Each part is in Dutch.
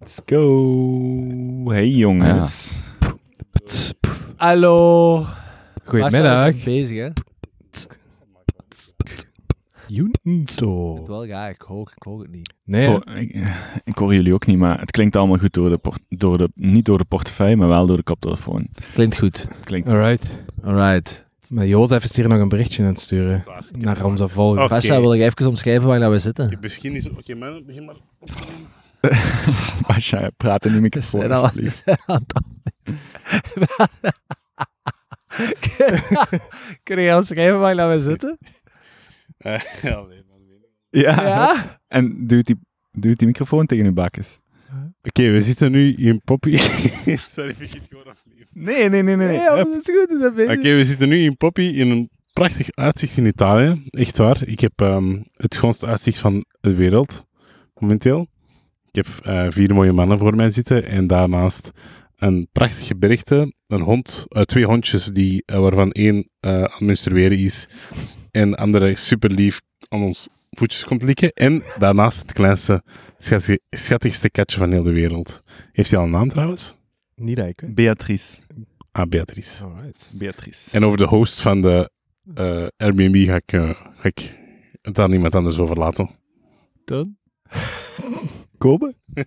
Let's go. Hey jongens. Hallo. Goedemiddag. Bezig, hè? Junto. Wel, ja, ik hoor, ik hoor het niet. Nee, Oh, ik, ik hoor jullie ook niet, maar het klinkt allemaal goed door de, port- door de niet door de portefeuille, maar wel door de koptelefoon. Klinkt goed. Klinkt alright. Alright. Maar Jozef is hier nog een berichtje aan het sturen naar onze volgers. Oké. Pasha, wil ik even omschrijven waar we zitten? Misschien is Oké, man, begin maar. Pasha, praat in die microfoon zijn al-. Kun je omschrijven waar dat we zitten? Eh, ja. Ja. Ja? En duwt die, duwt die microfoon tegen uw bakjes. Oké, we zitten nu in Poppy. Sorry, begin gewoon opnieuw. Nee, nee, nee, nee. Nee, ja, maar dat is goed. We zijn bezig. Oké, we zitten nu in Poppy in een prachtig uitzicht in Italië. Echt waar. Ik heb ehm, het schoonste uitzicht van de wereld, momenteel. Ik heb eh, vier mooie mannen voor mij zitten en daarnaast een prachtig gebergte, een hond, eh, twee hondjes die, eh, waarvan één eh, aan het menstrueren is en de andere super lief aan ons voetjes komt likken. En daarnaast het kleinste, schattigste katje van heel de wereld. Heeft hij al een naam trouwens? Niet weet. Beatrice. Ah, Beatrice. Alright. Beatrice. En over de host van de eh, Airbnb ga ik, eh, ga ik het aan iemand anders overlaten. Dan? Kobe?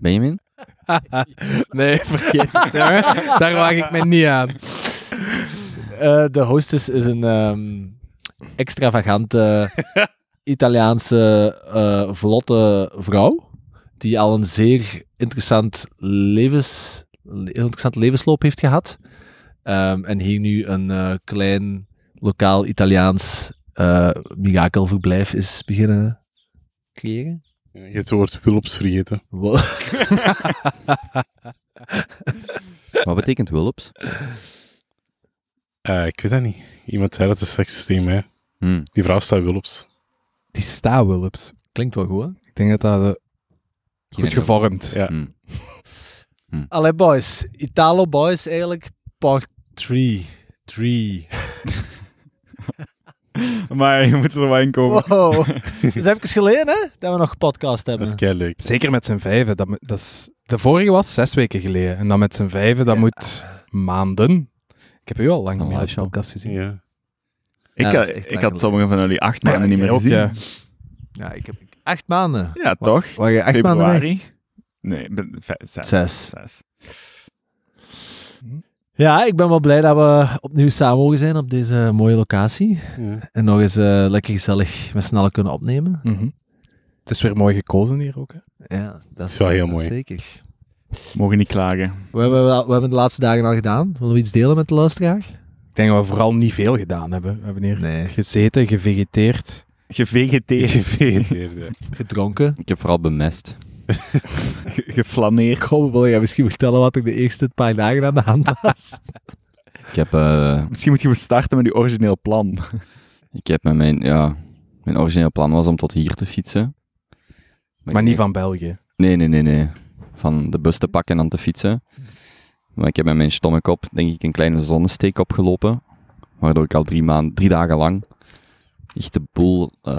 Benjamin? nee, vergeet het. jongen. Daar waag ik me niet aan. Eh, de hostess is een ehm, extravagante Italiaanse eh, vlotte vrouw. Die al een zeer interessant, levens, le- interessant levensloop heeft gehad. Ehm, en hier nu een eh, klein lokaal Italiaans eh mirakelverblijf is beginnen creëren. Je hebt het woord Wulps vergeten. Wat betekent Wulps? Eh, ik weet dat niet. Iemand zei dat het sekssysteem, hè. Hmm. Die vrouw staat Wulps. Die sta-Wulps. Klinkt wel goed, hè? Ik denk dat dat eh, goed gevormd. Ja. Hmm. Allee, boys. Italo Boys eigenlijk part 3. 3. Maar je moet er wel in komen. Wow. Dat is even geleden, hè? Dat we nog gepodcast Dat hebben. is kei leuk. Zeker met z'n vijven. Dat, dat is, de vorige was zes weken geleden. En dan met z'n vijven, dat Ja. moet maanden. Ik heb u al lang Een niet meer show. podcast gezien. Ja. Ik, Ja, had- dat is echt ik had sommige van jullie acht maanden niet meer ook, gezien. ja. Ja, ik heb acht maanden. Ja, toch? Waar je acht maanden weg? Nee, vijf- zes. Zes. Zes. Ja, ik ben wel blij dat we opnieuw samen mogen zijn op deze mooie locatie. Ja. En nog eens eh, lekker gezellig met snel kunnen opnemen. Mhm. Het is weer mooi gekozen hier ook. Hè. Ja, dat is wel heel mooi. Zeker. Mogen niet klagen. We hebben, wel- we hebben de laatste dagen al gedaan. Willen we iets delen met de luisteraar? Ik denk dat we vooral niet veel gedaan hebben. We hebben hier Nee. gezeten, gevegeteerd. Gevegeteerd. Gedronken. Ik heb vooral bemest. Ge- geflaneerd. Kom, wil je misschien vertellen wat er de eerste paar dagen aan de hand was? Ik heb, eh, Misschien moet je starten met je origineel plan. ik heb met mijn, ja, mijn origineel plan was om tot hier te fietsen. Maar niet van België. Nee, nee, nee, nee. Van de bus te pakken en dan te fietsen. Maar ik heb met mijn stomme kop, denk ik, een kleine zonnesteek opgelopen. Waardoor ik al drie, maanden, drie dagen lang echt de boel eh,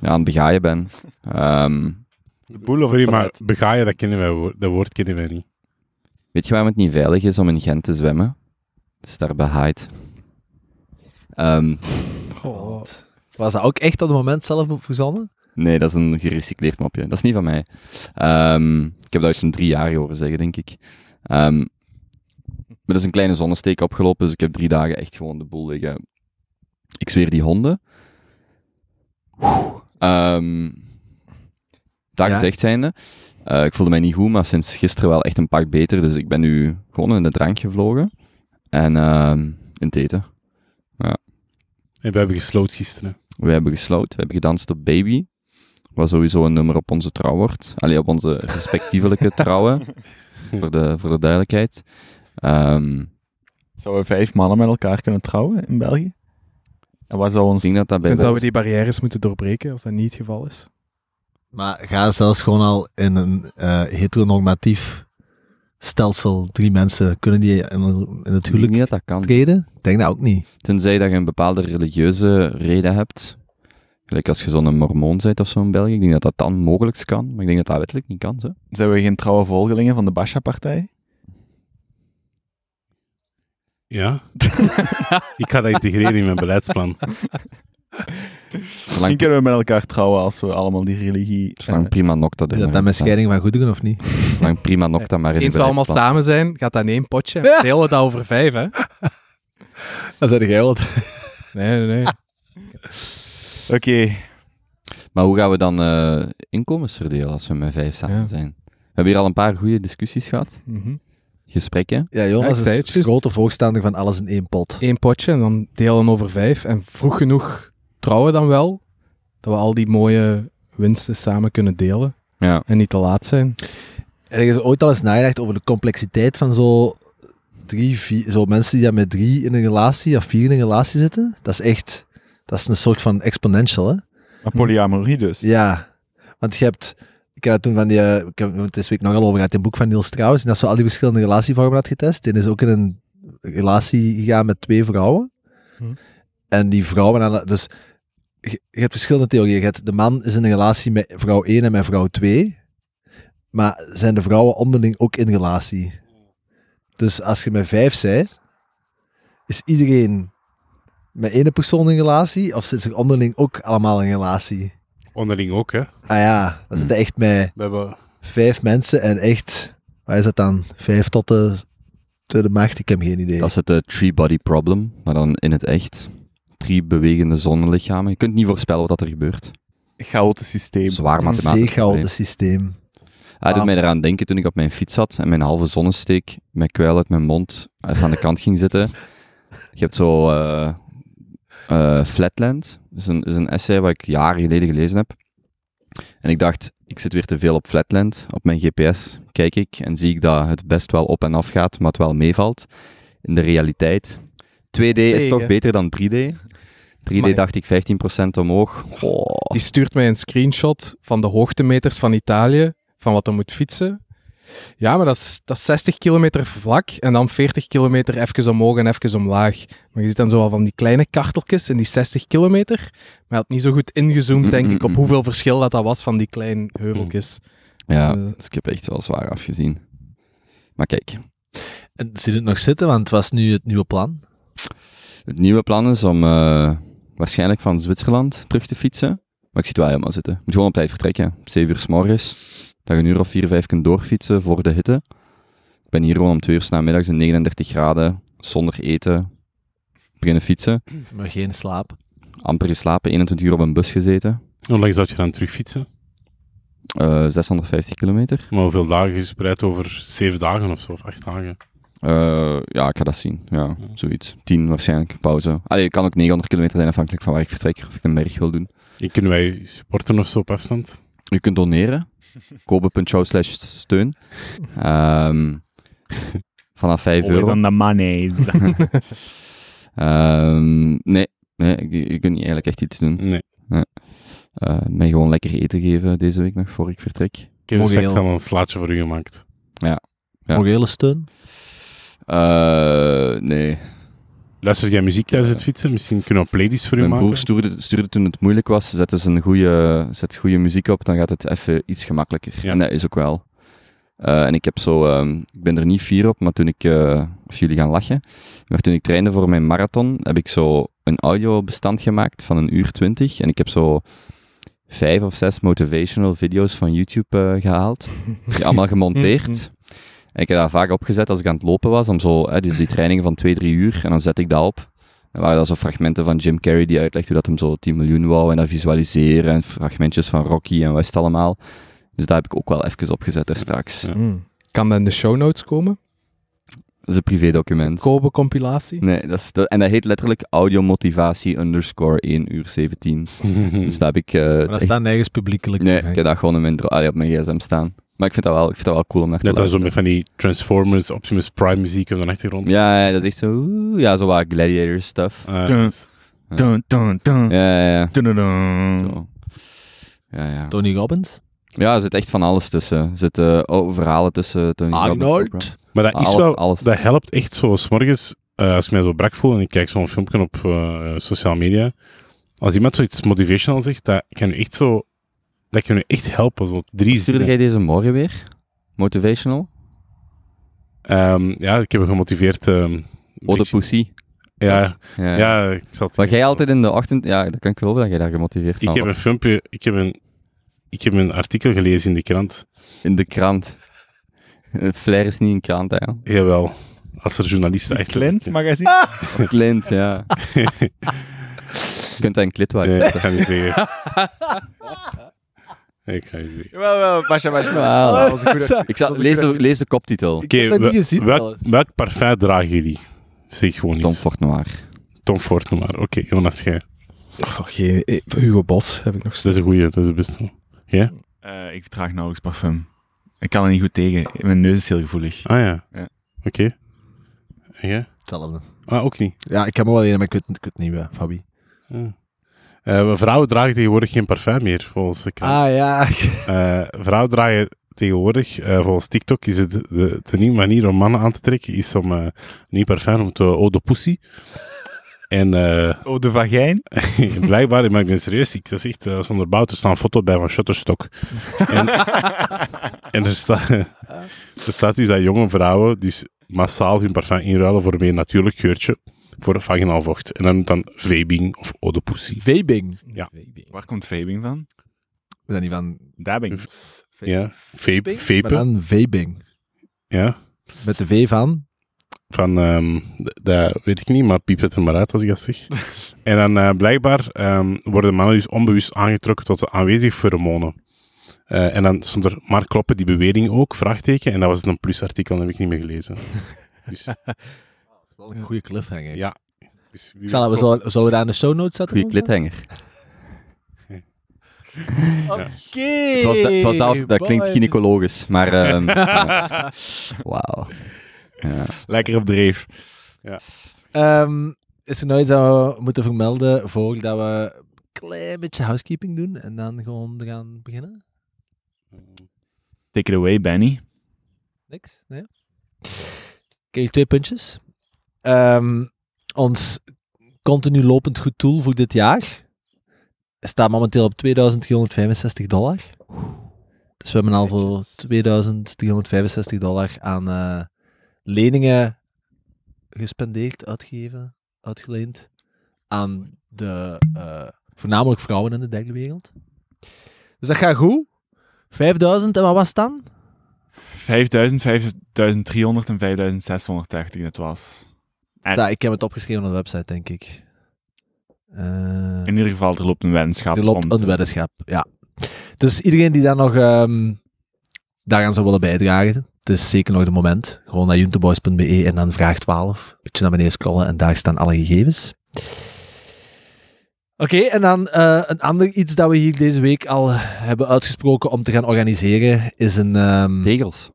ja, aan het begaaien ben. Ehm, De boel Sorry, maar begaaien, dat, kennen wij, woord- dat woord kennen wij niet. weet je waarom het niet veilig is om in Gent te zwemmen? Het is daar behaaid. Ehm, Was dat ook echt op het moment zelf op verzonnen? nee, dat is een gerecycleerd mopje. Dat is niet van mij. Ehm, ik heb dat uit een drie jaar horen zeggen, denk ik. Ehm, maar er is een kleine zonnesteek opgelopen, dus ik heb drie dagen echt gewoon de boel liggen. Ik zweer die honden. Ehm dat Ja. gezegd zijnde, eh, ik voelde mij niet goed, maar sinds gisteren wel echt een pak beter. Dus ik ben nu gewoon in de drank gevlogen. En ehm, in het eten. En we hebben gesloten gisteren. We hebben gesloten, we hebben gedanst op Baby. Wat sowieso een nummer op onze trouw wordt. Allee, op onze respectievelijke trouwen. voor, de, voor de duidelijkheid. Ehm, Zouden vijf mannen met elkaar kunnen trouwen in België? En wat zou ik ons... denk dat dat Ik bij dat we die barrières moeten doorbreken, als dat niet het geval is. Maar ga zelfs gewoon al in een eh, heteronormatief stelsel, drie mensen, kunnen die in, in het Ik denk huwelijk niet dat dat kan. treden? Ik denk dat ook niet. Tenzij dat je een bepaalde religieuze reden hebt. Gelijk als je zo'n mormoon bent of zo in België. Ik denk dat dat dan mogelijk kan, maar ik denk dat dat wettelijk niet kan. Zo. Zijn we geen trouwe volgelingen van de Basha-partij? Ja. ik ga dat integreren in mijn beleidsplan. Misschien Zolang, kunnen we met elkaar trouwen als we allemaal die religie... zolang eh, prima nocta Is dat dan met scheiding van goederen of niet? Zolang prima nocta maar in Eens de we allemaal samen zijn, gaat dat in één potje. Ja. Delen we dat over vijf, hè? Dan zijn jij wat. Nee, nee, nee. Oké, Maar hoe gaan we dan eh, inkomens verdelen als we met vijf samen Ja. zijn? We hebben hier al een paar goede discussies gehad. Mhm. Gesprekken. Ja, Ja, Jonas zei is het grote voorstander van alles in één pot. Eén potje en dan delen over vijf. En vroeg genoeg trouwen dan wel. Dat we al die mooie winsten samen kunnen delen. Ja. En niet te laat zijn. En je ooit al eens nagedacht over de complexiteit van zo drie, vier, zo mensen die dan met drie in een relatie of vier in een relatie zitten? Dat is echt, dat is een soort van exponential, hè? maar polyamorie dus. Ja, want je hebt, ik heb dat toen van die, eh, ik heb het deze week nogal over gehad, een boek van Niels Trouwens, en dat zo al die verschillende relatievormen had getest. Die is ook in een relatie gegaan met twee vrouwen. Hm. En die vrouwen, dus je, je hebt verschillende theorieën. Je hebt, de man is in een relatie met vrouw 1 en met vrouw 2. Maar zijn de vrouwen onderling ook in relatie? Dus als je met vijf bent, is iedereen met één persoon in relatie? Of zitten ze onderling ook allemaal in relatie? Onderling ook, hè. Ah ja, dat zitten echt met We hebben... vijf mensen en echt, waar is dat dan? Vijf tot de tweede macht? Ik heb geen idee. Dat is het eh, three-body problem, maar dan in het echt. Drie bewegende zonnelichamen. Je kunt niet voorspellen wat er gebeurt. Chaotisch systeem. Zwaar een mathematisch. zeer chaotisch systeem. Hij doet Ah. mij eraan denken toen ik op mijn fiets zat en mijn halve zonnesteek met kwijl uit mijn mond even aan de kant ging zitten. Je hebt zo eh, eh, Flatland. Dat is een, is een essay wat ik jaren geleden gelezen heb. En ik dacht, ik zit weer te veel op Flatland. Op mijn GPS kijk ik en zie ik dat het best wel op en af gaat, maar het wel meevalt. In de realiteit. 2D is toch beter dan 3D? 3D Amai. dacht ik 15% omhoog. Oh. Die stuurt mij een screenshot van de hoogtemeters van Italië, van wat er moet fietsen. Ja, maar dat is, dat is 60 kilometer vlak en dan 40 kilometer even omhoog en even omlaag. Maar je ziet dan zo al van die kleine karteltjes in die 60 kilometer. Maar hij had niet zo goed ingezoomd, denk ik, op hoeveel verschil dat, dat was van die kleine heuveltjes. Ja, dus ik heb echt wel zwaar afgezien. Maar kijk, En je het nog zitten, want het was nu het nieuwe plan. Het nieuwe plan is om eh, waarschijnlijk van Zwitserland terug te fietsen. Maar ik zie het wel helemaal zitten. Je moet gewoon op tijd vertrekken. 7 uur s morgens. Dat je een uur of 4, 5 kunt doorfietsen voor de hitte. Ik ben hier gewoon om 2 uur 's namiddags in 39 graden. Zonder eten. Beginnen fietsen. Maar geen slaap. Amper geslapen. 21 uur op een bus gezeten. Hoe lang zou je dan terugfietsen? Eh 650 kilometer. Maar hoeveel dagen is spreid over zeven dagen of zo, of acht dagen? Eh, ja, ik ga dat zien. Ja, zoiets. 10 waarschijnlijk. Pauze. Allee, het kan ook 900 kilometer zijn afhankelijk van waar ik vertrek. Of ik een berg wil doen. En kunnen wij sporten of zo op afstand? Je kunt doneren. kobe.show slash steun. Ehm, vanaf 5 Always euro. on the money. Ehm, nee, nee je, je kunt niet eigenlijk echt iets doen. Nee. Eh mij gewoon lekker eten geven deze week nog, voor ik vertrek. Ik heb straks al een slaatje voor u gemaakt. Ja. Morele steun. Eh, nee. Luister jij muziek tijdens het fietsen? Misschien kunnen we een playlist voor u Mijn maken? broer stuurde, stuurde toen het moeilijk was, zet eens een goede, zet goede muziek op, dan gaat het even iets gemakkelijker. Ja. En dat is ook wel. Eh, en ik heb zo, ehm, ik ben er niet fier op, maar toen ik, eh, of jullie gaan lachen, maar toen ik trainde voor mijn marathon, heb ik zo een audiobestand gemaakt van een uur twintig. En ik heb zo vijf of zes motivational video's van YouTube eh, gehaald. Die allemaal gemonteerd. En ik heb dat vaak opgezet als ik aan het lopen was, om zo, hè, dus die trainingen van twee, drie uur, en dan zet ik dat op. Dan waren dat zo fragmenten van Jim Carrey die uitlegt hoe dat hem zo 10 miljoen wou en dat visualiseren en fragmentjes van Rocky en het allemaal. Dus daar heb ik ook wel even opgezet daar straks. Ja. Hmm. Kan dat in de show notes komen? Dat is een privé-document. Kobe-compilatie? Nee, dat is, en dat heet letterlijk audiomotivatie underscore 1 uur 17. Dus daar heb ik... eh, Maar dat echt- staat nergens publiekelijk. nee, ik heb dat gewoon in mijn, allee, op mijn gsm staan. Maar ik vind dat wel, ik vind dat wel cool om naar te Net dan zo met van die Transformers, Optimus Prime muziek op de achtergrond. Ja, ja, dat is echt zo... oeh, Ja, zo wat gladiator stuff. Ah, Dun, dun, dun, dun. Ja, ja, ja. Dun, dun, dun. Zo. Ja, ja. Tony Robbins. Ja, er zit echt van alles tussen. Er zitten oh, verhalen tussen. Tony Robbins. Arnold. Maar dat is Alles- wel, alles. dat helpt echt zo, s morgens, eh, als ik mij zo brak voel en ik kijk zo'n filmpje op eh, sociale media, Als iemand zoiets motivational zegt, dat kan je echt zo... Dat kan je echt helpen. Zo drie Stuurde zinnen. jij deze morgen weer? Motivational? Ehm, ja, ik heb gemotiveerd... ehm, een Oh, pussy. Ja, Ja. ja, ik zat... Wat jij altijd in de ochtend... Ja, dat kan ik geloven dat jij daar gemotiveerd van Ik heb een filmpje... Ik heb een, ik heb een artikel gelezen in de krant. In de krant. Flair is niet een krant, hè. Jawel. Als er journalisten echt... Clint magazine. Clint, ja. Je kunt dat een klit Nee, ik ga niet zeggen. Ik ga niet zeggen. Wel, wel, Basja. Wauw. Dat was een goede- Ik zal, lees, de, lees de koptitel. Ik heb dat wel- niet gezien, welk, trouwens. welk parfum dragen jullie? Zeg gewoon Tom iets. Fort Noir. Tom Ford, noem maar. Oké, Jonas, jij. Oh, geen, eh, Hugo Bos heb ik nog Dat steeds. is een goeie, dat is de beste. Jij? Eh, ik draag nauwelijks parfum. Ik kan er niet goed tegen. Mijn neus is heel gevoelig. Ah ja. Ja. Oké. En jij? Hetzelfde. Ah, ook niet. Ja, ik heb hem wel een, maar ik weet, ik weet het niet meer, Fabi. Ah. Eh, vrouwen dragen tegenwoordig geen parfum meer, volgens de krant. Ah, ja. Eh, vrouwen dragen tegenwoordig, eh, volgens TikTok, is het de, de nieuwe manier om mannen aan te trekken, is om eh, een nieuw parfum om te eau de pussy. En eh, Oh, de vagijn? blijkbaar, maar ik ben serieus, ik dat is echt uh, zonder bouw, er staat een foto bij van Shutterstock. en, en er, staat er staat dus dat jonge vrouwen dus massaal hun parfum inruilen voor een meer natuurlijk geurtje, voor vaginaal vocht. En dan dan vaping of eau de pussy. Vaping. Ja. Waar komt vaping van? We zijn niet van... Dabbing. Ja, vape, Maar dan vaping. ja. Met de V van... Van, ehm, d- dat weet ik niet, maar piep het er maar uit als ik dat zeg. en dan eh, blijkbaar ehm, worden mannen dus onbewust aangetrokken tot de aanwezige pheromonen. Eh, en dan stond er, maar kloppen die bewering ook, vraagteken. En dat was een plusartikel, dat heb ik niet meer gelezen. Dus, Wel een goede cliffhanger. ja. Dus wie Zal, we, weet- zullen, zullen we daar in de show notes zetten? Goeie klithanger. Oké. Het was, dat, het was dat, dat klinkt gynaecologisch, maar... ehm, ja. Wauw. Ja. Lekker op dreef. Ehm, is er nooit dat we moeten vermelden voordat we een klein beetje housekeeping doen en dan gewoon gaan beginnen? Take it away, Benny. Niks? Nee? Kijk, twee puntjes. Ehm, ons continu lopend goed doel voor dit jaar staat momenteel op 2365 dollar. Dus we hebben al voor Netjes. 2365 dollar aan eh, leningen gespendeerd, uitgegeven, uitgeleend aan de eh, voornamelijk vrouwen in de derde wereld. Dus dat gaat goed. 5000 en wat was het dan? 5000, 5300 en 5630 het was. Ja, ik heb het opgeschreven op de website, denk ik. Eh, in ieder geval, er loopt een weddenschap. er loopt een weddenschap, ja. Dus iedereen die daar nog ehm, daaraan zou willen bijdragen, het is zeker nog het moment. Gewoon naar junteboys.be en dan vraag 12. Beetje naar beneden scrollen en daar staan alle gegevens. Oké, en dan eh, een ander iets dat we hier deze week al hebben uitgesproken om te gaan organiseren, is een... ehm, Tegels.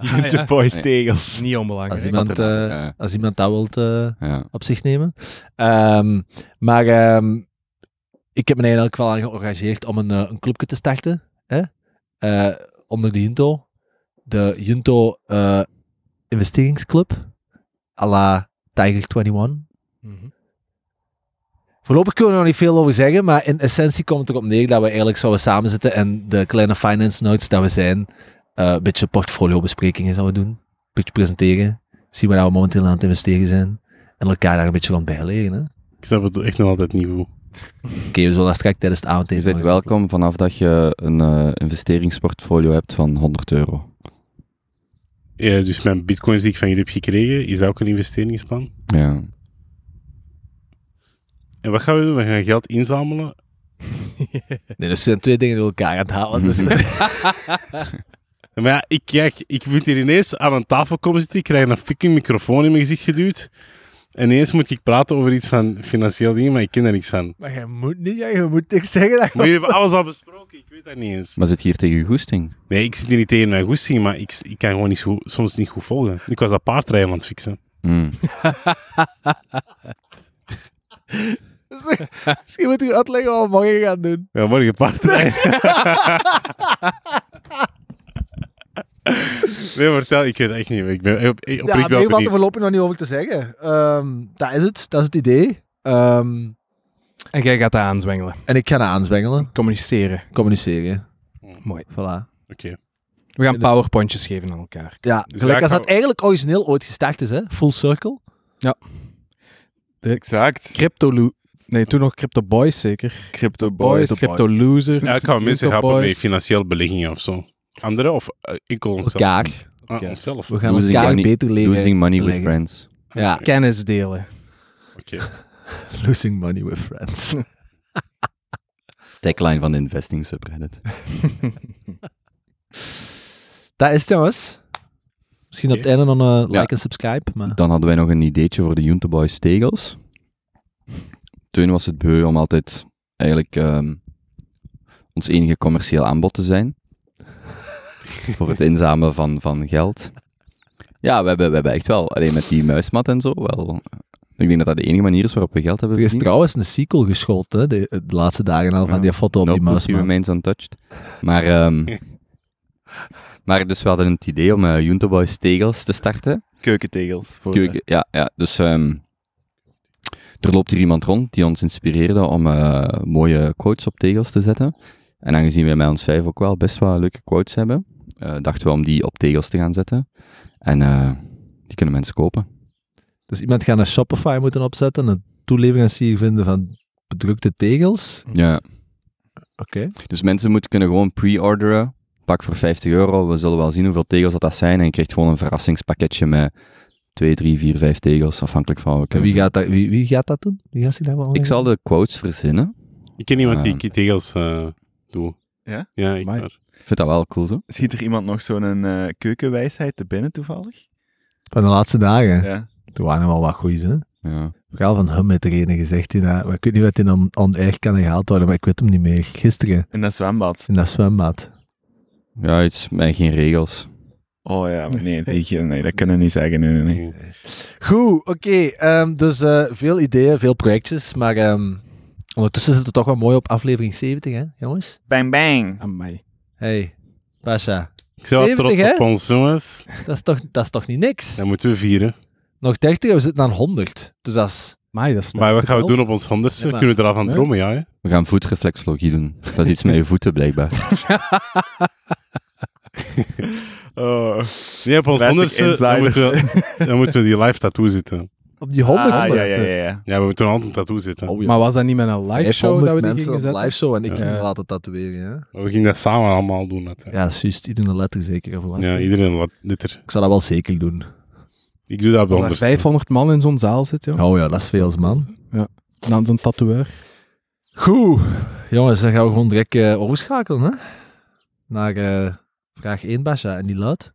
De ja. boys Nee. tegels. als, Niet onbelangrijk. iemand, had er- eh, ja. als iemand dat wilt eh, Ja. op zich nemen. Ehm, maar ehm, ik heb me eigenlijk wel aan geëngageerd om een, eh, een clubje te starten. Hè? Eh, onder de Junto. De Junto eh, investeringsclub. à la Tiger 21. Mhm. Voorlopig kunnen we er nog niet veel over zeggen, maar in essentie komt het erop neer dat we eigenlijk zouden samenzitten en de kleine finance notes dat we zijn, een beetje portfolio-besprekingen zouden doen. Een beetje presenteren. Zien waar we momenteel aan het investeren zijn. En elkaar daar een beetje gaan bijleren. Hè? Ik snap het echt nog altijd niet hoe. Oké, we zullen dat straks tijdens het Je avondeten bent welkom vanaf dat je een eh, investeringsportfolio hebt van 100 euro. Ja, dus mijn bitcoins die ik van jullie heb gekregen, is dat ook een investeringsplan? Ja. En wat gaan we doen? We gaan geld inzamelen. Nee, dus er zijn twee dingen door elkaar aan het halen. Dus Maar ja, ik, kijk, ik moet hier ineens aan een tafel komen zitten. Ik krijg een fucking microfoon in mijn gezicht geduwd. En ineens moet ik praten over iets van financieel dingen, maar ik ken daar niks van. maar je moet niet, ja, je moet niks zeggen. Dat Maar jullie hebben alles al besproken, ik weet dat niet eens. Maar zit je hier tegen je goesting? Nee, ik zit hier niet tegen mijn goesting, maar ik, ik kan gewoon niet zo, soms niet goed volgen. Ik was dat paardrijden aan het fixen. Mm. Misschien moet je uitleggen wat we morgen gaan doen. Ja, morgen paardrijden. nee, maar vertel, ik weet het echt niet. Ik ben op, ik, Ja, valt er voorlopig nog niet over te zeggen. Ehm, dat is het. Dat is het idee. Ehm, En jij gaat dat aanzwengelen. En ik ga aanzwengelen, Communiceren. communiceren. Mooi. Voilà. Oké. We gaan powerpointjes geven aan elkaar. Ja, Dus gelijk daar als dat eigenlijk origineel ooit gestart is, hè? Full circle. Exact. Crypto Nee, toen nog Crypto Boys zeker. Crypto Boys, Boys. Crypto Losers. Ja, ik ga mensen helpen met financiële beleggingen of zo. Andere of uh, enkel onszelf? Elkaar. Ah, onszelf. We gaan Losing elkaar money- beter leren. Losing money with friends. Ja, Kennis delen. Oké. losing money with friends. Tagline van de investing subreddit. dat is het, jongens. Misschien op het einde nog een like Ja. en subscribe. Maar... Dan hadden wij nog een ideetje voor de Junto Boys tegels. Teun was het beu om altijd eigenlijk ehm, ons enige commercieel aanbod te zijn. Voor het inzamelen van, van geld. Ja, we hebben, we hebben echt wel, alleen met die muismat en zo, wel... Ik denk dat dat de enige manier is waarop we geld hebben Er is verdiend. trouwens een sequel geschoten, hè, de, de laatste dagen al, van Ja. die foto op No die pussy muis. remains untouched. Maar, ehm, maar dus we hadden het idee om uh, Junto Boys tegels te starten. Keukentegels. Voor Keuken, ja, ja. Dus ehm, er loopt hier iemand rond die ons inspireerde om eh, mooie quotes op tegels te zetten. En aangezien wij met ons vijf ook wel best wel leuke quotes hebben, eh, dachten we om die op tegels te gaan zetten. En eh, die kunnen mensen kopen. Dus iemand gaat een Shopify moeten opzetten, een toeleverancier vinden van bedrukte tegels. Ja. Oké. Dus mensen moeten kunnen gewoon pre-orderen. Pak voor 50 euro. We zullen wel zien hoeveel tegels dat, dat zijn. En je krijgt gewoon een verrassingspakketje met 2, 3, 4, 5 tegels, afhankelijk van welke. En wie gaat, dat, wie, wie gaat dat doen? Wie gaat zich daar wel Ik zal de quotes verzinnen. Ik ken iemand die Ah. die tegels eh doet. Ja? Ja, ik waar. Ik vind dat wel cool zo. Schiet er iemand nog zo'n eh, keukenwijsheid te binnen toevallig? Van de laatste dagen. Ja. Er waren wel wat goeie, hè? Ja. Vooral van hem met er ene gezegd. Die, maar ik weet niet wat in on, on air kan gehaald worden, maar ik weet hem niet meer. Gisteren, In dat zwembad. in dat zwembad. Ja, iets met geen regels. Oh ja, maar nee, nee, nee, dat kunnen we niet zeggen. Nee, nee, nee. Goed, oké. ehm, dus eh, veel ideeën, veel projectjes, maar ehm, ondertussen zitten we toch wel mooi op aflevering 70, hè, jongens? Bang bang. Amai. Hey, Pasha, Ik ben wel 70, trots hè? op ons, jongens. dat is toch, dat is toch niet niks? Dat moeten we vieren. Nog 30 en we zitten aan 100. Dus dat is... Amai, dat is Maar wat gaan we doen op ons honderdste? Ja, maar- Kunnen we er al van Ja. dromen, ja? Hè? We gaan voetreflexologie doen. Dat is iets met je voeten, blijkbaar. Oh. Nee, op ons honderdste, dan moeten, we, dan moeten we die live tattoo zitten. Op die 100 Ah, ja, ja, ja, ja. Ja, we moeten altijd een tattoo zitten. Oh, ja. Maar was dat niet met een live show dat we die mensen gingen zetten? live show en ik Ja. ging me Ja. laten tatoeëren? Maar we gingen dat samen allemaal doen. Dat. Ja, juist. Iedere letter zeker. Of ja, iedereen wat liter. Ik zou dat wel zeker doen. Ik doe dat op de Als er honderdste. 500 man in zo'n zaal zit, joh. Oh ja, dat is veel, man. En dan zo'n tatoeëur. Goed. Jongens, dan gaan we gewoon direct eh, overschakelen, hè? Naar eh, vraag 1, Basha. En die luidt...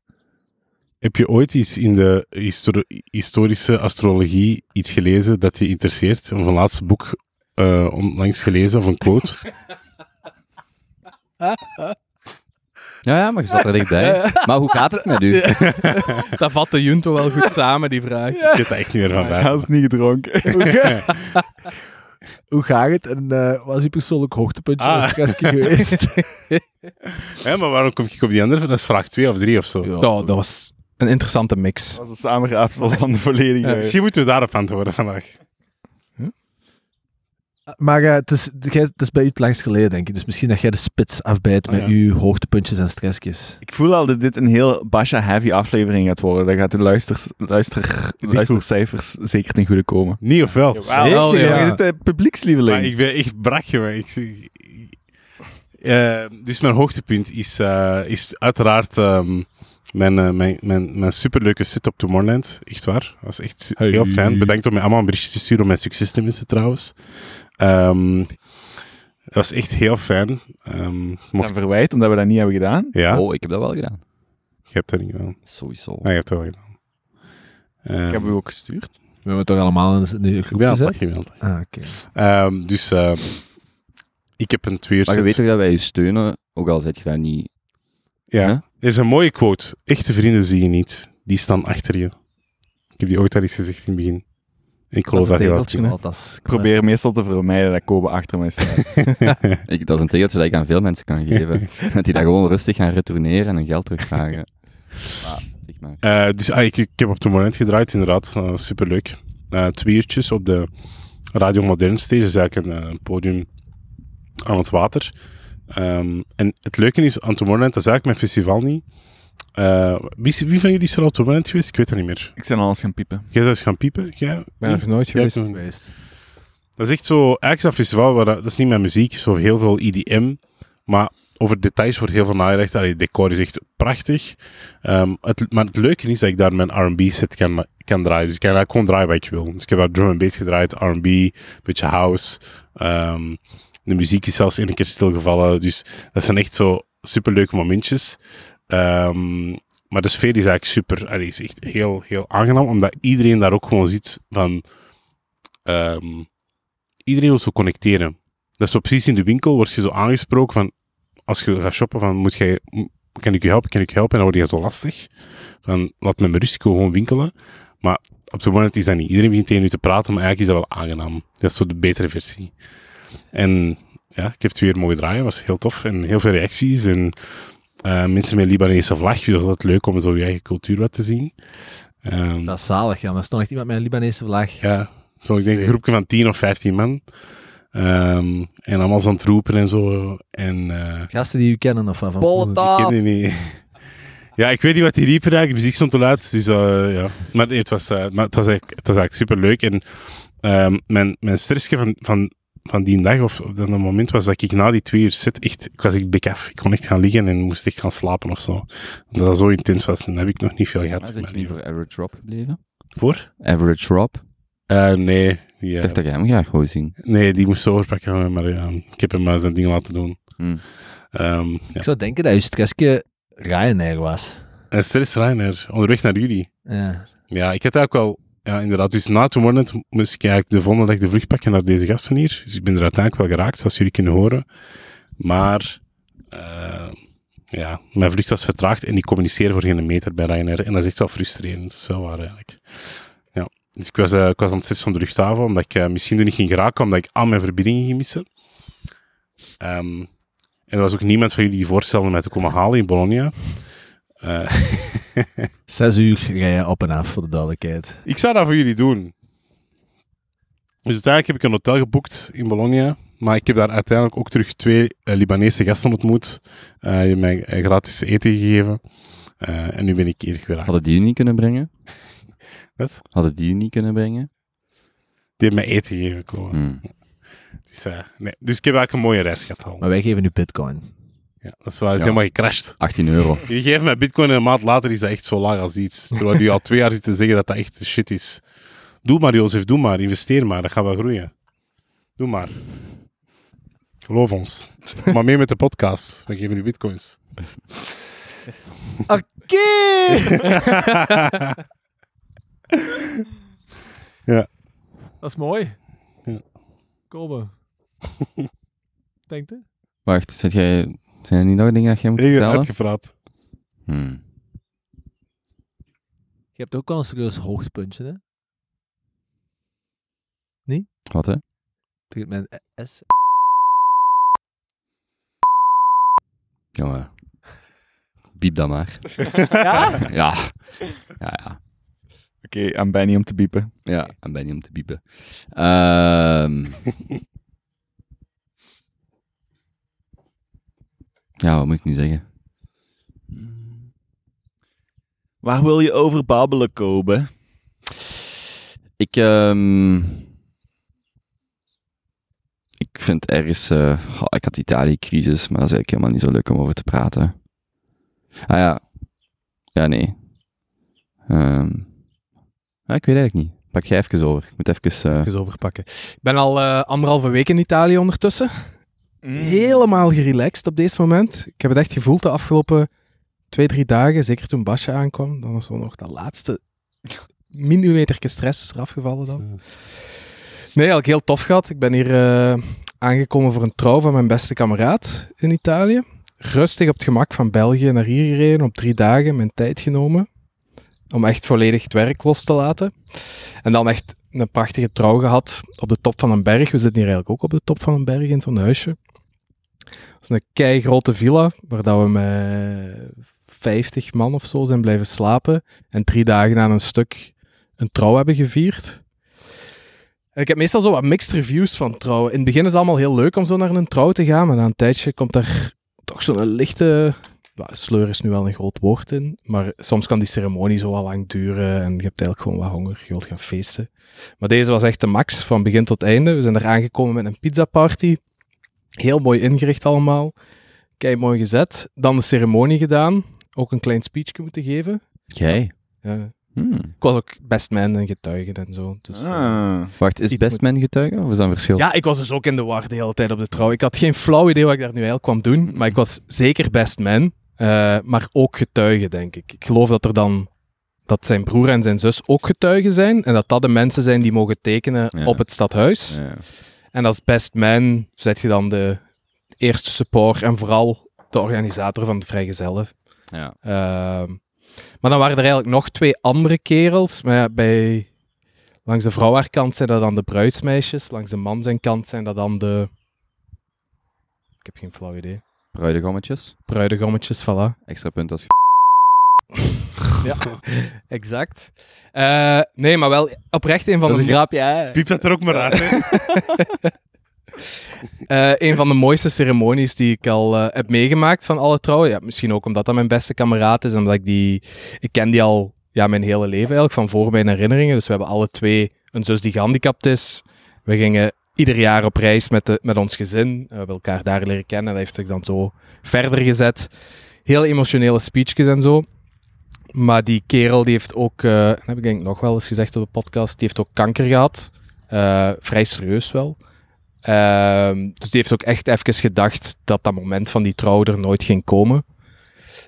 Heb je ooit iets in de histo- historische astrologie iets gelezen dat je interesseert? Of een laatste boek eh, onlangs gelezen of een quote? Ja, ja, maar je zat er dichtbij. Maar hoe gaat het met u? Dat vat de Junto wel goed samen, die vraag. Ik weet dat echt niet meer van bij. Zelfs niet gedronken. Hoe gaat het? En eh wat is uw persoonlijk hoogtepuntje Ah. stressje geweest? Ja, maar waarom kom ik op die andere? Dat is vraag 2 of 3 of zo. Ja. Dat was een interessante mix. Dat was een samenraapsel van de volledige... Ja. Misschien moeten we daarop antwoorden vandaag. Maar eh, het, is, het is bij u het langst geleden, denk ik. Dus misschien dat jij de spits afbijt Ah, met ja. uw hoogtepuntjes en stressjes. Ik voel al dat dit een heel Basha-heavy aflevering gaat worden. Dat gaat de luister, luister, luistercijfers zeker ten goede komen. Niet of wel? Jawel, Zeker, ja. Je bent de publiekslieveling. Maar ik ben echt brak, jongen. Ik, eh, dus mijn hoogtepunt is, eh, is uiteraard ehm, mijn, eh, mijn, mijn, mijn superleuke sit op Tomorrowland. Echt waar. Dat was echt heel fijn. Bedankt om mij allemaal een berichtje te sturen om mijn succes te missen, trouwens. Ehm, dat was echt heel fijn. Ehm mocht, verwijt omdat we dat niet hebben gedaan. ja, Oh, ik heb dat wel gedaan. je hebt dat niet gedaan. Sowieso. Nee, je hebt dat wel gedaan. Ehm, Ik heb u ook gestuurd. We hebben het toch allemaal in de groep Ja, gezet? gemeld. Ah, oké. Ehm, dus ehm, ik heb een twee uur Maar je weet toch dat wij je steunen, ook al zet je daar niet... Ja? Er is een mooie quote. Echte vrienden zie je niet. Die staan achter je. Ik heb die ooit al eens gezegd in het begin. Ik geloof Dat daar heel dat is Ik probeer meestal te vermijden dat Kobe achter mij staat. Ik, dat is een tegeltje dat ik aan veel mensen kan geven. dat die dat gewoon rustig gaan retourneren en hun geld terugvragen. Zeg maar. Eh, dus ah, ik, ik heb op het moment gedraaid, inderdaad. Uh, superleuk. Eh twee uurtjes op de Radio Modern Stage, is eigenlijk een, podium aan het water. Ehm, en het leuke is, aan Tomorrowland, dat is eigenlijk mijn festival niet. Eh, wie, van jullie is er al op Tomorrowland geweest? Ik weet het niet meer. Ik ben al eens gaan piepen. Jij bent eens gaan piepen? Jij? Ik ben nog nooit geweest. een- geweest. Dat is echt zo, eigenlijk is dat festival, waar, dat dat is niet met muziek, zo heel veel IDM, maar over details wordt heel veel nagedacht. Allee, Het decor is echt prachtig. Ehm, het, maar het leuke is dat ik daar mijn R&B set kan, kan draaien. Dus ik kan eigenlijk gewoon draaien wat ik wil. Dus ik heb daar drum and bass gedraaid, R&B, een beetje house. Ehm, de muziek is zelfs één keer stilgevallen. Dus dat zijn echt zo superleuke momentjes. Ehm, maar de sfeer is eigenlijk super, allee, is echt heel, heel aangenaam, omdat iedereen daar ook gewoon ziet van... ehm, iedereen wil zo connecteren. Dat is zo precies in de winkel, word je zo aangesproken van, als je gaat shoppen, van, moet jij, kan ik je helpen, kan ik je helpen? En dan word je zo lastig. Van, laat me met rust, ik wil gewoon winkelen. Maar op het moment is dat niet. Iedereen begint tegen u te praten, maar eigenlijk is dat wel aangenaam. Dat is zo de betere versie. En ja, ik heb het weer mogen draaien, was heel tof. En heel veel reacties en eh, mensen met Libanese vlag. Dus dat is altijd leuk om zo je eigen cultuur wat te zien. Ehm, Dat is zalig, ja. Maar er stond echt iemand met een Libanese vlag. ja, zo ik denk een groepje van 10 of 15 man. Ehm, en allemaal zo aan het roepen en zo. En eh, Gasten die u kennen of? Van Polta! ik weet het niet. Ja, ik weet niet wat die riepen eigenlijk. De muziek stond te luid. Dus eh, ja. Maar nee, het was, eh, maar het was, eigenlijk, het was eigenlijk super leuk. En ehm, mijn, mijn stressje van, van, van die dag, of op dat moment, was dat ik na die twee uur zit echt, ik was echt bek af. Ik kon echt gaan liggen en moest echt gaan slapen of zo. Omdat dat zo intens was. En dat heb ik nog niet veel gehad. Mijn je voor Average Rob gebleven? Voor? Average Rob? Eh, nee. Die, Ik eh, dacht dat je hem graag wou zien. nee, die moest overpakken, maar ik heb hem maar zijn ding laten doen. Hm. Ehm, ja. Ik zou denken dat uw stressje Ryanair was. En stress Reiner, onderweg naar jullie. Ja. Ja, ik had eigenlijk wel... Ja, inderdaad. Dus na Tomorrowland moest ik eigenlijk de volgende dag de vlucht pakken naar deze gasten hier. Dus ik ben er uiteindelijk wel geraakt, zoals jullie kunnen horen. Maar... eh, ja, mijn vlucht was vertraagd en die communiceren voor geen meter bij Ryanair. En dat is echt wel frustrerend. Dat is wel waar, eigenlijk. Ja. Dus ik was, eh, ik was aan het zitten van de luchthaven, omdat ik eh, misschien er niet ging geraken, omdat ik al mijn verbindingen ging missen. Ehm, en er was ook niemand van jullie die voorstelde mij te komen halen in Bologna. Eh, Zes uur rijden op en af, voor de duidelijkheid. Ik zou dat voor jullie doen. Dus uiteindelijk heb ik een hotel geboekt in Bologna. Maar ik heb daar uiteindelijk ook terug twee eh, Libanese gasten ontmoet. Eh, die hebben mij eh, gratis eten gegeven. Eh, en nu ben ik hier geraakt. Hadden die je niet kunnen brengen? Wat? Hadden die je niet kunnen brengen? Die hebben mij eten gegeven. Komen. Dus, nee. dus ik heb eigenlijk een mooie reis gehad al. Maar wij geven nu bitcoin. Ja, dat is, wel, is Ja. helemaal gecrashed. 18 euro. Je geeft mij bitcoin en een maand later is dat echt zo laag als iets. Terwijl die al twee jaar zitten zeggen dat dat echt shit is. Doe maar, Jozef, doe maar. Investeer maar, dat gaat wel groeien. Doe maar. Geloof ons. Maar mee met de podcast. We geven u bitcoins. Oké! Ja. Dat is mooi. Ja. Komen. Denkt u? Wacht, zit jij, zijn er niet nog dingen dat jij moet Ik ben vertellen? uitgepraat. Hm. Je hebt ook wel een serieus hoogtepuntje, hè? Wat, hè? Begint met een S. Jongen. Biep dat maar. Ja? Ja. Ja, ja. Oké, aan Benny om te biepen. Ja, en ben niet om te biepen. Ehm. ja, wat moet ik nu zeggen? Waar wil je over babbelen, Kobe? Ik, ehm, ik vind ergens... eh, oh, ik had Italië-crisis, maar dat is eigenlijk helemaal niet zo leuk om over te praten. Ah ja. Ja, nee. Ehm, ah, ik weet eigenlijk niet. Pak jij even over. Ik moet even... eh, Even overpakken. Ik ben al eh, anderhalve week in Italië ondertussen. Helemaal gerelaxed op deze moment. Ik heb het echt gevoeld de afgelopen twee, drie dagen. Zeker toen Basje aankwam. Dan was er nog dat laatste millimeter stress is er afgevallen dan. Nee, eigenlijk heel tof gehad. Ik ben hier eh, aangekomen voor een trouw van mijn beste kameraad in Italië. Rustig op het gemak van België naar hier gereden. Op drie dagen mijn tijd genomen. Om echt volledig het werk los te laten. En dan echt een prachtige trouw gehad op de top van een berg. We zitten hier eigenlijk ook op de top van een berg in zo'n huisje. Is een kei grote villa, waar dat we met 50 man of zo zijn blijven slapen. En drie dagen aan een stuk een trouw hebben gevierd. Ik heb meestal zo wat mixed reviews van trouwen. In het begin is het allemaal heel leuk om zo naar een trouw te gaan, maar na een tijdje komt er toch zo'n lichte... sleur is nu wel een groot woord in, maar soms kan die ceremonie zo wel lang duren en je hebt eigenlijk gewoon wat honger, je wilt gaan feesten. Maar deze was echt de max, van begin tot einde. We zijn er aangekomen met een pizzaparty. Heel mooi ingericht allemaal. Kei mooi gezet. Dan de ceremonie gedaan. Ook een klein speechje moeten geven. Jij? Ja. Hmm. Ik was ook best man en getuige en zo. Dus, eh, Ah. Wacht, is Iets best man getuige? Of is dat een verschil? Ja, ik was dus ook in de war de hele tijd op de trouw. Ik had geen flauw idee wat ik daar nu eigenlijk kwam doen, maar ik was zeker best man, eh, maar ook getuige, denk ik. Ik geloof dat er dan dat zijn broer en zijn zus ook getuigen zijn en dat dat de mensen zijn die mogen tekenen Ja. op het stadhuis. Ja. En als best man zet je dan de eerste support en vooral de organisator van de vrijgezellen. Ja. Ehm, maar dan waren er eigenlijk nog twee andere kerels. Maar ja, bij, langs de vrouwenkant zijn dat dan de bruidsmeisjes. Langs de man zijn kant zijn dat dan de... Ik heb geen flauw idee. Bruidegommetjes. Bruidegommetjes, voilà. Extra punt als Ja, exact. Eh, nee, maar wel oprecht een van Dat is de... een grapje, hè? Piep dat er ook maar uit. hè. Eh, een van de mooiste ceremonies die ik al eh, heb meegemaakt van alle trouwen. Ja, misschien ook omdat dat mijn beste kameraad is. Omdat ik die... Ik ken die al ja, mijn hele leven eigenlijk, van voor mijn herinneringen. Dus we hebben alle twee een zus die gehandicapt is. We gingen ieder jaar op reis met, de, met ons gezin. We hebben elkaar daar leren kennen. Dat heeft zich dan zo verder gezet. Heel emotionele speeches en zo. Maar die kerel die heeft ook, eh, heb ik denk ik nog wel eens gezegd op de podcast, die heeft ook kanker gehad. Eh, vrij serieus wel. Ehm, dus die heeft ook echt even gedacht dat dat moment van die trouw er nooit ging komen.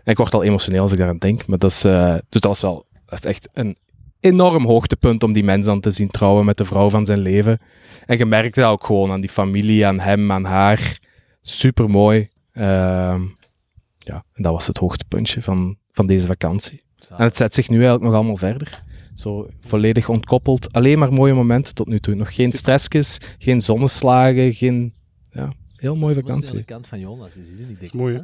En ik word al emotioneel als ik daaraan denk. Maar dat is, eh, dus dat was wel dat is echt een enorm hoogtepunt om die mens dan te zien trouwen met de vrouw van zijn leven. En je merkte dat ook gewoon aan die familie, aan hem, aan haar. Super mooi. ja, en dat was het hoogtepuntje van, van deze vakantie. En het zet zich nu eigenlijk nog allemaal verder. Zo volledig ontkoppeld. Alleen maar mooie momenten tot nu toe. Nog geen stressjes, geen zonneslagen, geen... Ja, heel mooie aan de vakantie. kant van Jonas, je ziet het niet. is mooi, hè?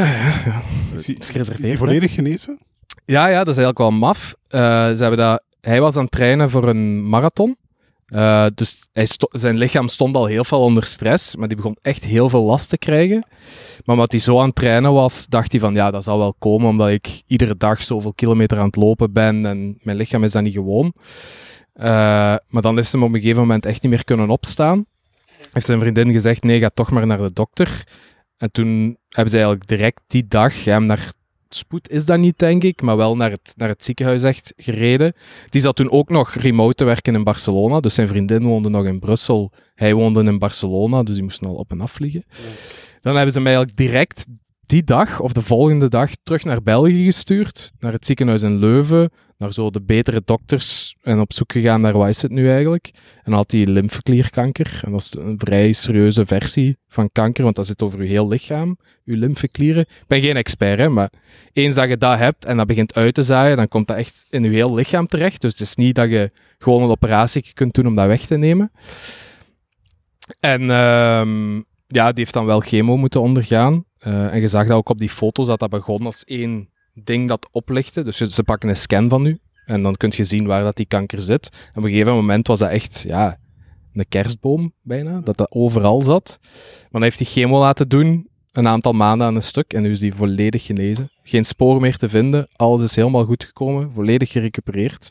Ja, ja, ja. Is die- is is volledig genezen? Ja, ja, dat is eigenlijk wel maf. Eh, ze hebben dat, hij was aan het trainen voor een marathon. Eh, dus hij zijn lichaam stond al heel veel onder stress, maar die begon echt heel veel last te krijgen. Maar omdat hij zo aan het trainen was, dacht hij van ja, dat zal wel komen omdat ik iedere dag zoveel kilometer aan het lopen ben en mijn lichaam is dat niet gewoon. Eh, maar dan is hem op een gegeven moment echt niet meer kunnen opstaan. Heeft zijn vriendin gezegd, nee, ga toch maar naar de dokter. En toen hebben ze eigenlijk direct die dag hem naar spoed is dat niet, denk ik, maar wel naar het, naar het ziekenhuis echt gereden. Die zat toen ook nog remote te werken in Barcelona. Dus zijn vriendin woonde nog in Brussel. Hij woonde in Barcelona, dus die moesten al op en af vliegen. Dan hebben ze hem eigenlijk direct die dag of de volgende dag terug naar België gestuurd. Naar het ziekenhuis in Leuven. Naar zo de betere dokters. En op zoek gegaan naar wat is het nu eigenlijk. En dan had hij lymfeklierkanker. En dat is een vrij serieuze versie van kanker, want dat zit over je heel lichaam. Je lymfeklieren. Ik ben geen expert, hè, maar eens dat je dat hebt en dat begint uit te zaaien, dan komt dat echt in je heel lichaam terecht. Dus het is niet dat je gewoon een operatie kunt doen om dat weg te nemen. En ehm, ja, die heeft dan wel chemo moeten ondergaan. Eh, en je zag dat ook op die foto's dat dat begon als één ding dat oplichtte. Dus ze pakken een scan van u en dan kun je zien waar dat die kanker zit. En op een gegeven moment was dat echt ja, een kerstboom bijna, dat dat overal zat. Maar dan heeft hij chemo laten doen, een aantal maanden aan een stuk, en nu is die volledig genezen. Geen spoor meer te vinden, alles is helemaal goed gekomen, volledig gerecupereerd.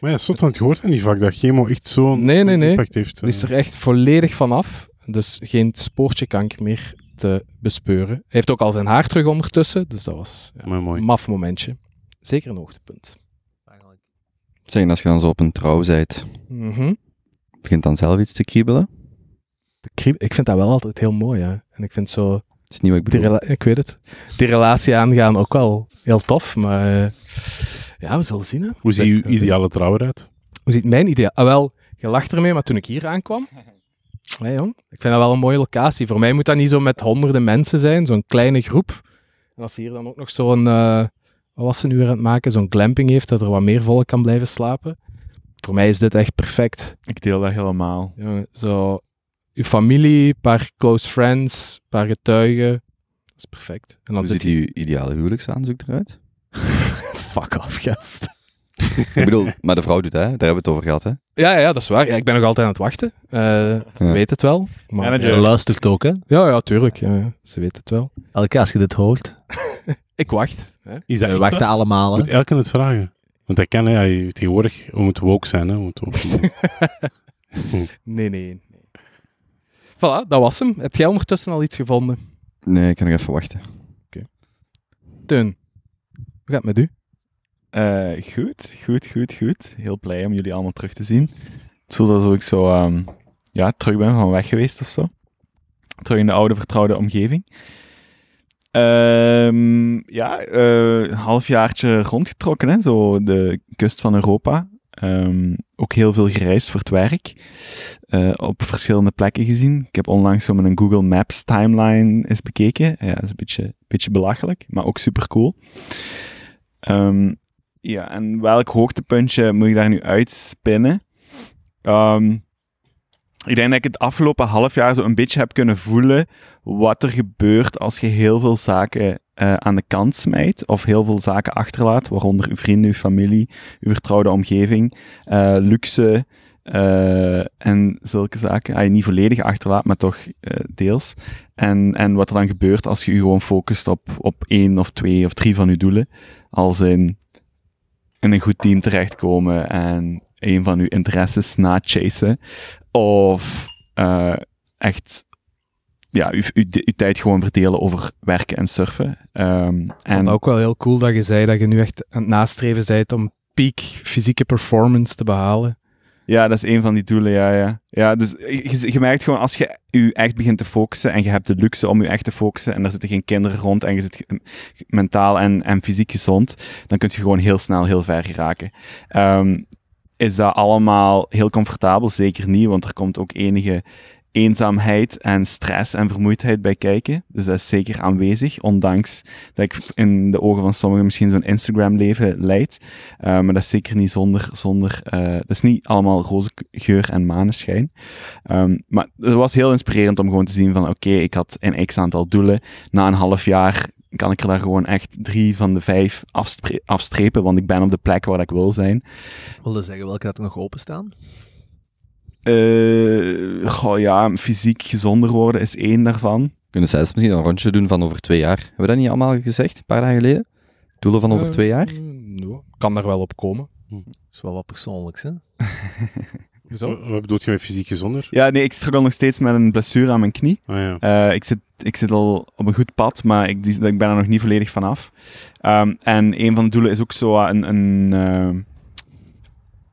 Maar ja, soort het gehoord en die vak dat chemo echt zo'n Nee, nee, nee. impact heeft. Die is er echt volledig van af. Dus geen spoortje kanker meer te bespeuren. Hij heeft ook al zijn haar terug ondertussen. Dus dat was ja, een maf momentje. Zeker een hoogtepunt. Zeg, als je dan zo op een trouw bent, Mhm. begint dan zelf iets te kriebelen? De krieb- ik vind dat wel altijd heel mooi. Hè. En ik vind zo... Dat is niet wat ik Die bedoel. ik weet het. Die relatie aangaan ook wel heel tof. Maar eh, ja, we zullen zien. Hè. Hoe ziet uw ideale trouw eruit? Hoe ziet mijn idee? Ah, wel, je lacht ermee, maar toen ik hier aankwam... Hé jong, ik vind dat wel een mooie locatie. Voor mij moet dat niet zo met honderden mensen zijn, zo'n kleine groep. En als hier dan ook nog zo'n... eh, wat was ze nu weer aan het maken? Zo'n glamping heeft, dat er wat meer volk kan blijven slapen. Voor mij is dit echt perfect. Ik deel dat helemaal. Jongen, zo... Uw familie, een paar close friends, een paar getuigen. Dat is perfect. En dan Hoe zit ziet je... uw ideale huwelijksaanzoek eruit? Fuck off, gast. Ik bedoel, maar de vrouw doet hè, daar hebben we het over gehad hè. Ja, ja, dat is waar. Ja, ik ben nog altijd aan het wachten. Eh, ze Ja. weet het wel. Maar. Ze luistert ook, hè. ja, ja, tuurlijk. Ze weet het wel. Elke als je dit hoort, Ik wacht. Hè. Is dat we wachten waar? allemaal, hè. Moet elke het vragen. Want hij kan, hè, tegenwoordig, we moeten woke zijn. Hè. We moeten woke- Nee, nee, nee. Voilà, dat was hem. Heb jij ondertussen al iets gevonden? Nee, ik kan nog even wachten. Teun, hoe gaat het met u? Eh, goed, goed, goed, goed. Heel blij om jullie allemaal terug te zien. Het voelt alsof ik zo ehm, ja, terug ben van weg geweest of zo. Terug in de oude, vertrouwde omgeving. Ehm, ja, eh, een halfjaartje rondgetrokken, hè, zo de kust van Europa. Ehm, ook heel veel gereisd voor het werk. Eh, op verschillende plekken gezien. Ik heb onlangs zo met een Google Maps timeline eens bekeken. Ja, dat is een beetje, beetje belachelijk, maar ook super cool. Ehm, ja, en welk hoogtepuntje moet ik daar nu uitspinnen? Ehm, ik denk dat ik het afgelopen half jaar zo een beetje heb kunnen voelen wat er gebeurt als je heel veel zaken eh, aan de kant smijt of heel veel zaken achterlaat, waaronder uw vrienden, uw familie, uw vertrouwde omgeving, eh, luxe eh, en zulke zaken. Ah, niet volledig achterlaat, maar toch deels. En, en wat er dan gebeurt als je je gewoon focust op, op één of twee of drie van je doelen, als in in een goed team terechtkomen en een van uw interesses nachasen. Of eh, echt ja, uw, uw, uw tijd gewoon verdelen over werken en surfen. Ehm, En en ook wel heel cool dat je zei dat je nu echt aan het nastreven bent om peak fysieke performance te behalen. Ja, dat is een van die doelen, ja. Ja, ja dus je, merkt gewoon, als je je echt begint te focussen en je hebt de luxe om je echt te focussen en er zitten geen kinderen rond en je zit mentaal en, en fysiek gezond, dan kun je gewoon heel snel heel ver geraken. Ehm, is dat allemaal heel comfortabel? Zeker niet, want er komt ook enige eenzaamheid en stress en vermoeidheid bij kijken. Dus dat is zeker aanwezig, ondanks dat ik in de ogen van sommigen misschien zo'n Instagram-leven leid. Uh, maar dat is zeker niet zonder, zonder uh, dat is niet allemaal roze geur en maneschijn. Um, maar het was heel inspirerend om gewoon te zien van, oké, ik had een x-aantal doelen. Na een half jaar kan ik er daar gewoon echt drie van de vijf afstre afstrepen, want ik ben op de plek waar ik wil zijn. Wilde zeggen welke dat er nog openstaan? Uh, goh, ja, fysiek gezonder worden is één daarvan. Kunnen zelfs misschien een rondje doen van over twee jaar. Hebben we dat niet allemaal gezegd, een paar dagen geleden? Doelen van over Uh, twee jaar? No, kan daar wel op komen. Dat is wel wat persoonlijks, hè? Zo. Wat bedoel je met fysiek gezonder? Ja, nee, ik struggle nog steeds met een blessure aan mijn knie. Ah, ja. Uh, ik, zit, ik zit al op een goed pad, maar ik, ik ben er nog niet volledig vanaf. Um, en een van de doelen is ook zo een, een, uh,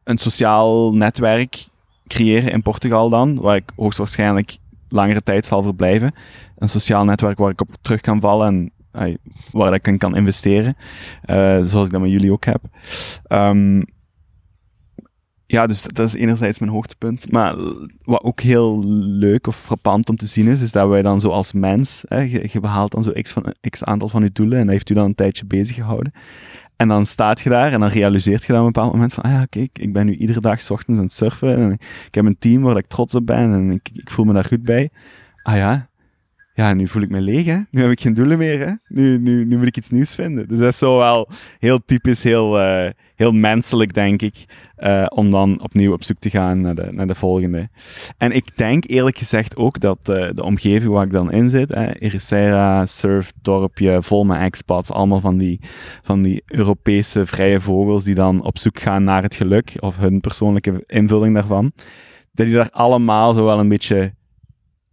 een sociaal netwerk creëren in Portugal dan, waar ik hoogstwaarschijnlijk langere tijd zal verblijven. Een sociaal netwerk waar ik op terug kan vallen en waar ik in kan investeren, uh, zoals ik dat met jullie ook heb. Um, ja, dus dat is enerzijds mijn hoogtepunt. Maar wat ook heel leuk of frappant om te zien is, is dat wij dan zo als mens, hè, je, behaalt dan zo x, van, x aantal van je doelen en dat heeft u dan een tijdje bezig gehouden. En dan staat je daar en dan realiseert je dan op een bepaald moment van, ah ja, kijk, ik ben nu iedere dag ochtends aan het surfen en ik heb een team waar ik trots op ben en ik, ik voel me daar goed bij. Ah ja, ja, nu voel ik me leeg, hè. Nu heb ik geen doelen meer, hè. Nu, nu, nu moet ik iets nieuws vinden. Dus dat is zo wel heel typisch, heel, uh, heel menselijk, denk ik, uh, om dan opnieuw op zoek te gaan naar de, naar de volgende. En ik denk eerlijk gezegd ook dat uh, de omgeving waar ik dan in zit, hè, Ericeira, surf, dorpje, vol met expats, allemaal van die, van die Europese vrije vogels die dan op zoek gaan naar het geluk, of hun persoonlijke invulling daarvan, dat die daar allemaal zo wel een beetje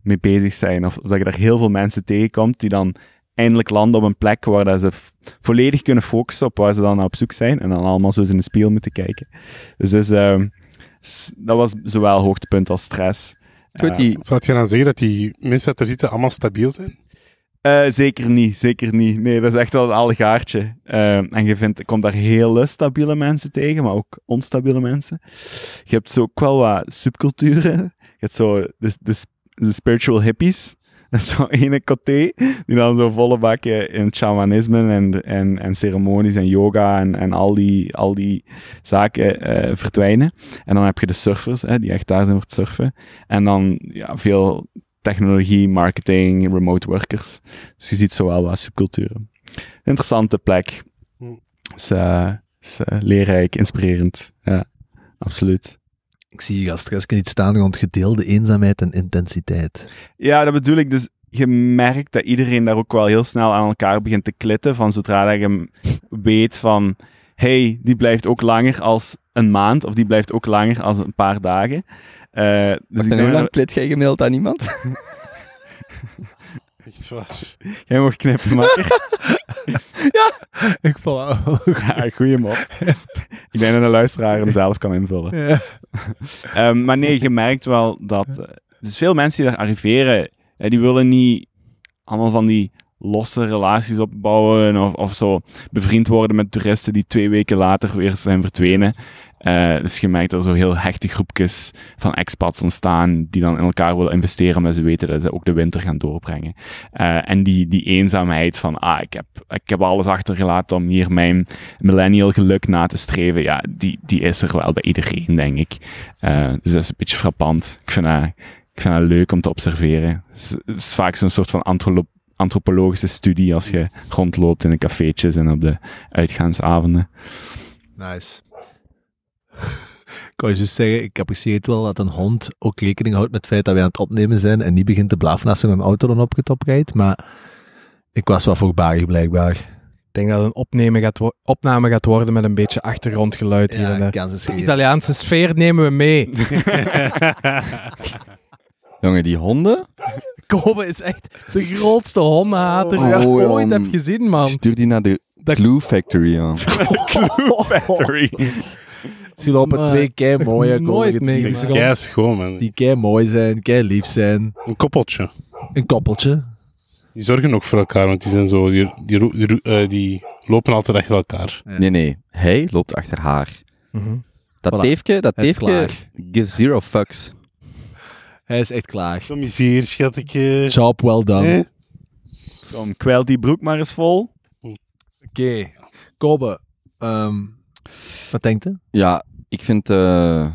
mee bezig zijn. Of dat je daar heel veel mensen tegenkomt die dan eindelijk landen op een plek waar dat ze volledig kunnen focussen op waar ze dan op zoek zijn. En dan allemaal zo eens in de spiegel moeten kijken. Dus, dus uh, dat was zowel hoogtepunt als stress. Uh. Zou je dan zeggen dat die er zitten allemaal stabiel zijn? Uh, zeker niet, zeker niet. Nee, dat is echt wel een algaartje. Uh, en je vindt, komt daar hele stabiele mensen tegen, maar ook onstabiele mensen. Je hebt zo ook wel wat subculturen. Je hebt zo de, de de spiritual hippies. Dat is zo ene coté, die dan zo volle bakken in shamanisme en, en, en ceremonies en yoga en, en al, die, al die zaken uh, verdwijnen. En dan heb je de surfers, hè, die echt daar zijn voor het surfen. En dan ja, veel technologie, marketing, remote workers. Dus je ziet zo wel wat subculturen. Interessante plek. Uh, is eh, leerrijk, inspirerend. Ja, absoluut. Ik zie als stressje iets staan rond gedeelde eenzaamheid en intensiteit. Ja, dat bedoel ik. Dus je merkt dat iedereen daar ook wel heel snel aan elkaar begint te klitten. Van zodra dat je hem weet van... hey, die blijft ook langer als een maand. Of die blijft ook langer als een paar dagen. Eh, dus ik hoe lang dat- klit jij gemaild aan iemand? Echt waar. Jij mag knippen, maar... Ik val ja, hem op. ik denk dat de luisteraar hem zelf kan invullen. ja. Ehm, maar nee, je merkt wel dat... eh, dus veel mensen die daar arriveren, ja, die willen niet allemaal van die losse relaties opbouwen of, of zo bevriend worden met toeristen die twee weken later weer zijn verdwenen. Eh, dus je merkt dat er zo heel hechte groepjes van expats ontstaan die dan in elkaar willen investeren omdat ze weten dat ze ook de winter gaan doorbrengen. Eh, en die, die eenzaamheid van, ah, ik heb, ik heb alles achtergelaten om hier mijn millennial geluk na te streven, ja, die, die is er wel bij iedereen, denk ik. Eh, dus dat is een beetje frappant. Ik vind dat, ik vind dat leuk om te observeren. Het is, vaak zo'n soort van antro- antropologische studie als je rondloopt in de cafeetjes en op de uitgaansavonden. Nice. Ik wou je juist zeggen, ik apprecieer het wel dat een hond ook rekening houdt met het feit dat wij aan het opnemen zijn en niet begint te blaffen als er een auto dan op het oprijdt, maar ik was wel voorbarig blijkbaar. Ik denk dat het een opname gaat, opname gaat worden met een beetje achtergrondgeluid hier en Ja, De. Italiaanse sfeer nemen we mee. Jongen, die honden? Kobe is echt de grootste hondenhater die ik Oh, ooit heb gezien, man. Stuur die naar de Dat- Glue Factory aan. Factory. Ze lopen Maar twee kei mooie golden Kei schoon, man. die kei mooi zijn, kei lief zijn. Een koppeltje. Een koppeltje. Die zorgen ook voor elkaar, want die zijn zo... Die, die, eh, die lopen altijd achter elkaar. Ja. Nee, nee. Hij loopt achter haar. Mhm. Dat Voilà. teefje, dat teefje, klaar. gives zero fucks. Hij is echt klaar. Kom eens hier, schatje. Job well done. Eh? Kom, kwelt die broek maar eens vol. Oké. Kobe, ehm, wat denkt u? Ja, ik vind... eh,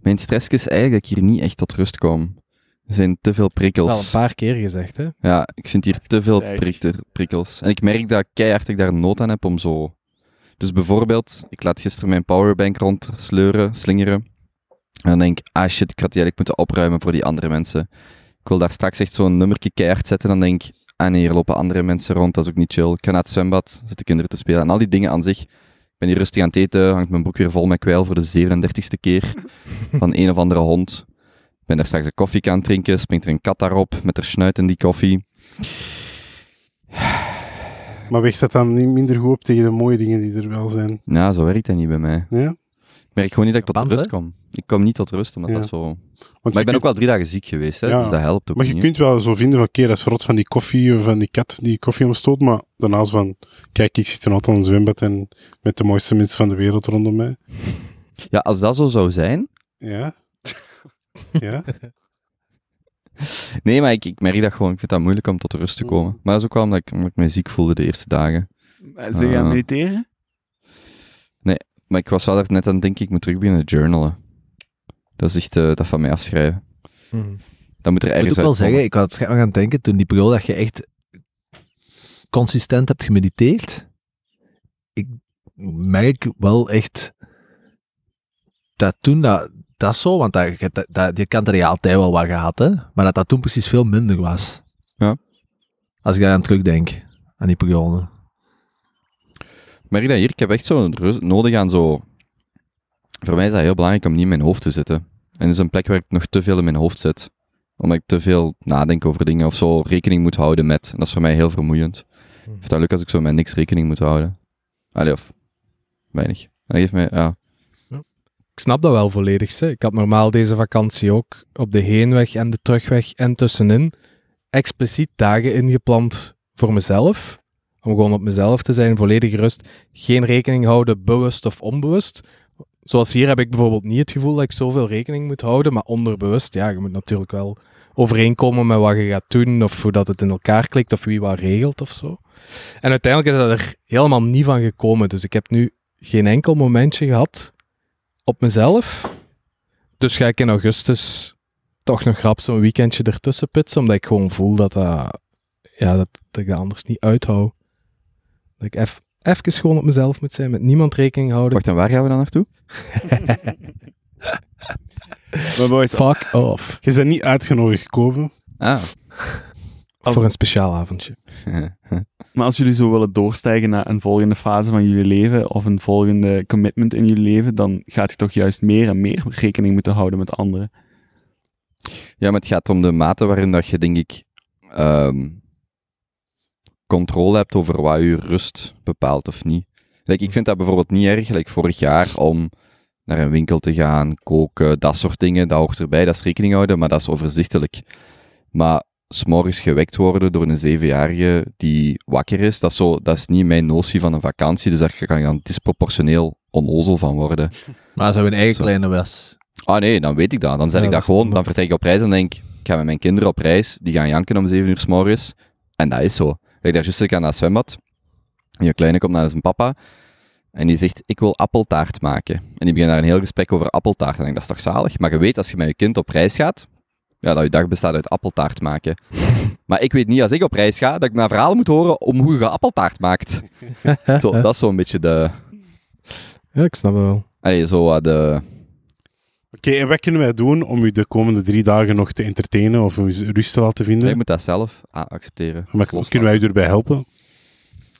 mijn stress is eigenlijk dat ik hier niet echt tot rust kom. Er zijn te veel prikkels. Wel een paar keer gezegd, hè. Ja, ik vind hier te veel prikkels. En ik merk dat keihard ik daar nood aan heb om zo... Dus bijvoorbeeld, ik laat gisteren mijn powerbank rondsleuren, slingeren. En dan denk ik, ah shit, ik had die eigenlijk moeten opruimen voor die andere mensen. Ik wil daar straks echt zo'n nummertje keihard zetten. Dan denk ik, ah nee, hier lopen andere mensen rond, dat is ook niet chill. Ik ga naar het zwembad, zitten kinderen te spelen. En al die dingen aan zich. Ben hier rustig aan het eten, hangt mijn broek weer vol met kwijl voor de 37ste keer. van een of andere hond. Ik ben daar straks een koffie aan het drinken, springt er een kat daarop met haar snuit in die koffie. Maar weegt dat dan niet minder goed op tegen de mooie dingen die er wel zijn? Ja, zo werkt dat niet bij mij. Ja? Ik merk gewoon niet dat ik tot Band, rust kom. Ik kom niet tot rust, omdat Ja. dat zo... Want Maar ik ben ook wel drie dagen ziek geweest, hè, Ja. dus dat helpt ook Maar je niet. kunt wel zo vinden van, oké, dat is rot van die koffie of van die kat die koffie omstoot, maar daarnaast van, kijk, ik zit er altijd aan een zwembad en met de mooiste mensen van de wereld rondom mij. Ja, als dat zo zou zijn... Ja? ja? Nee, maar ik, ik merk dat gewoon. Ik vind dat moeilijk om tot rust te komen. Maar dat is ook wel omdat ik, omdat ik me ziek voelde de eerste dagen. Zeg je aan het Ah. mediteren? Maar ik was wel net aan het denken, ik moet terug beginnen journalen. Dat is echt eh, dat van mij afschrijven. Mhm. Dat moet er Ik moet ergens ook wel zeggen, ik had het nog aan het denken, toen die periode dat je echt consistent hebt gemediteerd, ik merk wel echt dat toen dat, dat is zo, want dat, dat, dat, die kant had je altijd wel wat gehad, hè, maar dat dat toen precies veel minder was. Ja. Als ik daar aan terugdenk, aan die periode. Ik merk dat hier, ik heb echt zo rust nodig aan zo... Voor mij is dat heel belangrijk om niet in mijn hoofd te zitten. En het is een plek waar ik nog te veel in mijn hoofd zit. Omdat ik te veel nadenk over dingen of zo rekening moet houden met. En dat is voor mij heel vermoeiend. Ik vind het leuk als ik zo met niks rekening moet houden. Allee, of weinig. Dat geeft mij, ja. Ik snap dat wel volledig. Hè. Ik had normaal deze vakantie ook op de heenweg en de terugweg en tussenin expliciet dagen ingepland voor mezelf. Om gewoon op mezelf te zijn, volledig rust. Geen rekening houden, bewust of onbewust. Zoals hier heb ik bijvoorbeeld niet het gevoel dat ik zoveel rekening moet houden, maar onderbewust, ja, je moet natuurlijk wel overeenkomen met wat je gaat doen, of hoe dat het in elkaar klikt, of wie wat regelt of zo. En uiteindelijk is dat er helemaal niet van gekomen. Dus ik heb nu geen enkel momentje gehad op mezelf. Dus ga ik in augustus toch nog grap zo'n weekendje ertussen pitsen, omdat ik gewoon voel dat, dat, ja, dat, dat ik dat anders niet uithoud. Dat ik eff- even gewoon op mezelf moet zijn, met niemand rekening houden. Wacht, en waar gaan we dan naartoe? Maar boys, Fuck off. Je bent niet uitgenodigd gekomen. Ah. Voor een speciaal avondje. Maar als jullie zo willen doorstijgen naar een volgende fase van jullie leven of een volgende commitment in jullie leven, dan gaat je toch juist meer en meer rekening moeten houden met anderen. Ja, maar het gaat om de mate waarin dat je, denk ik, ehm, controle hebt over wat je rust bepaalt of niet. Like, ik vind dat bijvoorbeeld niet erg, like vorig jaar, om naar een winkel te gaan, koken, dat soort dingen, dat hoort erbij, dat is rekening houden, maar dat is overzichtelijk. Maar s'morgens gewekt worden door een zevenjarige die wakker is, dat is, zo, dat is niet mijn notie van een vakantie, dus daar kan ik dan disproportioneel onnozel van worden. Maar als hij een eigen Zo. kleine was. Ah nee, dan weet ik dat. Dan zeg Ja, ik dat gewoon. Dan vertrek ik op reis en denk ik, ik ga met mijn kinderen op reis. Die gaan janken om 7 uur s morgens. En dat is zo. Ik daar juist aan dat zwembad. En je kleine komt naar zijn papa. En die zegt, ik wil appeltaart maken. En die beginnen daar een heel gesprek over appeltaart. En ik denk, dat is toch zalig? Maar je weet, als je met je kind op reis gaat, ja, dat je dag bestaat uit appeltaart maken. maar ik weet niet, als ik op reis ga, dat ik mijn verhaal moet horen om hoe je appeltaart maakt. zo, dat is zo'n beetje de... Ja, ik snap het wel. Allee, zo de... Oké, en wat kunnen wij doen om u de komende drie dagen nog te entertainen of om u rust te laten vinden? Je moet dat zelf ah, accepteren. Maar kunnen wij u erbij helpen?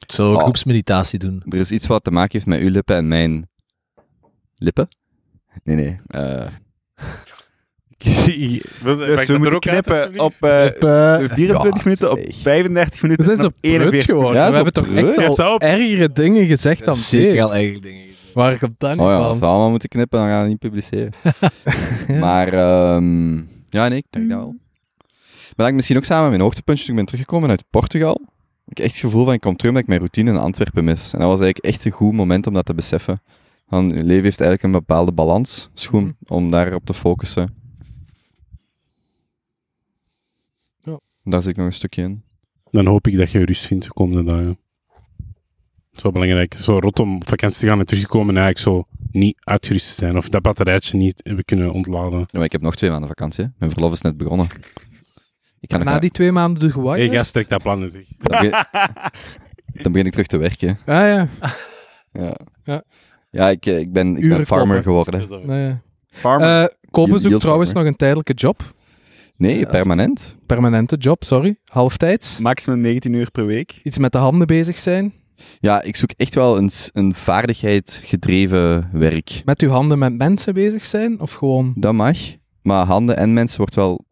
Ik zou ook Oh. groepsmeditatie doen. Er is iets wat te maken heeft met uw lippen en mijn lippen. Nee, nee. eh, Dus we moeten knippen op eh, Lippen. 24 Ja, minuten, op zeg. 35 We minuten zijn en zo op prut 41 geworden. Ja, we zo hebben toch echt al ergere dingen gezegd dan Zeker al eigen dingen. Waar komt dat niet oh ja, van? als we allemaal moeten knippen, dan gaan we het niet publiceren. Maar, ehm, ja, nee, ik denk dat wel. Maar dat ik misschien ook samen met mijn hoogtepuntje, toen ik ben teruggekomen uit Portugal, ik echt het gevoel van, ik kom terug omdat ik mijn routine in Antwerpen mis. En dat was eigenlijk echt een goed moment om dat te beseffen. Van, je leven heeft eigenlijk een bepaalde balans. Is goed om daarop te focussen. Ja. Daar zit ik nog een stukje in. Dan hoop ik dat je rust vindt de komende dagen. Het is wel belangrijk. Zo rot om op vakantie te gaan en terug te komen en eigenlijk zo niet uitgerust te zijn. Of dat batterijtje niet hebben kunnen ontladen. Ja, maar ik heb nog twee maanden vakantie. hè. Mijn verlof is net begonnen. Ik ga nog Na die twee maanden de Hé, Hawaii. hey, gast, trek dat plannen zeg. dan, begin, dan begin ik terug te werken. Ah ja. Ja, Ja. ja ik, eh, ik ben, ik ben farmer geworden. Nee. Farmer. Eh Yield zoekt trouwens farmer. nog een tijdelijke job. Nee, Ja, permanent. Permanente job, sorry. Halftijds. Maximum 19 uur per week. Iets met de handen bezig zijn. Ja, ik zoek echt wel een, een vaardigheid gedreven werk. Met uw handen met mensen bezig zijn. Of gewoon... Dat mag. Maar handen en mensen wordt wel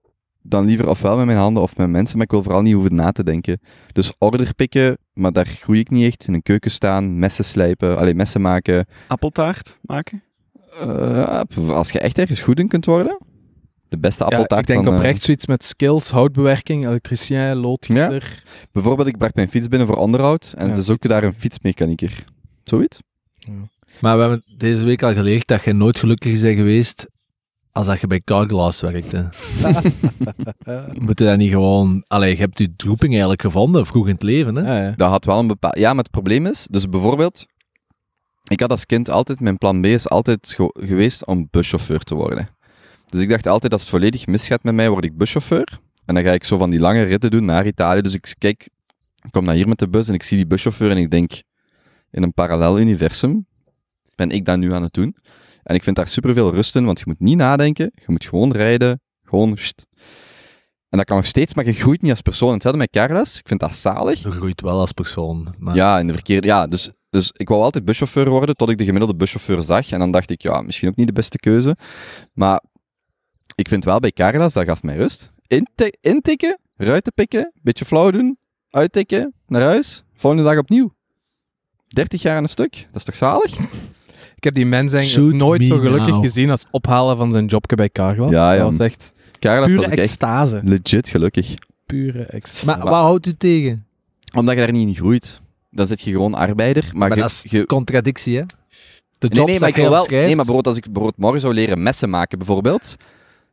dan liever ofwel met mijn handen of met mensen, maar ik wil vooral niet hoeven na te denken. Dus order pikken, maar daar groei ik niet echt. In een keuken staan, messen slijpen, alleen messen maken. Appeltaart maken. Eh, als je echt ergens goed in kunt worden, de beste Ja, appeltaart ik denk eh, oprecht zoiets met skills, houtbewerking, elektricien, loodgieter. Bijvoorbeeld, ik bracht mijn fiets binnen voor onderhoud en Ja, ze zochten daar een fietsmechanieker. Zoiets? Maar we hebben deze week al geleerd dat je nooit gelukkig bent geweest als dat je bij Carglass werkte. Moet je dat niet gewoon... Allee, je hebt je droeping eigenlijk gevonden, vroeg in het leven, hè? Ja, ja. Dat had wel een bepaald... Ja, maar het probleem is, dus bijvoorbeeld, ik had als kind altijd, mijn plan B is altijd ge- geweest om buschauffeur te worden. Dus ik dacht altijd, als het volledig misgaat met mij, word ik buschauffeur. En dan ga ik zo van die lange ritten doen naar Italië. Dus ik kijk, ik kom naar hier met de bus en ik zie die buschauffeur en ik denk, in een parallel universum ben ik dat nu aan het doen. En ik vind daar superveel rust in, want je moet niet nadenken, je moet gewoon rijden, gewoon... sst. En dat kan nog steeds, maar je groeit niet als persoon. Hetzelfde met Carlos, ik vind dat zalig. Je groeit wel als persoon. Maar Ja, in de verkeerde... Ja, dus, dus ik wou altijd buschauffeur worden, tot ik de gemiddelde buschauffeur zag. En dan dacht ik, ja, misschien ook niet de beste keuze. Maar ik vind wel bij Carlas, dat gaf mij rust. Intikken, ruiten pikken, beetje flauw doen, uittikken, naar huis, volgende dag opnieuw. 30 jaar aan een stuk, dat is toch zalig? Ik heb die mens eigenlijk nooit zo gelukkig now. gezien als ophalen van zijn jobje bij Carglass. Ja, ja. Dat was echt Carlas pure was ik echt extase. legit gelukkig. Pure extase. maar wat houdt u tegen? Omdat je daar niet in groeit. Dan zit je gewoon arbeider. Maar, Maar je, dat is je- contradictie, hè? De Nee, jobs nee, maar ik wil wel. Nee, maar bijvoorbeeld als ik bijvoorbeeld morgen zou leren messen maken, bijvoorbeeld,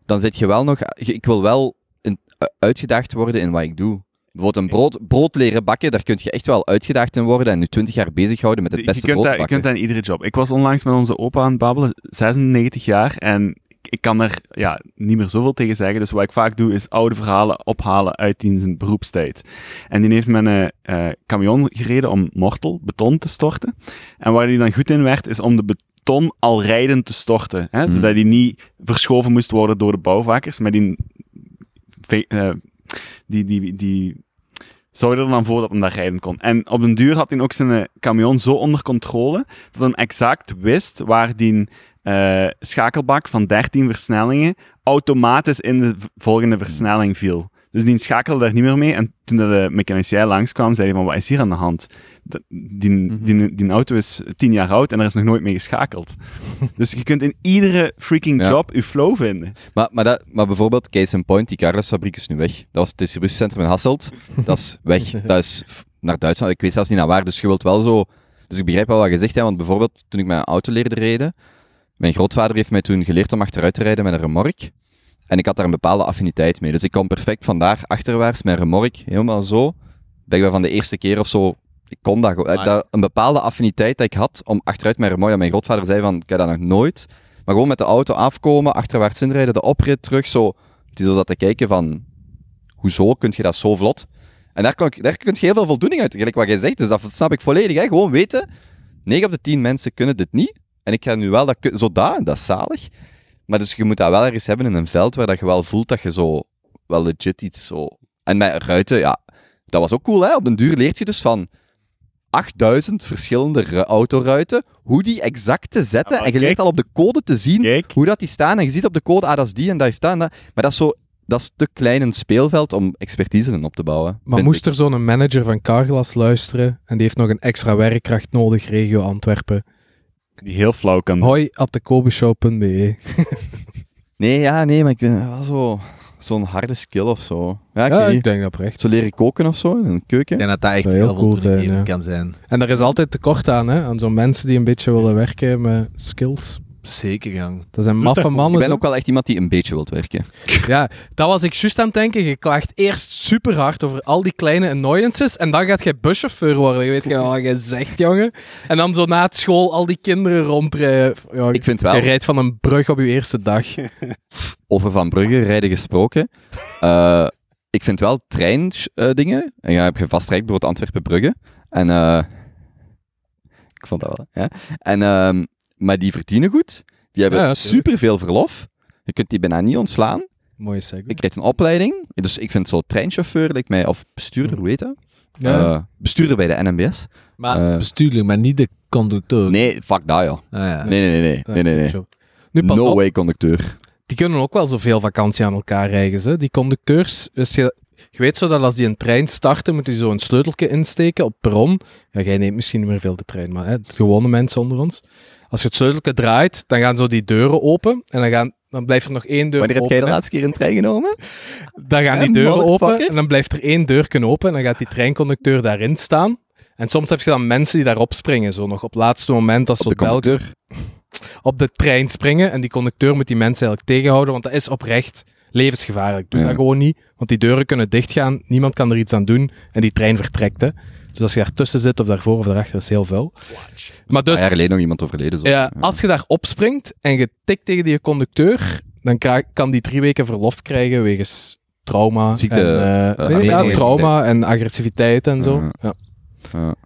dan zit je wel nog. je- Ik wil wel een, uitgedaagd worden in wat ik doe. Bijvoorbeeld een brood, brood leren bakken, daar kun je echt wel uitgedaagd in worden en nu 20 jaar bezighouden met het je, beste kunt brood dat, je kunt dat in iedere job. Ik was onlangs met onze opa aan het babbelen, 96 jaar, en ik kan er ja, niet meer zoveel tegen zeggen. Dus wat ik vaak doe, is oude verhalen ophalen uit die zijn beroepstijd. En die heeft met een eh, camion gereden om mortel, beton te storten. En waar hij dan goed in werd, is om de beton al rijdend te storten. Hè? Mhm. Zodat die niet verschoven moest worden door de bouwvakkers. Maar die, eh, die, die, die zorgde er dan voor dat hem daar rijden kon. En op den duur had hij ook zijn eh, camion zo onder controle, dat hij exact wist waar die eh, schakelbak van 13 versnellingen automatisch in de volgende versnelling viel. Dus die schakelde daar niet meer mee. En toen de mechanicien langskwam, zei hij van, wat is hier aan de hand? Die, Mhm. die, die auto is 10 jaar oud en er is nog nooit mee geschakeld. dus je kunt in iedere freaking Ja. job je flow vinden. Maar, maar, dat, maar bijvoorbeeld, case in point, die Carlos-fabriek is nu weg. Dat was het distributiecentrum in Hasselt. Dat is weg. Dat is naar Duitsland. Ik weet zelfs niet naar waar. Dus je wilt wel zo... Dus ik begrijp wel wat je zegt, hè, want bijvoorbeeld toen ik mijn auto leerde rijden, mijn grootvader heeft mij toen geleerd om achteruit te rijden met een remork. En ik had daar een bepaalde affiniteit mee. Dus ik kon perfect vandaar achterwaarts mijn remork helemaal zo. Blijkbaar van de eerste keer of zo. Ik kon dat gewoon. Dat- Een bepaalde affiniteit dat ik had om achteruit mijn remork. En mijn grootvader zei van, ik heb dat nog nooit. Maar gewoon met de auto afkomen, achterwaarts inrijden, de oprit terug, zo. Die zo zat te kijken van, hoezo kun je dat zo vlot? En daar, kan ik, daar kun je heel veel voldoening uit, gelijk wat jij zegt. Dus dat snap ik volledig. Hè? Gewoon weten, 9 op de 10 mensen kunnen dit niet. En ik ga nu wel dat, zo dat, en dat is zalig. Maar dus je moet dat wel ergens hebben in een veld waar dat je wel voelt dat je zo, wel legit iets zo... En met ruiten, ja, dat was ook cool, hè. Op den duur leert je dus van 8000 verschillende ru- autoruiten, hoe die exact te zetten. En je leert al op de code te zien Kijk, hoe dat die staan. En je ziet op de code, ah, dat is die en dat heeft dat en dat. Maar dat is zo... Dat is te klein een speelveld om expertise in op te bouwen. Maar moest ik. er zo'n manager van Carglass luisteren en die heeft nog een extra werkkracht nodig, regio Antwerpen. die heel flauw kan Hoi at dekobeshow.be. Nee, ja, nee, maar ik ben wel zo... Zo'n harde skill of zo. Ja, ik Ja, denk dat oprecht. Zo leren koken of zo, in een keuken. Ik denk dat dat echt heel, heel cool zijn, ja. kan zijn. En er is altijd tekort aan, hè, aan zo'n mensen die een beetje willen werken met skills. Zeker, gang. Dat zijn maffe dat. Ik mannen. ben ook wel echt iemand die een beetje wilt werken. Ja, dat was ik juist aan het denken. Je klaagt eerst super hard over al die kleine annoyances en dan gaat je buschauffeur worden. Je weet je wat je zegt, jongen. En dan zo na het school al die kinderen rondrijden. Ja, Ik vind je wel, rijdt van een brug op je eerste dag. over Van Brugge rijden gesproken, eh, ik vind wel treindingen, en ja, heb je vast bijvoorbeeld Antwerpen-Brugge, en eh, ik vond dat wel, ja. En, ehm, maar die verdienen goed, die hebben Ja, superveel verlof, je kunt die bijna niet ontslaan, Mooie segway. ik krijg een opleiding, dus ik vind zo treinchauffeur, lijkt mij, of bestuurder, hoe heet dat? Ja. Eh, bestuurder bij de NMBS. Maar Eh. bestuurlijk, maar niet de conducteur. Nee, fuck dat, ja. Ah, ja. Nee, nee, nee, nee, nee, nee, nee. Pas No op, way, conducteur. Die kunnen ook wel zoveel vakantie aan elkaar rijden. Hè? Die conducteurs, dus je, je weet zo dat als die een trein starten, moet hij zo een sleuteltje insteken op perron. Ja, jij neemt misschien niet meer veel de trein, maar hè, de gewone mensen onder ons. Als je het sleuteltje draait, dan gaan zo die deuren open en dan, gaan, dan blijft er nog één deur Wanneer heb open. jij de laatste keer een trein genomen? Dan gaan die deuren open en dan blijft er één deurken open en dan gaat die treinconducteur daarin staan. En soms heb je dan mensen die daarop springen, zo nog op het laatste moment als Op zo de. Op de trein springen. En die conducteur moet die mensen eigenlijk tegenhouden, want dat is oprecht levensgevaarlijk. Doe Ja. dat gewoon niet, want die deuren kunnen dichtgaan, niemand kan er iets aan doen en die trein vertrekt. Hè. Dus als je daartussen zit, of daarvoor of daarachter, is heel vuil. Maar Een dus, paar jaar geleden nog iemand overleden. Zo. ja, als je daar opspringt en je tikt tegen die conducteur, dan kan die drie weken verlof krijgen wegens trauma. Ziekte, en, nee, ja, agressiviteit. trauma en agressiviteit en zo. Ja.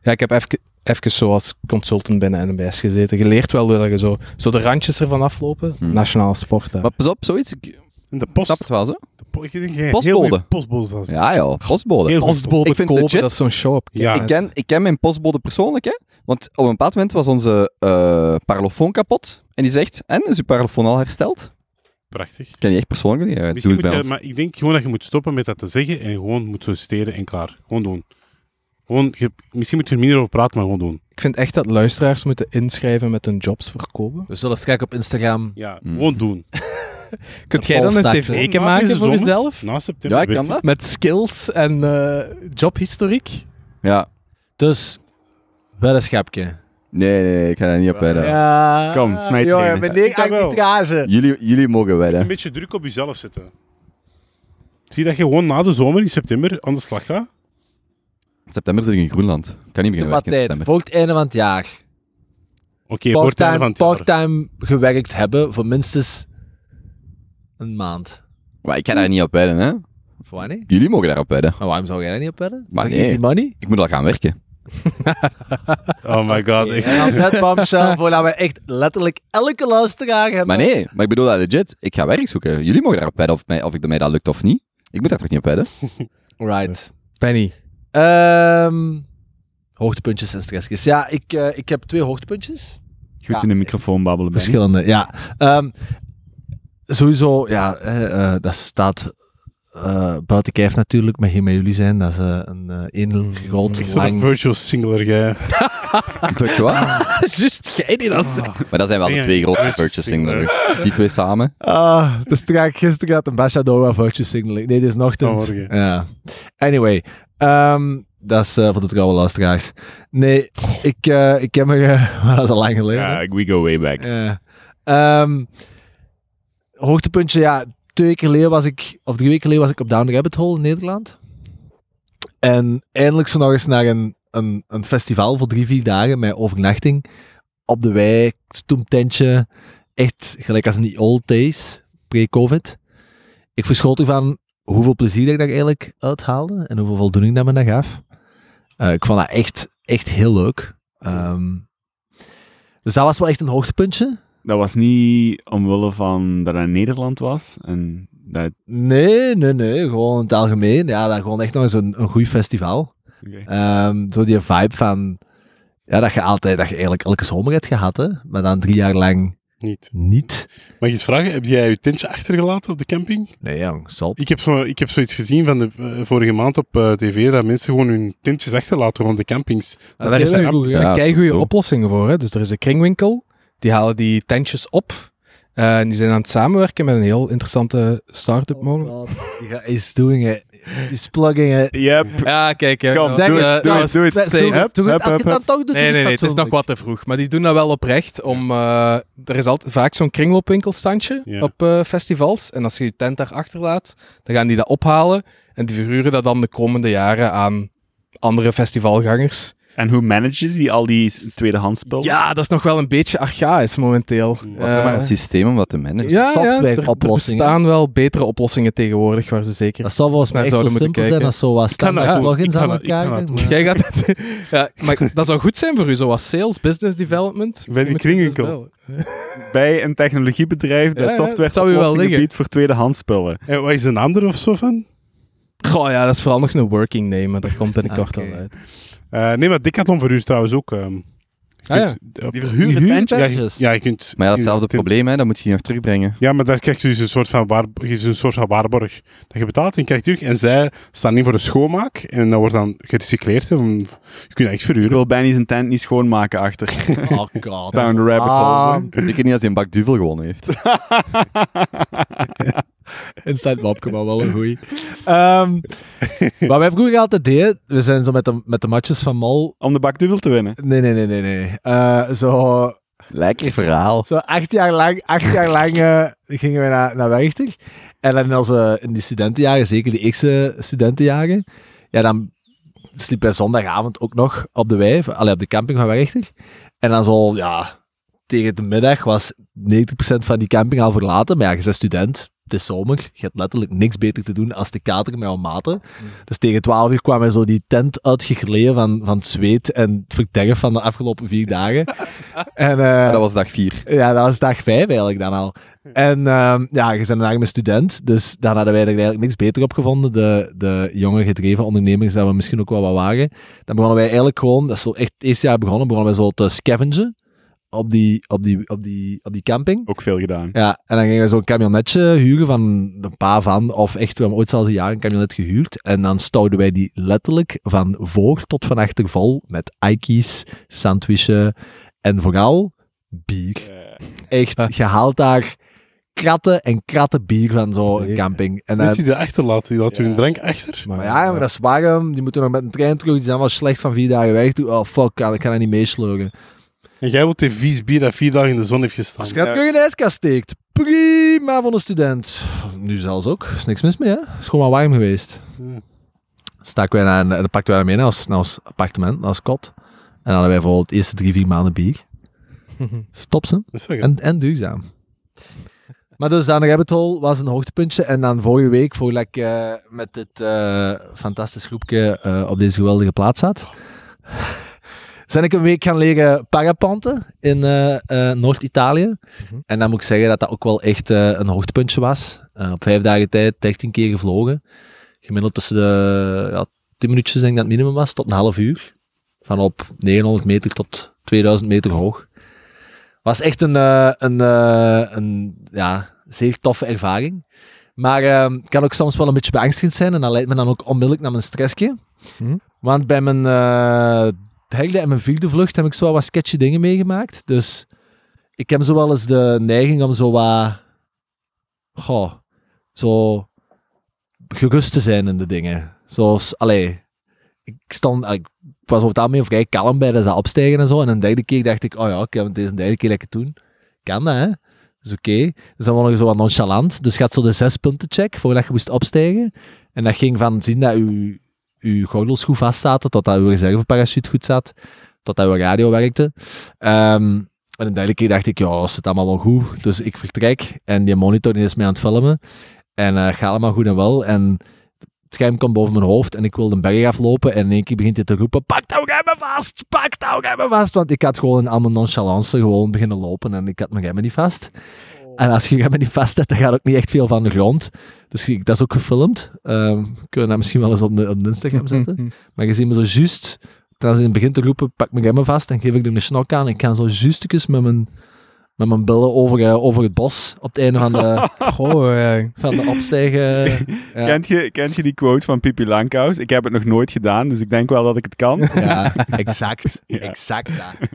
Ja, ik heb even, even zo als consultant binnen NMBS gezeten. Je leert wel dat je zo, zo de randjes ervan aflopen. Hmm. Nationale sport. Maar pas op, zoiets. Ik In de post. snap het wel, zo. ik denk Postbode. postbode. Ja, ja, postbode. Heel. Postbode Ik vind kopen, legit- dat is zo'n show op. Ja. Ik, ken, ik ken mijn postbode persoonlijk, hè. Want op een bepaald moment was onze eh parlofoon kapot. En die zegt, en, is uw parlofoon al hersteld? Prachtig. Ik ken die echt persoonlijk. Ja, doe Misschien het moet bij je, ons. maar ik denk gewoon dat je moet stoppen met dat te zeggen en gewoon moet solliciteren en klaar. Gewoon doen. Gewoon, je- misschien moet je er minder over praten, maar gewoon doen. Ik vind echt dat luisteraars moeten inschrijven met hun jobs verkopen. We zullen straks op Instagram... Ja, Hmm. gewoon doen. Kunt Een jij dan een cv maken voor zomer? jezelf? Na september. Ja, ik kan dat. Met skills en eh, jobhistoriek? Ja. Dus, weddenschapje. Nee, nee, nee, ik ga daar niet op wedden. Ja. Kom, smijt Jongen, erin. meneer Ik wel. arbitrage. Jullie, jullie mogen Een wedden. beetje druk op jezelf zetten. Zie dat je gewoon na de zomer in september aan de slag gaat. September zit ik in Groenland. Ik kan niet maar werken in tijd. september. Voor het einde van het jaar. Oké, voor het einde van Parttime het jaar. parttime gewerkt hebben voor minstens Een maand. Maar ik ga daar niet op wedden, hè. Voor wanneer? Jullie mogen daarop wedden. Maar waarom zou jij daar niet op wedden? Maar nee. easy money? Ik moet al gaan werken. Oh my god. En dan met bombshell, voordat we echt letterlijk elke luisteraar hebben. Maar nee, maar ik bedoel dat legit. Ik ga werk zoeken. Jullie mogen daarop wedden of, mij, of ik, mij dat lukt of niet. Ik moet daar toch niet op wedden? Right. Penny. Ehm, hoogtepuntjes en stressjes. Ja, ik, eh, ik heb twee hoogtepuntjes. Goed Ja. in de microfoon babbelen. Verschillende, ja. Ehm, sowieso, ja, eh, eh, dat staat eh, buiten kijf natuurlijk, maar hier met jullie zijn. Dat is een eh één groot, Ik lang... virtual. Weet je wat? Juist, jij die dat Maar dat zijn wel de Ja, twee grootste Virtual purchasing. Singular. Die twee samen. Ah, dus strak gisteren had een Ambassador virtue signaling. Nee, dit is nog. Ja. Anyway, ehm, dat is eh, voor de trouwe luisteraars. Nee, ik, eh, ik heb me... maar dat is al lang geleden. Ja, we go way back. Ehm, hoogtepuntje, ja. Twee weken geleden was ik, of drie weken geleden was ik op Down the Rabbit Hole in Nederland. En eindelijk zo nog eens naar een, een, een festival voor drie, vier dagen met overnachting. Op de wei, stoemtentje. Echt gelijk als in die old days, pre-covid. Ik verschoot ervan hoeveel plezier ik daar eigenlijk uithaalde en hoeveel voldoening dat me dat gaf. Eh, ik vond dat echt, echt heel leuk. Ehm, dus dat was wel echt een hoogtepuntje. Dat was niet omwille van dat het in Nederland was. En dat... Nee, nee, nee. Gewoon in het algemeen. Ja, dat gewoon echt nog eens een, een goed festival. Ehm, zo die vibe van... Ja, dat je altijd, dat je eigenlijk elke zomer hebt gehad, hè. Maar dan drie jaar lang Niet. niet. Mag ik eens vragen, heb jij je tentje achtergelaten op de camping? Nee, jong, zot. Ik heb, zo, ik heb zoiets gezien van de eh, vorige maand op eh, tv, dat mensen gewoon hun tentjes achterlaten rond de campings. Ja, daar is een, erg goed er gedaan. zijn Ja, goede zo. oplossingen voor. Hè. Dus er is een kringwinkel. Die halen die tentjes op. Eh, en die zijn aan het samenwerken met een heel interessante start-up mogelijk. Die ga- is doing it. Is plugging it. Yep. Ja, kijk. hè. Kom, Dat- zeg doe het, doe dat het, doe het. Doe het, Hup, doe het. hup, Als je hup, het dan toch doet, doe Nee, nee, nee, het is nog wat te vroeg. Maar die doen dat wel oprecht. Om, eh, er is altijd vaak zo'n kringloopwinkelstandje op eh, festivals. En als je je tent daar achterlaat, dan gaan die dat ophalen. En die verhuren dat dan de komende jaren aan andere festivalgangers. En hoe manage je die, al die tweedehands spullen? Ja, dat is nog wel een beetje archaïs momenteel. Was er maar een Eh, systeem om dat te managen? ja, ja, er- softwareoplossingen. Er bestaan wel betere oplossingen tegenwoordig waar ze zeker... Dat zou volgens mij echt zo simpel zijn als zo wat dat standaard plugins aan dat- elkaar. dat Jij gaat het... ja, maar dat zou goed zijn voor u, zoals sales, business development. Bij die wel- een technologiebedrijf dat software dat zou u wel oplossingen liggen. biedt voor tweedehands spullen. En wat is een ander of zo van? Goh, ja, dat is vooral nog een working name, maar dat komt binnenkort Oké. al uit. Eh, nee, maar Decathlon verhuurt trouwens ook. ehm, je Ah, ja. kunt- op- Die verhuren ja, je- ja, kunt... Maar ja, datzelfde je- probleem, hè, dan moet je die nog terugbrengen. Ja, maar daar krijg je dus een soort van, waar, een soort van waarborg. Dat je betaalt en je krijgt terug. En zij staan in voor de schoonmaak. En dat wordt dan gerecycleerd. hè, van- Je kunt dat echt Ik verhuren. wil Benny zijn tent niet schoonmaken achter. Oh god. Down the rabbit Ah, hole. Zeker niet als hij een bak duvel gewonnen heeft. Instant mopje, maar wel een goeie. Ehm, wat wij vroeger altijd deden, we zijn zo met de, met de matches van Mol... Om de bakduvel te winnen. Nee, nee, nee, nee, nee. Eh, zo, Lekker verhaal. zo acht jaar lang, acht jaar lang eh, gingen we naar, naar Werchter. En dan in, onze, in die studentenjaren, zeker de eerste studentenjaren, ja, dan sliep wij zondagavond ook nog op de wei, allee, op de camping van Werchter. En dan zo, ja, tegen de middag was 90% van die camping al verlaten. Maar ja, je bent student, is zomer, je hebt letterlijk niks beter te doen als te kateren met jouw maten. Dus tegen 12 uur kwamen we zo die tent uitgegleden van, van het zweet en het verderf van de afgelopen vier dagen. en, Ja, dat was dag vier. ja, dat was dag vijf eigenlijk dan al. En ehm, ja, je bent een arme student, dus dan hadden wij er eigenlijk niks beter op gevonden. De, de jonge gedreven ondernemers, dat we misschien ook wel wat wagen. Dan begonnen wij eigenlijk gewoon, dat is zo echt het eerste jaar begonnen, begonnen wij zo te scavengen op die, op die, op die, op die camping. Ook veel gedaan. Ja, en dan gingen we zo'n camionetje huren van een paar van, of echt, we hebben ooit zelfs een jaar een camionet gehuurd. En dan stouwden wij die letterlijk van voor tot van achter vol met Ike's, sandwichen en vooral bier. Echt, je haalt daar kratten en kratten bier van zo'n camping. En dan, Mensen die dat achterlaten, die laten Ja. hun drank achter. maar ja, maar dat is warm, die moeten nog met een trein terug, die zijn wel slecht van vier dagen weg. Oh fuck, ik ga dat niet meesleuren. En jij wilt die vies bier dat vier dagen in de zon heeft gestaan. Als je dat terug in de ijskast steekt, prima voor een student. Nu zelfs ook, is niks mis mee hè. is gewoon wel warm geweest. Ja. Staken wij naar, en dan pakten wij mee naar ons, naar ons appartement, naar ons kot. En dan hadden wij bijvoorbeeld de eerste drie, vier maanden bier. Stop ze. En, en duurzaam. Maar dus the Rabbit Hole was een hoogtepuntje. En dan vorige week, voordat ik eh, met dit eh fantastisch groepje eh, op deze geweldige plaats zat, zijn ik een week gaan leren parapanten in eh, eh, Noord-Italië. Mhm. En dan moet ik zeggen dat dat ook wel echt eh, een hoogtepuntje was. Op vijf dagen tijd 13 keer gevlogen. Gemiddeld tussen de ja, 10 minuutjes, denk ik dat het minimum was, tot een half uur. Van op 900 meter tot 2000 meter hoog. Was echt een, een, een ja, zeer toffe ervaring. Maar eh, kan ook soms wel een beetje beangstigend zijn. En dat leidt me dan ook onmiddellijk naar mijn stressje. Hm. Want bij mijn derde en mijn vierde vlucht heb ik zo wat sketchy dingen meegemaakt. Dus ik heb zo wel eens de neiging om zo wat... Goh, zo gerust te zijn in de dingen. Zoals, allee, ik stond, ik was over het algemeen vrij kalm bij dat opstijgen en zo. En een derde keer dacht ik, oh ja, ik heb deze derde keer lekker doen. Kan dat, hè? Is oké. Dus dan ik zo wat nonchalant. Dus je had zo de zes punten check voordat je moest opstijgen. En dat ging van zien dat je, je gordels goed vast zaten, tot dat je reserveparachute goed zat, tot dat je radio werkte. Ehm, en een derde keer dacht ik, ja, is het allemaal wel goed. Dus ik vertrek en die monitor is mee aan het filmen. En eh gaat allemaal goed en wel. En het scherm komt boven mijn hoofd en ik wil de berg aflopen. En in één keer begint hij te roepen, pak nou remmen vast, pak nou remmen vast. Want ik had gewoon in al mijn nonchalance gewoon beginnen lopen en ik had mijn remmen niet vast. En als je niet vast hebt, dan gaat ook niet echt veel van de grond. Dus dat is ook gefilmd. Ehm kunnen we dat misschien wel eens op de, op de Instagram zetten. Maar je ziet me zo juist, als hij begint te roepen, pak mijn remmen vast, dan geef ik er een snok aan. Ik ga zo juistjes met mijn, met mijn billen over, eh, over het bos op het einde van de, Goh, eh, van de opstijgen. Ja. Kent, je, kent je die quote van Pippi Langkous? Ik heb het nog nooit gedaan, dus ik denk wel dat ik het kan. Ja, exact. Ja. Exact dat.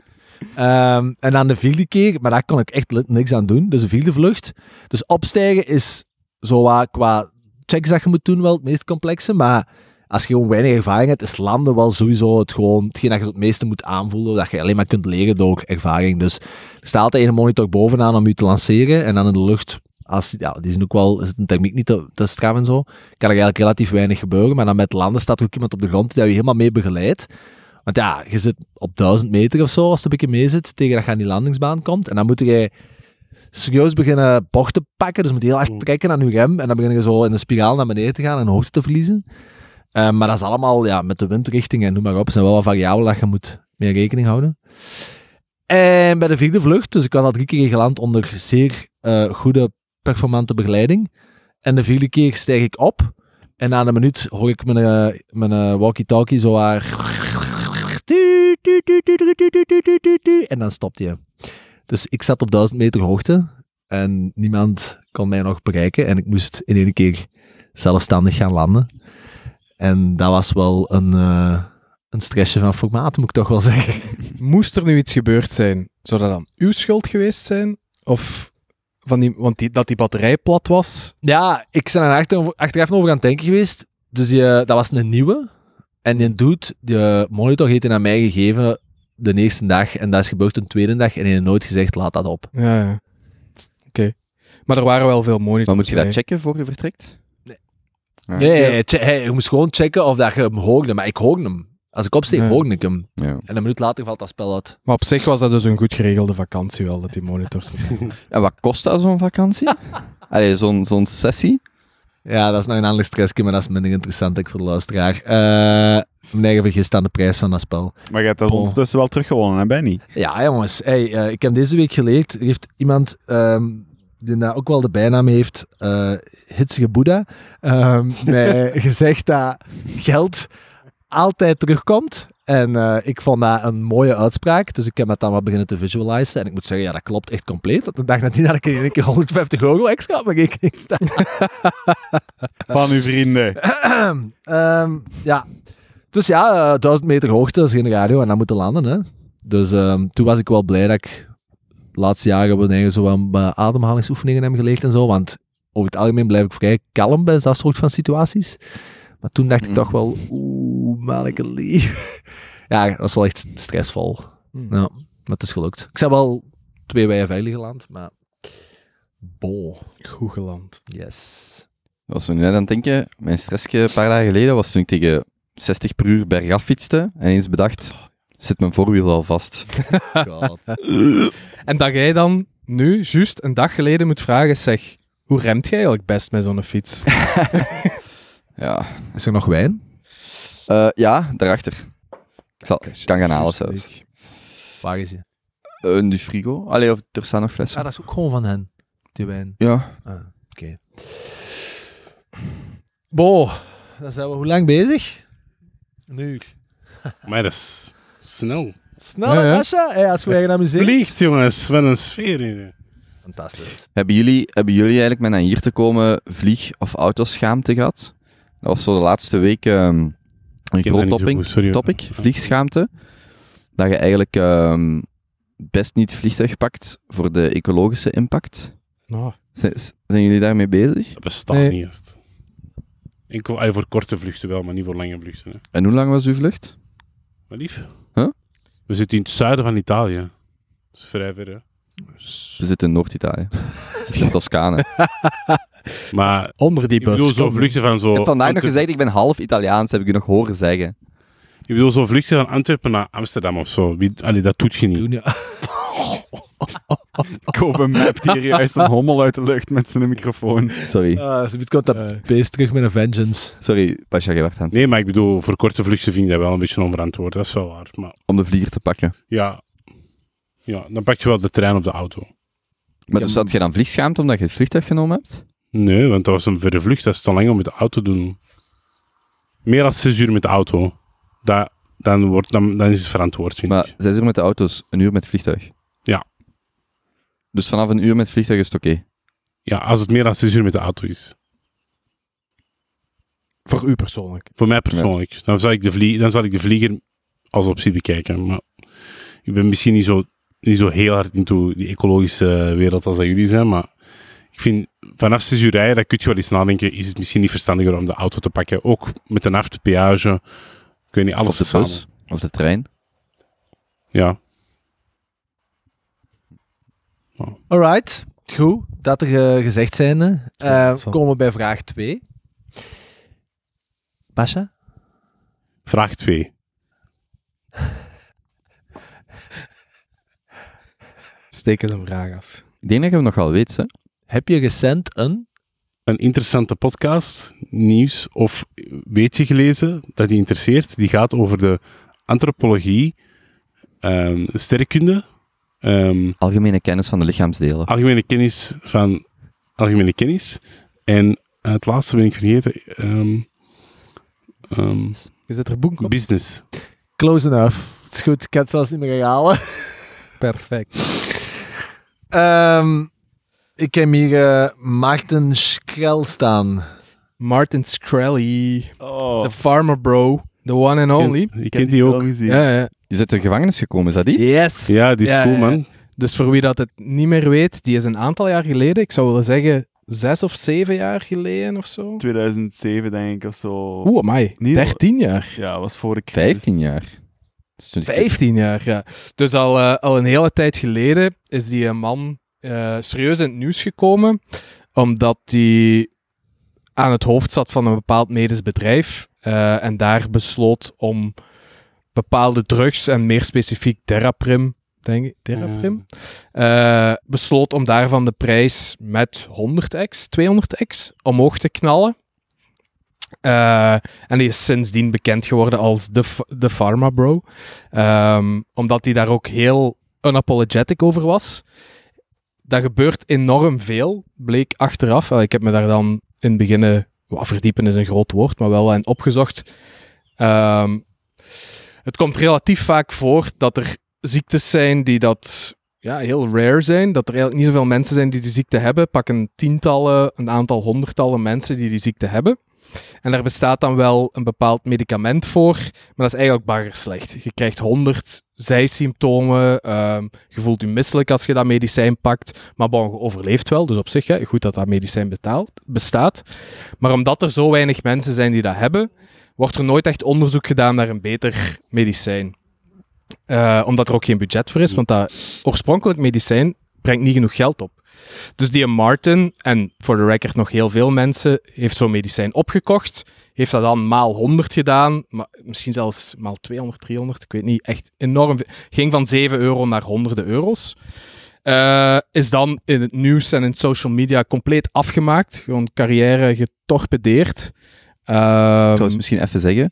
Ehm, en aan de vierde keer, maar daar kon ik echt niks aan doen. Dus de vierde vlucht. Dus opstijgen is zo wat qua checks dat je moet doen wel het meest complexe. Maar als je gewoon weinig ervaring hebt, is landen wel sowieso het gewoon, hetgeen dat je het meeste moet aanvoelen. Dat je alleen maar kunt leren door ervaring. Dus er staat altijd een monitor bovenaan om je te lanceren. En dan in de lucht, als, ja, die zijn ook wel, is het een techniek niet te, te en zo, kan er eigenlijk relatief weinig gebeuren. Maar dan met landen staat er ook iemand op de grond die je helemaal mee begeleidt. Want ja, je zit op 1000 meter of zo, als het een beetje mee zit, tegen dat je aan die landingsbaan komt. En dan moet je serieus beginnen bochten pakken. Dus moet je heel hard trekken aan je rem. En dan begin je zo in een spiraal naar beneden te gaan en hoogte te verliezen. Eh, maar dat is allemaal ja, met de windrichting en noem maar op. zijn wel wat variabelen dat je moet mee rekening houden. En bij de vierde vlucht, dus ik was al drie keer geland onder zeer eh, goede, performante begeleiding. En de vierde keer stijg ik op. En na een minuut hoor ik mijn, eh, mijn walkie-talkie zo waar... En dan stopt hij. Dus ik zat op 1000 meter hoogte en niemand kon mij nog bereiken. En ik moest in één keer zelfstandig gaan landen. En dat was wel een, eh, een stressje van formaat, moet ik toch wel zeggen. moest er nu iets gebeurd zijn, zou dat dan uw schuld geweest zijn? Of van die, want die, dat die batterij plat was? Ja, ik ben er achter, achteraf over aan het denken geweest. Dus die, eh, dat was een nieuwe. En die dude, de monitor heeft hij aan mij gegeven de eerste dag. En dat is gebeurd een tweede dag. En hij heeft nooit gezegd, laat dat op. Ja, ja. Oké. Maar er waren wel veel monitors. Maar moet je dat checken voor je vertrekt? Nee. Ja. Nee, hey, je moest gewoon checken of dat je hem hoorde. Maar ik hoorde hem. Als ik opsteeg, Ja. hoorde ik hem. Ja. En een minuut later valt dat spel uit. Maar op zich was dat dus een goed geregelde vakantie wel, dat die monitors er. En wat kost dat zo'n vakantie? Allee, zo'n zo'n sessie? Ja, dat is nog een ander stressje, maar dat is minder interessant ik, voor de luisteraar. Eh mijn eigen vergist aan de prijs van dat spel. Maar je hebt dat ondertussen wel teruggewonnen, hè, Benny? Ja, jongens. Hey, eh, ik heb deze week geleerd. Er heeft iemand ehm, die daar ook wel de bijnaam heeft, eh Hitsige Boeddha, ehm, mij gezegd dat geld altijd terugkomt. En eh, ik vond dat een mooie uitspraak. Dus ik heb het dan wat beginnen te visualizen. En ik moet zeggen, ja, dat klopt echt compleet. Want de dag nadien had ik in één keer 150 euro extra op mijn rekening staan. Van uw vrienden. Ehm, ja. Dus ja, eh, 1000 meter hoogte, dat is geen radio en dan moeten landen. Hè. Dus ehm, toen was ik wel blij dat ik de laatste jaren eigen zo aan ademhalingsoefeningen heb geleerd en zo. Want over het algemeen blijf ik vrij kalm bij dat soort van situaties. Maar toen dacht ik Mm. toch wel, oeh, manneke lief. ja, dat was wel echt stressvol. Hmm. Ja, maar het is gelukt. Ik ben wel twee wijen veilig geland, maar... Bon, Goed geland. yes. Ik was zo net aan het denken, mijn stressje een paar dagen geleden was toen ik tegen 60 per uur bergaf fietste en eens bedacht, zit mijn voorwiel al vast. God. En dat jij dan nu, juist een dag geleden, moet vragen, zeg, hoe remt jij eigenlijk best met zo'n fiets? Ja. Is er nog wijn? Eh, ja, daarachter. Ik zal, ik kan gaan halen zelfs. Waar is hij? Eh, in de frigo. Allee, of er staan nog flessen. Ah, dat is ook gewoon van hen, die wijn. Ja. Ah, oké. Bo, dan zijn we hoe lang bezig? Een uur. Maar dat is snel. Snel, Ja, ja. Masha? Hey, als je eigen naar muziek. Vliegt, jongens. Wat een sfeer in. Fantastisch. Hebben jullie, hebben jullie eigenlijk met naar hier te komen vlieg- of autoschaamte gehad? Dat was zo de laatste week ehm, een groot topic, goed, sorry. topic, vliegschaamte. Dat je eigenlijk ehm, best niet vliegtuig pakt voor de ecologische impact. Nou, Zijn, zijn jullie daarmee bezig? Dat bestaat Nee. niet eens. Enkel ah, voor korte vluchten wel, maar niet voor lange vluchten. Hè. En hoe lang was uw vlucht? Maar lief. Huh? We zitten in het zuiden van Italië. Dat is vrij ver, hè. We zitten in Noord-Italië. We zitten in Toscane. Maar onder die ik bus. bedoel, zo'n kom. vluchten van zo... Ik heb vandaag nog gezegd, ik ben half Italiaans, heb ik u nog horen zeggen. Ik bedoel, zo'n vluchten van Antwerpen naar Amsterdam of zo. Wie, allee, dat doet je niet. Doen, ja. Kopen mapt hier juist een hommel uit de lucht met zijn microfoon. Sorry. Ah, ze komt dat Eh. beest terug met een vengeance. Sorry, Pasja, je wacht aan het- Nee, maar ik bedoel, voor korte vluchten vind ik dat wel een beetje onverantwoord. Dat is wel waar. Maar Om de vlieger te pakken. ja, ja dan pak je wel de trein of de auto. Maar dus had je dan vliegschaamte omdat je het vliegtuig genomen hebt? Nee, want dat was een verre vlucht. Dat is te lang om met de auto te doen. Meer dan zes uur met de auto. Dat, dan, wordt, dan, dan is het verantwoord, vind Maar ik. zes uur met de auto's, een uur met het vliegtuig. Ja. Dus vanaf een uur met het vliegtuig is het oké. Ja, als het meer dan zes uur met de auto is. Voor u persoonlijk. Voor mij persoonlijk. Dan, zal ik de vlie dan zal ik de vlieger als optie bekijken. Maar ik ben misschien niet zo, niet zo heel hard into die ecologische wereld als dat jullie zijn. Maar ik vind, vanaf zes uur rijden, dan kun je wel eens nadenken, is het misschien niet verstandiger om de auto te pakken. Ook met een afte peage. Ik weet niet, alles Of de bus, of de trein. Ja. Alright, goed. Dat er eh, gezegd zijn, eh, dat is wel- komen we bij vraag 2. Pasha? Vraag 2. Steek eens een vraag af. Ik denk dat je hem nog wel weet, hè. Heb je recent een... Een interessante podcast, nieuws of weetje gelezen dat je interesseert. Die gaat over de antropologie, ehm, sterrenkunde, ehm, Algemene kennis van de lichaamsdelen. algemene kennis van algemene kennis. En het laatste ben ik vergeten. ehm, ehm, Is dat er boek op? business. Close enough. Het is goed, ik kan het zelfs niet meer herhalen. Perfect. Ik heb hier eh, Maarten Schrel staan. Martin Shkreli. Oh, The farmer bro. The one and only. Je, je kent die ook. Ja, ja. Die is uit de gevangenis gekomen, is dat die? Yes. Ja, die is Ja, cool, ja. man. Dus voor wie dat het niet meer weet, die is een aantal jaar geleden, ik zou willen zeggen zes of zeven jaar geleden of zo. 2007 denk ik of zo. Oeh, amai. Niet- 13 jaar. Ja, was voor de crisis. 15 jaar. Dat is 20 15 jaar, ja. Dus al, eh, al een hele tijd geleden is die eh, man eh, serieus in het nieuws gekomen, omdat hij aan het hoofd zat van een bepaald medisch bedrijf eh, en daar besloot om bepaalde drugs, en meer specifiek Theraprim, denk ik, Theraprim, eh, besloot om daarvan de prijs met 100x, 200x omhoog te knallen. En die is sindsdien bekend geworden als de, de Pharma Bro. Ehm, omdat hij daar ook heel unapologetic over was. Dat gebeurt enorm veel, bleek achteraf. Ik heb me daar dan in het begin, eh, verdiepen is een groot woord, maar wel in opgezocht. Ehm, het komt relatief vaak voor dat er ziektes zijn die dat ja, heel rare zijn. Dat er eigenlijk niet zoveel mensen zijn die die ziekte hebben. Pak een tientallen, een aantal honderdtallen mensen die die ziekte hebben. En daar bestaat dan wel een bepaald medicament voor, maar dat is eigenlijk bagger slecht. Je krijgt honderd zijsymptomen, ehm, je voelt je misselijk als je dat medicijn pakt, maar bon, je overleeft wel, dus op zich hè, goed dat dat medicijn betaalt, bestaat. Maar omdat er zo weinig mensen zijn die dat hebben, wordt er nooit echt onderzoek gedaan naar een beter medicijn. Eh, omdat er ook geen budget voor is, want dat oorspronkelijk medicijn brengt niet genoeg geld op. Dus die Martin, en voor de record nog heel veel mensen, heeft zo'n medicijn opgekocht. Heeft dat dan maal 100 gedaan, maar misschien zelfs maal 200, 300, ik weet niet. Echt enorm. Ging van 7 euro naar honderden euro's. Eh, is dan in het nieuws en in social media compleet afgemaakt. Gewoon carrière getorpedeerd. Ehm, Trouwens, misschien even zeggen.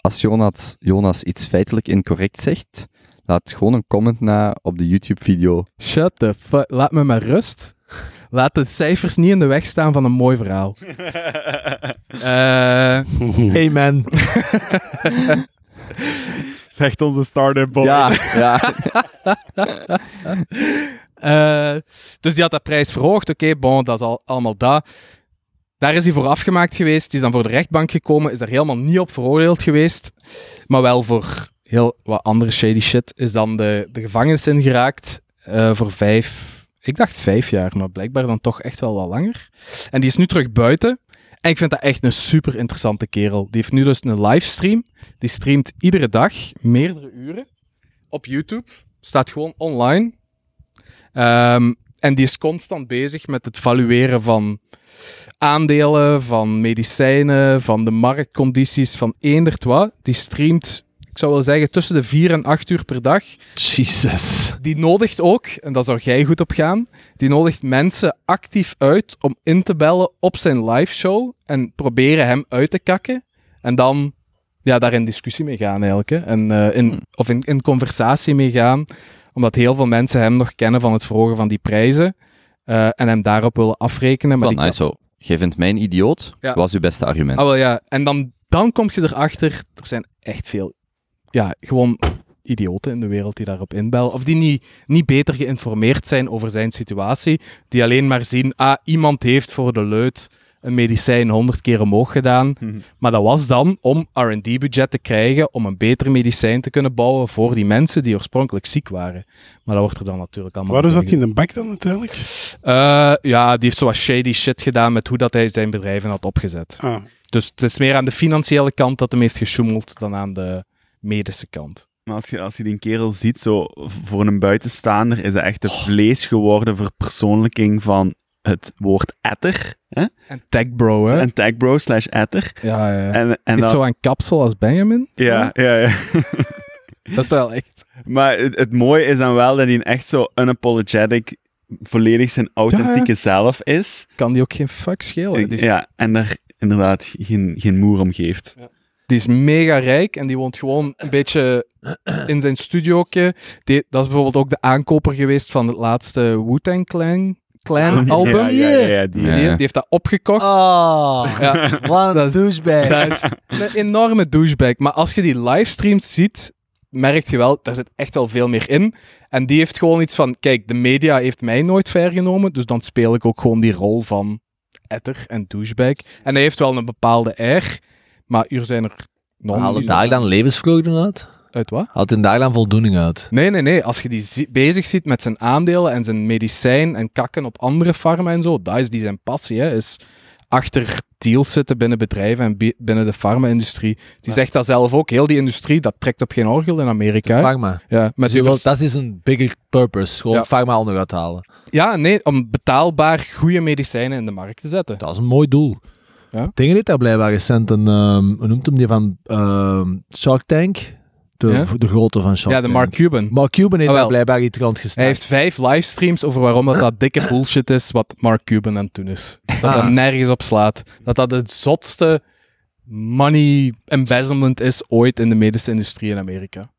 Als Jonas, Jonas iets feitelijk incorrect zegt, laat gewoon een comment na op de YouTube-video. shut the fuck. Laat me maar rust. Laat de cijfers niet in de weg staan van een mooi verhaal. Eh, Amen. Zegt onze start-up boy. Ja, ja. Eh, dus die had dat prijs verhoogd. Oké, bon, dat is al, allemaal dat. Daar is hij voor afgemaakt geweest. Die is dan voor de rechtbank gekomen. Is daar helemaal niet op veroordeeld geweest. Maar wel voor heel wat andere shady shit. Is dan de, de gevangenis ingeraakt. eh, voor vijf... Ik dacht vijf jaar, maar blijkbaar dan toch echt wel wat langer. En die is nu terug buiten. En ik vind dat echt een super interessante kerel. Die heeft nu dus een livestream. Die streamt iedere dag meerdere uren op YouTube. Staat gewoon online. Ehm, en die is constant bezig met het valueren van aandelen, van medicijnen, van de marktcondities, van eenderd wat. Die streamt, ik zou wel zeggen, tussen de 4 en 8 uur per dag. Jesus. Die nodigt ook, en daar zou jij goed op gaan, die nodigt mensen actief uit om in te bellen op zijn liveshow en proberen hem uit te kakken. En dan ja, daar in discussie mee gaan eigenlijk. Hè. En, eh, in, of in, in conversatie mee gaan, omdat heel veel mensen hem nog kennen van het verhogen van die prijzen eh, en hem daarop willen afrekenen. Maar die nice zo. Jij vindt mijn idioot, Ja. was uw beste argument. Ah, wel, ja. En dan, dan kom je erachter, er zijn echt veel, ja, gewoon idioten in de wereld die daarop inbellen. Of die niet, niet beter geïnformeerd zijn over zijn situatie. Die alleen maar zien, ah, iemand heeft voor de leut een medicijn honderd keer omhoog gedaan. Mhm. Maar dat was dan om R&D-budget te krijgen om een beter medicijn te kunnen bouwen voor die mensen die oorspronkelijk ziek waren. Maar dat wordt er dan natuurlijk allemaal... Waarom zat hij in de bak dan uiteindelijk? eh, ja, die heeft zo wat shady shit gedaan met hoe dat hij zijn bedrijven had opgezet. Ah, Dus het is meer aan de financiële kant dat hem heeft gesjoemeld dan aan de medische kant. Maar als je, als je die kerel ziet, zo voor een buitenstaander, is hij echt het vlees geworden verpersoonlijking van het woord etter. Hè? En tech bro, hè? En tagbro slash etter. ja, ja. En, en Heeft dan- zo een kapsel als Benjamin. ja, ja, ja. Dat is wel echt... Maar het, het mooie is dan wel dat hij echt zo unapologetic, volledig zijn authentieke zelf is. Kan die ook geen fuck schelen. Is, Ja, en daar inderdaad geen, geen moer om geeft. Die is mega rijk en die woont gewoon een beetje in zijn studiootje. Die, dat is bijvoorbeeld ook de aankoper geweest van het laatste Wu-Tang Clan, Clan album. Ja, ja, die, Ja. Die, die heeft dat opgekocht. Oh, Ja. wat een douchebag. Dat is een enorme douchebag. Maar als je die livestreams ziet, merk je wel, daar zit echt wel veel meer in. En die heeft gewoon iets van, kijk, de media heeft mij nooit vergenomen, dus dan speel ik ook gewoon die rol van etter en douchebag. En hij heeft wel een bepaalde air, maar hier zijn er nog Haal daar dan levensvreugde uit? Uit wat? Haalt daar dan voldoening uit? Nee, nee, nee. Als je die zi- bezig ziet met zijn aandelen en zijn medicijn en kakken op andere farmen en zo, dat is die zijn passie, hè, is achter deals zitten binnen bedrijven en bi- binnen de farma-industrie. Die zegt dat zelf ook. Heel die industrie, dat trekt op geen orgel in Amerika. Pharma. Ja, met Dus dat is een bigger purpose. Gewoon Ja. pharma onder uithalen. ja, nee, om betaalbaar goede medicijnen in de markt te zetten. Dat is een mooi doel. Ja. Dingen heeft daar blijkbaar recent een, ehm, hoe noemt hem die van ehm, Shark Tank? De, Ja? de grote van Shark Ja, de. Mark Cuban. Mark Cuban heeft Ah, daar blijkbaar iets rond gestart. Hij heeft vijf livestreams over waarom dat, dat dikke bullshit is wat Mark Cuban aan het doen is. Dat Ah. dat nergens op slaat. Dat dat het zotste money embezzlement is ooit in de medische industrie in Amerika.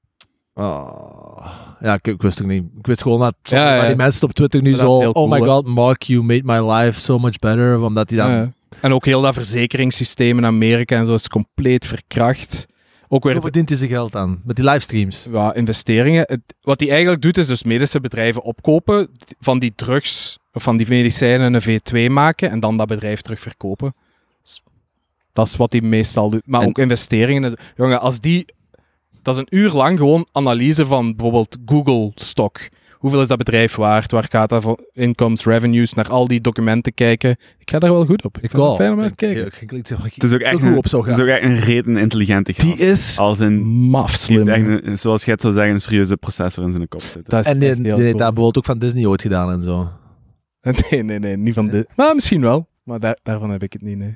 Oh. Ja, ik, ik wist het niet. Ik wist gewoon dat Ja, ja. maar die mensen op Twitter nu Dat zo... oh my cool, god, Mark, you made my life so much better. Omdat hij dan... Ja. En ook heel dat verzekeringssysteem in Amerika en zo is compleet verkracht. Ook weer Hoe verdient hij zijn geld aan? Met die livestreams? ja, investeringen. Het- wat hij eigenlijk doet, is dus medische bedrijven opkopen, van die drugs of van die medicijnen een V2 maken en dan dat bedrijf terug verkopen. Dus Dat is wat hij meestal doet. Maar En- ook investeringen. Jongen, als die... Dat is een uur lang gewoon analyse van bijvoorbeeld Google-stock. Hoeveel is dat bedrijf waard? Waar gaat dat voor incomes, revenues? Naar al die documenten kijken. Ik ga daar wel goed op. Ik vind het wel. fijn om naar te kijken. ik- ik- ik- ik- Het is ook echt een, op het is ook echt een reden intelligente gast. Die is Als een, maf die heeft slim. echt een- zoals jij het zou zeggen, een serieuze processor in zijn kop zitten. Dat is En die, die cool. daar bijvoorbeeld ook van Disney ooit gedaan en zo. Nee, nee, nee, niet van dit. Maar misschien wel. Maar daar, daarvan heb ik het niet, nee.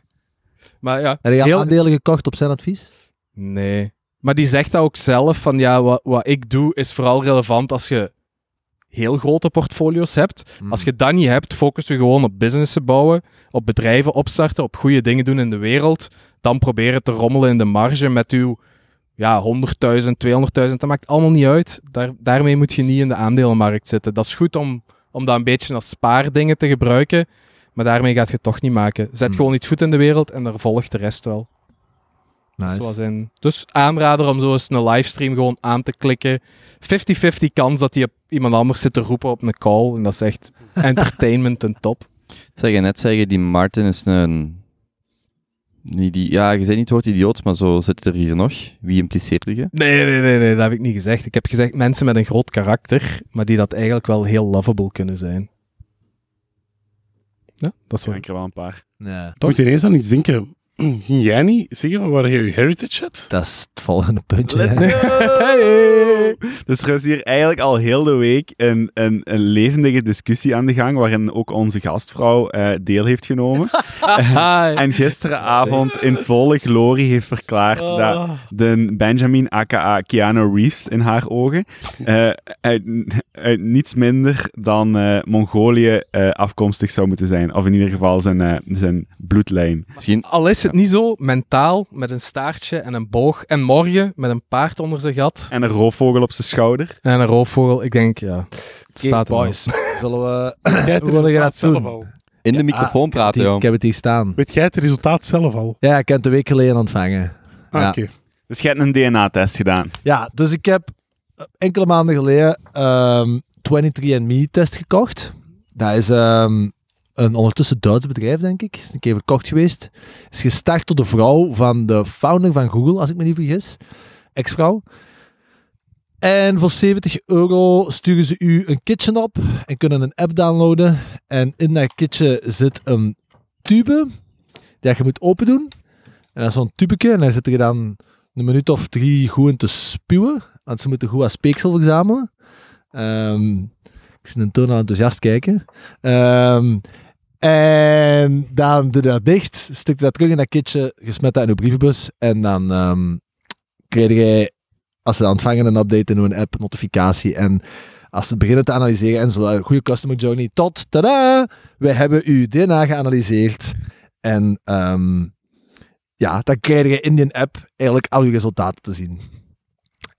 Maar ja, Heb je heel- aandelen gekocht op zijn advies? nee. Maar die zegt dat ook zelf, van ja, wat, wat ik doe is vooral relevant als je heel grote portfolio's hebt. Mm. Als je dat niet hebt, focus je gewoon op businessen bouwen, op bedrijven opstarten, op goede dingen doen in de wereld. Dan proberen te rommelen in de marge met uw ja, 100.000, 200.000. Dat maakt allemaal niet uit. Daar, daarmee moet je niet in de aandelenmarkt zitten. Dat is goed om, om dat een beetje als spaardingen te gebruiken. Maar daarmee gaat je het toch niet maken. Zet Hmm. gewoon iets goed in de wereld en daar volgt de rest wel. Nice. Zoals in, dus aanrader om zo eens een livestream gewoon aan te klikken. 50-50 kans dat hij iemand anders zit te roepen op een call. En dat is echt entertainment en top. Zeg je net zeggen, die Martin is een... Niet die, ja, je bent niet het woord idioot, maar zo zit er hier nog. Wie impliceerde je? Nee, nee, nee, nee, dat heb ik niet gezegd. Ik heb gezegd mensen met een groot karakter, maar die dat eigenlijk wel heel lovable kunnen zijn. Ja, dat is wel. ik er wel een paar. Nee, Ik moet ineens aan iets denken. Ging jij niet zeggen waar je je heritage had? dat is het volgende puntje. Let's hè. go! Dus er is hier eigenlijk al heel de week een, een, een levendige discussie aan de gang, waarin ook onze gastvrouw eh, deel heeft genomen. Hi. En gisteravond in volle glorie heeft verklaard dat de Benjamin aka Keanu Reeves in haar ogen eh, uit, uit niets minder dan eh, Mongolië eh, afkomstig zou moeten zijn. Of in ieder geval zijn, eh, zijn bloedlijn. Misschien... Al is het niet zo mentaal, met een staartje en een boog, en morgen met een paard onder zijn gat En een roofvogel op zijn schouder. en een roofvogel. Ik denk, ja, het staat er boys. Zullen we... Jij Hoe wil je dat resultaat doen? zelf al? In de Ja, microfoon ah, praten, joh. Ik heb het hier staan. Weet jij het resultaat zelf al? Ja, ik heb het een week geleden ontvangen. Ah, Ja. oké. Dus je hebt een DNA-test gedaan. Ja, dus ik heb eh, enkele maanden geleden ehm 23andMe-test gekocht. Dat is ehm, een ondertussen Duits bedrijf, denk ik. Is een keer verkocht geweest. Is gestart door de vrouw van de founder van Google, als ik me niet vergis. Ex-vrouw. En voor 70 euro sturen ze u een kitje op en kunnen een app downloaden. En in dat kitje zit een tube die je moet open doen. En dat is zo'n tubeke en daar zit er dan een minuut of drie goed te spuwen. Want ze moeten goed als speeksel verzamelen. Ehm, ik zie een toon enthousiast kijken. Ehm, en dan doe je dat dicht, stik dat terug in dat kitje, je smet dat in je brievenbus en dan ehm krijg je, als ze ontvangen, een update in een app, notificatie. En als ze beginnen te analyseren en zo, goede customer journey, tot, tada, wij hebben uw DNA geanalyseerd. En ehm, ja, dan krijg je in die app eigenlijk al je resultaten te zien.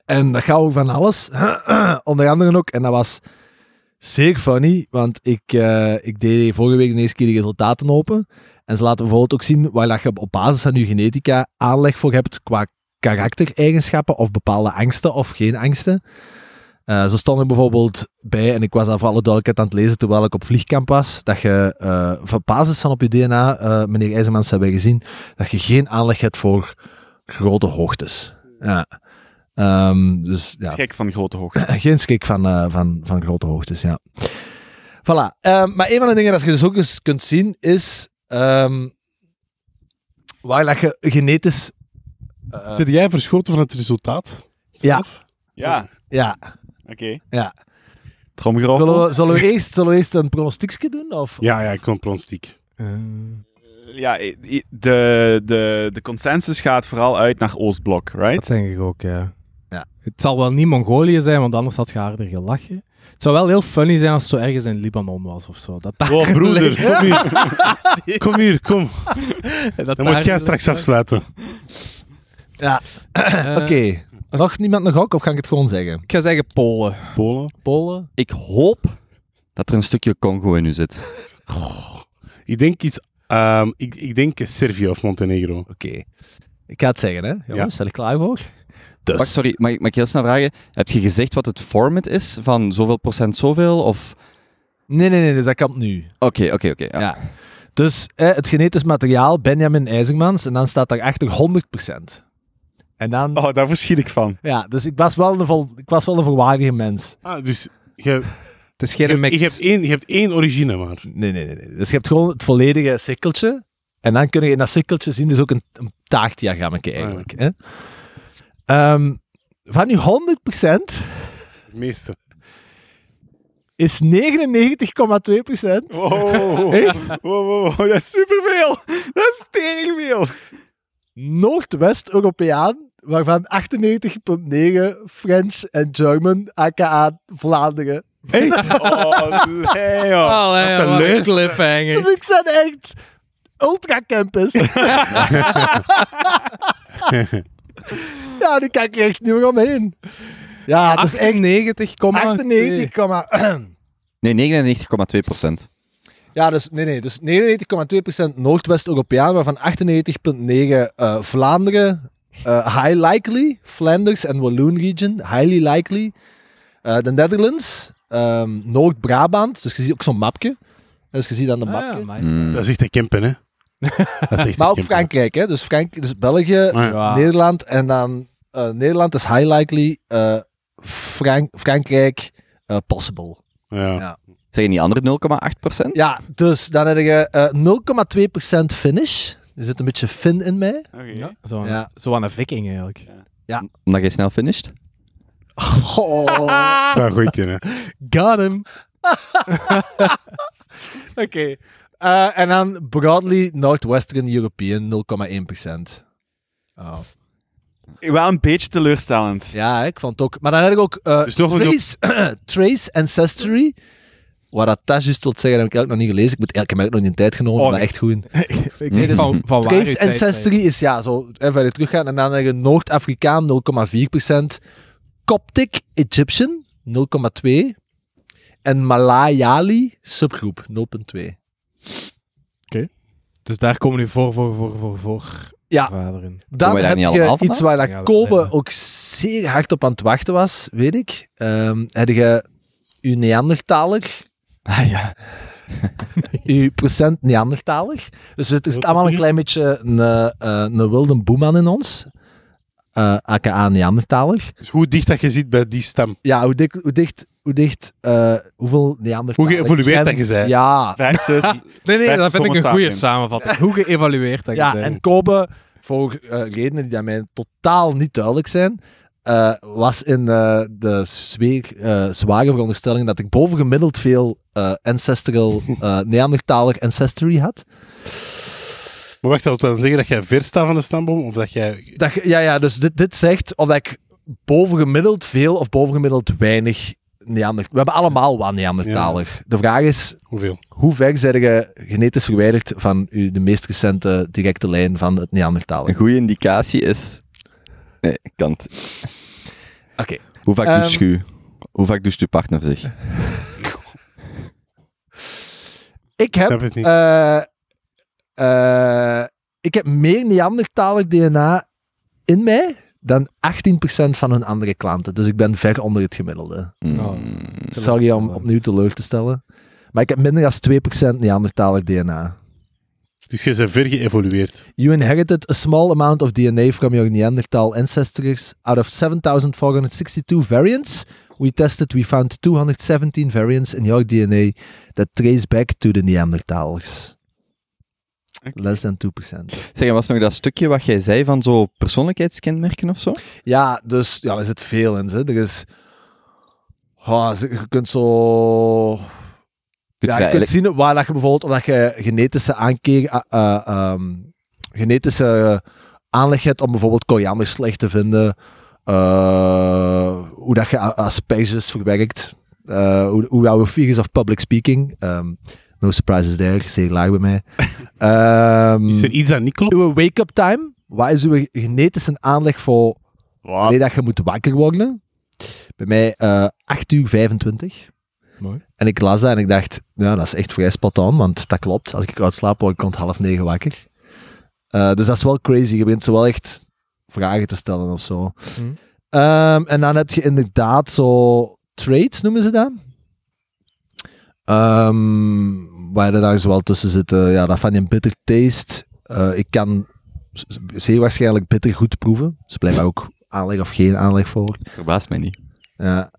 En dat gaat over van alles. Onder andere ook, en dat was zeer funny, want ik, eh, ik deed vorige week de eerste keer de resultaten open. En ze laten bijvoorbeeld ook zien waar je op basis van je genetica aanleg voor hebt qua karaktereigenschappen of bepaalde angsten of geen angsten. Eh, zo stond er bijvoorbeeld bij, en ik was daar voor alle duidelijkheid aan het lezen terwijl ik op vliegkamp was, dat je eh op basis van op je DNA, eh, meneer IJzermans hebben gezien, dat je geen aanleg hebt voor grote hoogtes. Ja. Ehm, dus ja, Schrik van grote hoogte. geen schrik van, eh, van, van grote hoogtes, ja. Voilà. Ehm, maar een van de dingen dat je dus ook eens kunt zien, is ehm, waar dat je genetisch... eh, Zit jij verschoten van het resultaat? Ja. Ja, ja, oké. ja. Tromgeroffel. Zullen we, zullen, we eerst, zullen we eerst een pronostiekje doen? Of? Ja, ja, ik kon pronostiek. Eh, Ja, de, de, de consensus gaat vooral uit naar Oostblok, right? dat denk ik ook. Ja. Het zal wel niet Mongolië zijn, want anders had je harder gelachen. Het zou wel heel funny zijn als het zo ergens in Libanon was of zo. Dat daar Oh, broeder, kom hier. Kom hier, kom. Dat Dan daar moet jij straks afsluiten. Ja. Eh, Oké. Nog niemand nog ook, of ga ik het gewoon zeggen? Ik ga zeggen Polen. Polen. Polen? Ik hoop dat er een stukje Congo in u zit. Ik denk iets... ehm, ik, ik denk Servië of Montenegro. Oké. Ik ga het zeggen, hè. Jongens, Ja. stel ik klaar voor? Dus. Wacht, sorry, mag, ik- mag ik heel snel vragen? Heb je gezegd wat het format is? Van zoveel procent zoveel? Of... Nee, nee, nee, dus dat kan nu. Oké, oké, oké. ja. Ja. Dus eh, het genetisch materiaal, Benjamin IJzermans, en dan staat daarachter 100%. En dan, Oh, daar verschiet ik van. ja, dus ik was wel een, vol, ik was wel een volwaardige mens. Ah, dus je, Het is geen je, mix. je, hebt één, je hebt één origine maar. Nee, nee, nee, nee. Dus je hebt gewoon het volledige sikkeltje. En dan kun je in dat sikkeltje zien, dus ook een, een taartdiagrammetje eigenlijk. Hè? Ehm, van die 100% Het meeste. is 99,2%. Wow. Echt? Wow, wow, wow, dat is superveel. Dat is teringveel. Noordwest-Europeaan, waarvan 98,9 French en German, aka Vlaanderen. Echt? Oh, nee, joh. Allee, Wat een wat een leus. cliffhanger. Dus ik ben echt ultra campus. ja, nu kijk ik echt niet meer omheen. Ja, dat is echt 98,2. 98, Nee, 99,2 procent. Ja, dus, nee, nee, dus 99,2% Noordwest-Europeaan, waarvan 98,9% eh, Vlaanderen, eh, high likely, Flanders en Walloon region, highly likely. Eh, de Netherlands, ehm, Noord-Brabant, dus je ziet ook zo'n mapje. Dus je ziet aan de Ah, ja, mapjes. maar- Mm. Dat is echt een Kempen, hè? Maar ook. Frankrijk, hè? Dus, Frank, dus België, ja. Ja. Nederland en dan eh, Nederland is high likely, eh, Frank Frankrijk eh, possible. Ja. Ja. Zeg je die andere 0,8 procent? Ja, dus dan heb je eh 0,2% finish. Er zit een beetje fin in mij. Oké. Ja, zo, aan, Ja. zo aan een viking eigenlijk. Omdat je snel finished? Oh. Dat zou goeie kunnen. Got him. Oké. Eh, en dan broadly Northwestern European 0,1%. Oh. Wel een beetje teleurstellend. Ja, ik vond het ook. Maar dan heb ik ook eh, Dus een Trace, Ancestry. Wat dat dat juist wil zeggen, heb ik eigenlijk nog niet gelezen. Ik, moet, ik heb eigenlijk nog niet de tijd genomen, Oh, maar echt goed. Ik Nee, dus van, Trace Ancestry is ja, zo even verder teruggaan. En dan heb je Noord-Afrikaan 0,4%. Coptic Egyptian 0,2%. En Malayali subgroep 0,2%. Dus daar komen nu voor, voor, voor, voor, voor Ja. vader in. Dan heb niet je iets waar Ja, Kobe ook zeer hard op aan het wachten was, weet ik. Ehm heb je uw Neandertaler, Ah ja. uw procent Neandertaler. Dus het is allemaal een klein beetje een, eh, eh, een wilde boeman in ons. Eh aka Neandertaler. Dus hoe dicht dat je zit bij die stem. Ja, hoe, dik, hoe dicht, hoe dicht, eh, hoeveel Neandertaler... Hoe geëvolueerd dat je bent. Ja. Nee, nee, dat vind ik een goede samenvatting. Hoe geëvalueerd dat je ja bent. en Kobe, voor eh, redenen die aan mij totaal niet duidelijk zijn, eh, was in eh, de zweer, eh, zware veronderstelling dat ik bovengemiddeld veel eh, ancestral eh Neandertaler ancestry had. Maar wacht, dat wil dan zeggen dat jij ver staat van de stamboom? Of dat jij... Dat, ja, ja, dus dit, dit zegt of dat ik bovengemiddeld veel of bovengemiddeld weinig Neandertaler... We hebben allemaal wat Neandertaler. De vraag is, Hoeveel? hoe ver zijn je genetisch verwijderd van uw, de meest recente directe lijn van het Een Neandertaler? goede indicatie is... Nee, ik kan het. Oké. Hoe vaak Ehm, doucht je? Hoe vaak doucht je partner zich? Ik heb Snap Eh, ik heb meer Neandertaler DNA in mij dan 18% van hun andere klanten. Dus ik ben ver onder het gemiddelde. Mm. Sorry om opnieuw teleur te stellen. Maar ik heb minder dan 2% Neandertaler DNA. Dus je bent ver geëvolueerd. You inherited a small amount of DNA from your Neanderthal ancestors. Out of 7,462 variants we tested, we found 217 variants in your DNA that trace back to the Neandertalers. Less than 2%. Zeg, was nog dat stukje wat jij zei van zo persoonlijkheidskenmerken of zo? Ja, dus ja, er zit veel in. Hè. Er is. Oh, je kunt zo. Kunt ja, je kunt zien waar dat je bijvoorbeeld of dat je genetische aankeer, eh, eh, ehm, genetische aanleg hebt om bijvoorbeeld koriander slecht te vinden. eh, hoe dat je asperges verwerkt. eh, hoe, hoe jouw fear is of public speaking. Ehm, no surprises there, zeer laag bij mij. Is er iets dat niet klopt? uw wake-up time. Wat is uw genetische aanleg voor wanneer dat je moet wakker worden? Bij mij eh 8 uur 25. Mooi. En ik las dat en ik dacht, ja, dat is echt vrij spot on, want dat klopt. Als ik uitslaap, word ik rond half negen wakker. Eh, dus dat is wel crazy. Je begint zo wel echt vragen te stellen of zo. Hm. Ehm, en dan heb je inderdaad zo traits, noemen ze dat. Ehm, waar er daar zowel tussen zitten, ja, dat van je bitter taste. Eh, ik kan zeer waarschijnlijk bitter goed proeven. Dus blijkbaar ook aanleg of geen aanleg voor. Verbaast mij niet. Ja.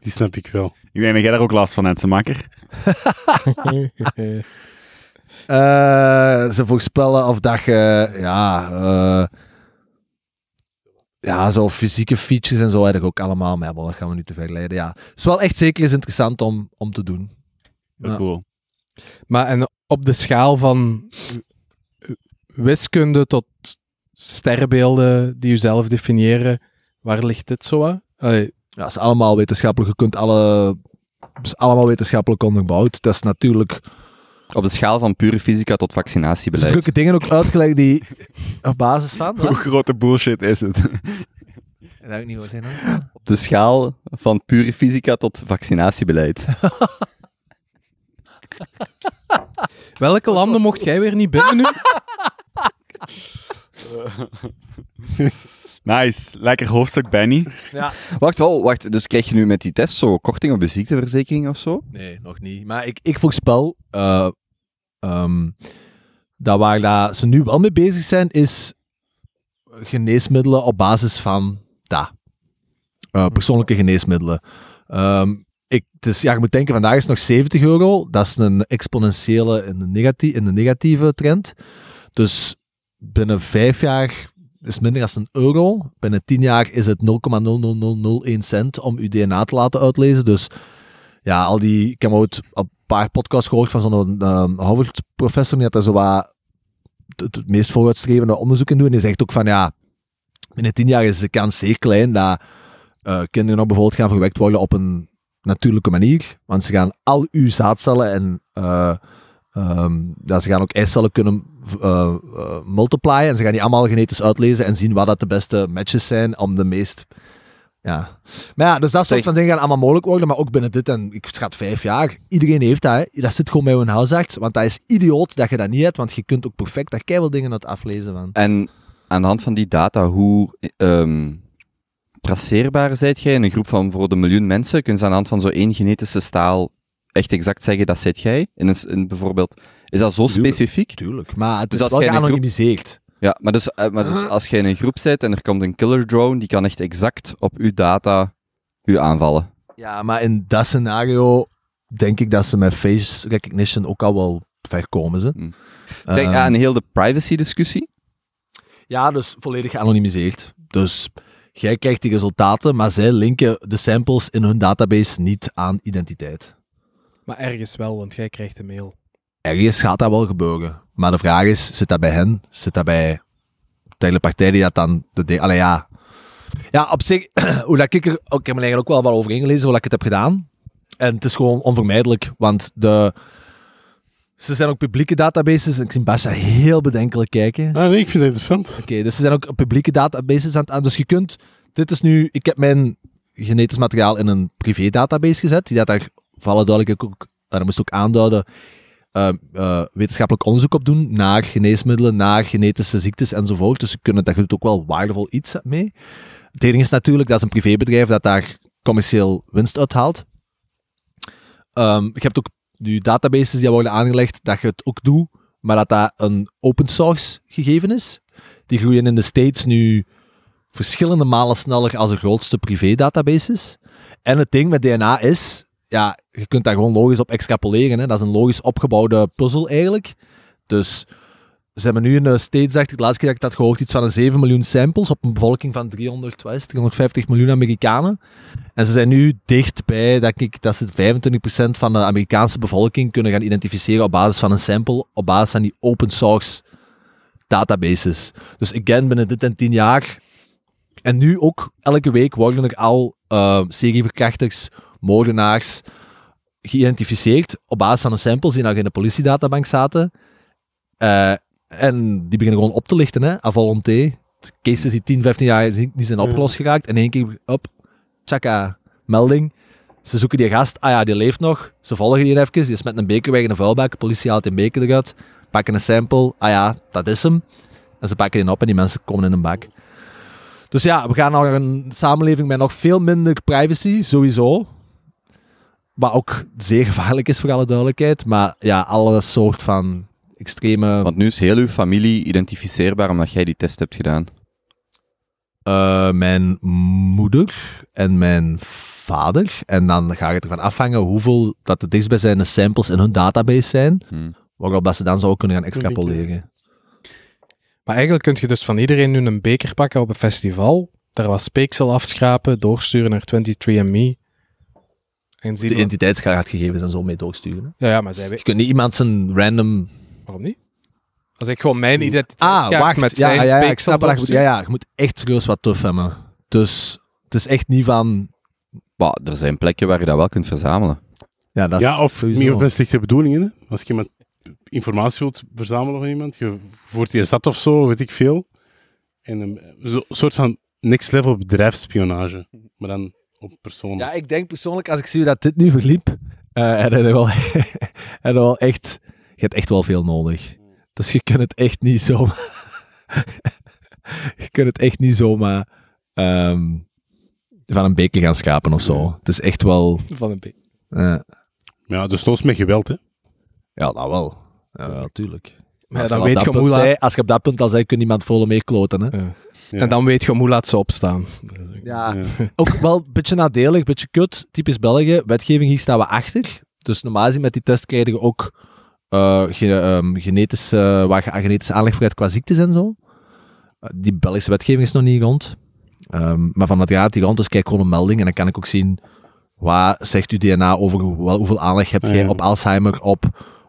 Die snap ik wel. Ik denk dat jij daar ook last van hebt, ze makker. Eh, ze voorspellen of dat je, ja, eh, ja, zo fysieke features en zo heb ik ook allemaal, maar ja, dat gaan we nu te ver leiden. Ja, het is wel echt zeker eens interessant om, om te doen. Ja. cool. Maar en op de schaal van wiskunde tot sterrenbeelden die u zelf definiëren, waar ligt dit zo aan? Ja, het is allemaal wetenschappelijk. Je kunt alle... Het is allemaal wetenschappelijk onderbouwd. Dat is natuurlijk... Op de schaal van pure fysica tot vaccinatiebeleid. drukken dingen ook uitgelegd die op basis van... Hoe grote bullshit is het? Dat heb ik niet hoor zeggen. Op de schaal van pure fysica tot vaccinatiebeleid. Welke landen mocht jij weer niet binnen nu? Nice. Lekker hoofdstuk, Benny. Ja. Wacht, oh, wacht. Dus krijg je nu met die test zo korting op de ziekteverzekering of zo? Nee, nog niet. Maar ik, ik voorspel eh, ehm, dat waar dat ze nu wel mee bezig zijn, is geneesmiddelen op basis van dat. Eh, persoonlijke geneesmiddelen. Ehm, ik, dus ja, je moet denken, vandaag is het nog 70 euro. Dat is een exponentiële in de, negati in de negatieve trend. Dus binnen vijf jaar is minder dan een euro. Binnen tien jaar is het 0,00001 cent om uw DNA te laten uitlezen. Dus ja, al die, ik heb ooit een paar podcasts gehoord van zo'n ehm, Harvard-professor, die had daar zo wat het, meest vooruitstrevende onderzoek in doen. En die zegt ook van, ja, binnen tien jaar is de kans zeer klein dat eh, kinderen nog bijvoorbeeld gaan verwekt worden op een natuurlijke manier. Want ze gaan al uw zaadcellen en eh, ehm, ja, ze gaan ook eicellen kunnen multiplyen. En ze gaan die allemaal genetisch uitlezen en zien wat dat de beste matches zijn om de meest... Ja. Maar ja, dus dat soort van dingen gaan allemaal mogelijk worden, maar ook binnen dit en ik schat vijf jaar. Iedereen heeft dat, hè. Dat zit gewoon bij een huisarts, want dat is idioot dat je dat niet hebt, want je kunt ook perfect daar keihard dingen uit aflezen van. En aan de hand van die data, hoe ehm, traceerbaar zijt jij in een groep van bijvoorbeeld een miljoen mensen? Kunnen ze aan de hand van zo één genetische staal echt exact zeggen dat zijt jij? In een, in bijvoorbeeld, is dat zo Tuurlijk. specifiek? Tuurlijk, maar het Dus is als wel geanonimiseerd. Ja, maar dus, eh, maar dus als jij in een groep zit en er komt een killer drone, die kan echt exact op uw data u aanvallen. Ja, maar in dat scenario denk ik dat ze met face recognition ook al wel ver komen. Ze. Hm. Denk Ehm, aan heel de privacy-discussie. Ja, dus volledig geanonimiseerd. Dus jij krijgt die resultaten, maar zij linken de samples in hun database niet aan identiteit. Maar ergens wel, want jij krijgt de mail. Ergens gaat dat wel gebeuren. Maar de vraag is, zit dat bij hen? Zit dat bij de hele partij die dat dan... De de Allee, ja. Ja, op zich, hoe dat ik er... Ik heb me eigenlijk ook wel wat over ingelezen, hoe ik het heb gedaan. En het is gewoon onvermijdelijk, want de... Ze zijn ook publieke databases. En ik zie Basja heel bedenkelijk kijken. Ah, nee, ik vind het interessant. Oké, dus er zijn ook publieke databases aan het aan. Dus je kunt, dit is nu, ik heb mijn genetisch materiaal in een privé database gezet, die dat daar voor alle duidelijkheid ook, daar moest ook aanduiden, eh, eh, wetenschappelijk onderzoek op doen naar geneesmiddelen, naar genetische ziektes enzovoort. Dus kunt, daar doet ook wel waardevol iets mee. Het enige is natuurlijk, dat is een privébedrijf dat daar commercieel winst uithaalt. Ehm, je hebt ook nu databases die worden aangelegd dat je het ook doet, maar dat dat een open source gegeven is. Die groeien in de States nu verschillende malen sneller als de grootste privé-databases. En het ding met DNA is, ja, je kunt daar gewoon logisch op extrapoleren. Hè. Dat is een logisch opgebouwde puzzel eigenlijk. Dus ze hebben nu in de States, dacht de laatste keer dat ik dat gehoord, iets van een 7 miljoen samples op een bevolking van 300, wat is het, 350 miljoen Amerikanen. En ze zijn nu dichtbij dat, ik, dat ze 25% van de Amerikaanse bevolking kunnen gaan identificeren op basis van een sample, op basis van die open source databases. Dus again, binnen dit en tien jaar. En nu ook, elke week worden er al eh, serieverkrachters, moordenaars geïdentificeerd op basis van de samples die nog in de politiedatabank zaten. Eh, en die beginnen gewoon op te lichten, hè, à volonté. Cases die 10, 15 jaar die zijn opgelost geraakt. En in één keer, op, tjaka, melding. Ze zoeken die gast, ah ja, die leeft nog. Ze volgen die even, die is met een beker weg in een vuilbak. De politie haalt die beker eruit, pakken een sample. Ah ja, dat is hem. En ze pakken die op en die mensen komen in een bak. Dus ja, we gaan naar een samenleving met nog veel minder privacy, sowieso. Wat ook zeer gevaarlijk is voor alle duidelijkheid. Maar ja, alle soort van extreme... Want nu is heel uw familie identificeerbaar omdat jij die test hebt gedaan. Eh, mijn moeder en mijn vader. En dan gaat het ervan afhangen hoeveel dat de dichtstbijzijnde samples in hun database zijn. Hm. Waarop dat ze dan zo kunnen gaan extrapoleren. Maar eigenlijk kun je dus van iedereen nu een beker pakken op een festival, daar wat speeksel afschrapen, doorsturen naar 23andMe. En zien De identiteitsgegevens en zo mee doorsturen. hè. Ja, ja, maar zij Je weet... kunt niet iemand zijn random... Waarom niet? Als ik gewoon mijn identiteit Ah, wacht. met ja, zijn ja, ja, ik snap je ja, ja, je moet echt serieus wat tof hebben. Dus het is echt niet van... Bah, er zijn plekken waar je dat wel kunt verzamelen. Ja, dat Ja, of meer met slechte bedoelingen. hè. Als je iemand informatie wilt verzamelen van iemand, je voert je zat of zo, weet ik veel. En een, zo- een soort van next level bedrijfsspionage. Maar dan op persoon. Ja, ik denk persoonlijk, als ik zie hoe dat dit nu verliep, eh heb je wel, je wel echt, je hebt echt wel veel nodig. Dus je kunt het echt niet zomaar, je kunt het echt niet zomaar ehm, van een beker gaan schapen of zo. Het is echt wel, Van een B. eh, Ja, dus soms met geweld, hè. ja, dat wel. Ja, wel, tuurlijk. Maar Als dan op weet dat je punt hoe laat... zei- Als je op dat punt al zei, kun je iemand volle mee kloten. Hè? Ja. Ja. En dan weet je hoe laat ze opstaan. Ja, Ja. ook wel een beetje nadelig, een beetje kut. Typisch België, wetgeving, hier staan we achter. Dus normaal gezien met die test krijg je ook eh, ge- ehm, genetische, waar je genetische aanleg voor hebt qua ziektes en zo. Eh, die Belgische wetgeving is nog niet rond. Ehm, maar van het gaat die rond, dus kijk gewoon een melding en dan kan ik ook zien wat zegt uw DNA over hoe, hoeveel aanleg heb Ah, jij ja. op Alzheimer, op,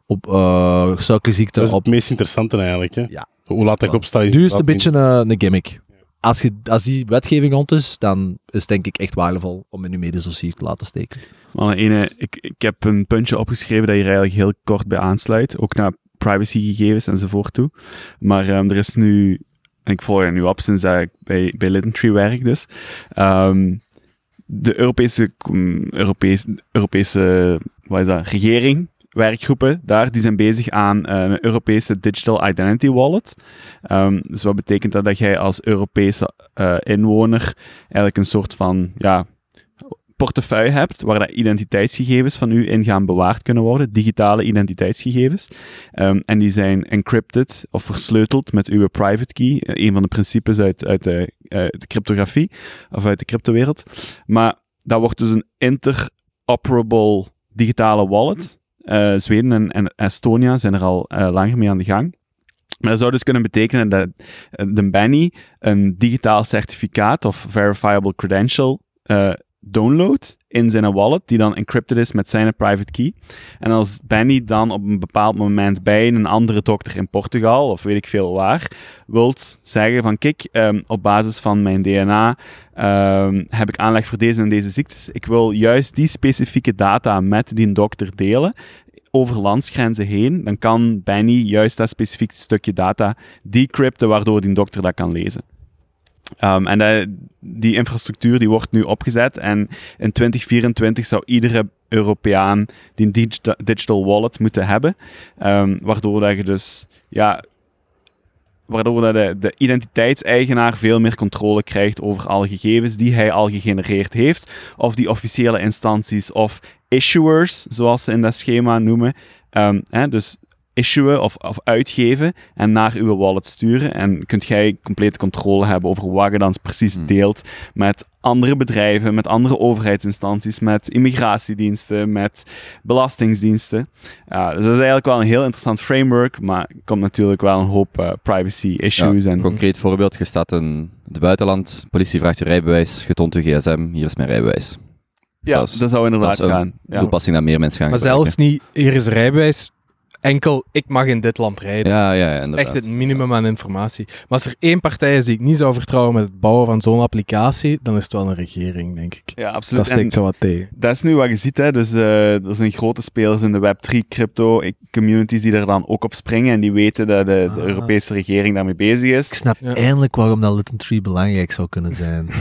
op eh, suikerziekte, Dat is op het meest interessante eigenlijk, hè. Ja. Hoe laat ik opsta is Nu is het een beetje een, een gimmick. Als, je, als die wetgeving rond is, dan is het denk ik echt waardevol om in je medisch dossier te laten steken. Maar ene, ik, ik heb een puntje opgeschreven dat je eigenlijk heel kort bij aansluit. Ook naar privacygegevens enzovoort toe. Maar ehm, er is nu, en ik volg er nu op sinds dat ik bij, bij Lidentree werk dus. ehm, de Europese, Europees, Europese wat is dat, regering, werkgroepen daar, die zijn bezig aan eh, een Europese Digital Identity Wallet. Ehm, dus wat betekent dat? Dat jij als Europese eh, inwoner eigenlijk een soort van, ja, portefeuille hebt waar dat identiteitsgegevens van u in gaan bewaard kunnen worden, digitale identiteitsgegevens. Ehm, en die zijn encrypted of versleuteld met uw private key, eh, een van de principes uit, uit de, eh, de cryptografie of uit de cryptowereld. Maar dat wordt dus een interoperable digitale wallet. Eh, Zweden en, en Estonia zijn er al eh, langer mee aan de gang. Maar dat zou dus kunnen betekenen dat eh, de Benny een digitaal certificaat of verifiable credential eh, downloadt in zijn wallet, die dan encrypted is met zijn private key. En als Benny dan op een bepaald moment bij een andere dokter in Portugal, of weet ik veel waar, wilt zeggen van kijk, ehm, op basis van mijn DNA ehm, heb ik aanleg voor deze en deze ziektes. Ik wil juist die specifieke data met die dokter delen over landsgrenzen heen, dan kan Benny juist dat specifieke stukje data decrypten, waardoor die dokter dat kan lezen. Um, en die infrastructuur die wordt nu opgezet en in 2024 zou iedere Europeaan die digital wallet moeten hebben, um, waardoor dat je dus ja, waardoor dat de, de identiteitseigenaar veel meer controle krijgt over alle gegevens die hij al gegenereerd heeft, of die officiële instanties of issuers, zoals ze in dat schema noemen. Um, hè, dus issuen of, of uitgeven en naar uw wallet sturen. En kunt jij complete controle hebben over wat je dan precies Hmm. deelt met andere bedrijven, met andere overheidsinstanties, met immigratiediensten, met belastingsdiensten. Ja, dus dat is eigenlijk wel een heel interessant framework, maar er komt natuurlijk wel een hoop eh, privacy issues. Ja, en, concreet voorbeeld, je staat in het buitenland, politie vraagt je rijbewijs, je toont je gsm, hier is mijn rijbewijs. ja, dat is- dat zou inderdaad dat is een gaan. Ja. Toepassing dat meer mensen gaan Maar gebruiken. zelfs niet, hier is rijbewijs, enkel ik mag in dit land rijden. Ja, ja, ja Dat is inderdaad. echt het minimum aan informatie. Maar als er één partij is die ik niet zou vertrouwen met het bouwen van zo'n applicatie, dan is het wel een regering, denk ik. Ja, absoluut. Dat steekt zo wat tegen. dat is nu wat je ziet. Hè. Dus, eh, er zijn grote spelers in de Web3 crypto communities die er dan ook op springen en die weten dat de, de Ah. Europese regering daarmee bezig is. Ik snap Ja. eindelijk waarom dat Little Tree belangrijk zou kunnen zijn.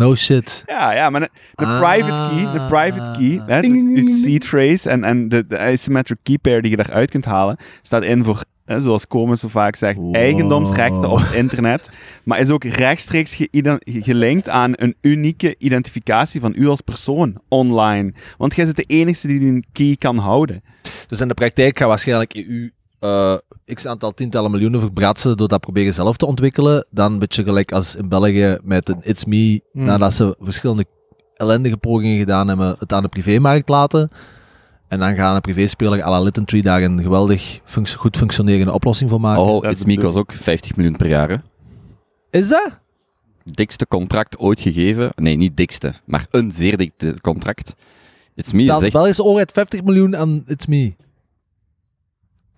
no shit. Ja, ja, maar de, de Ah. private key, de private key, hè, Ding, dus ding, je ding, seed phrase en, en de, de asymmetric key pair die je daaruit kunt halen, staat in voor, hè, zoals Komen zo vaak zegt, Wow. eigendomsrechten op het internet, maar is ook rechtstreeks geïden- gelinkt aan een unieke identificatie van u als persoon online. Want jij bent de enige die een key kan houden. Dus in de praktijk gaat waarschijnlijk EU eh x aantal tientallen miljoenen verbratsen door dat proberen zelf te ontwikkelen. Dan een beetje gelijk als in België met een It's Me, Hmm. nadat ze verschillende ellendige pogingen gedaan hebben, het aan de privémarkt laten. En dan gaan een privéspeler à la Tree daar een geweldig goed functionerende oplossing voor maken. Oh, Dat is It's Me kost ook 50 miljoen per jaar. Hè. Is dat? Dikste contract ooit gegeven. Nee, niet dikste, maar een zeer dikte contract. It's Me Dan is echt... Belgische overheid 50 miljoen aan It's Me.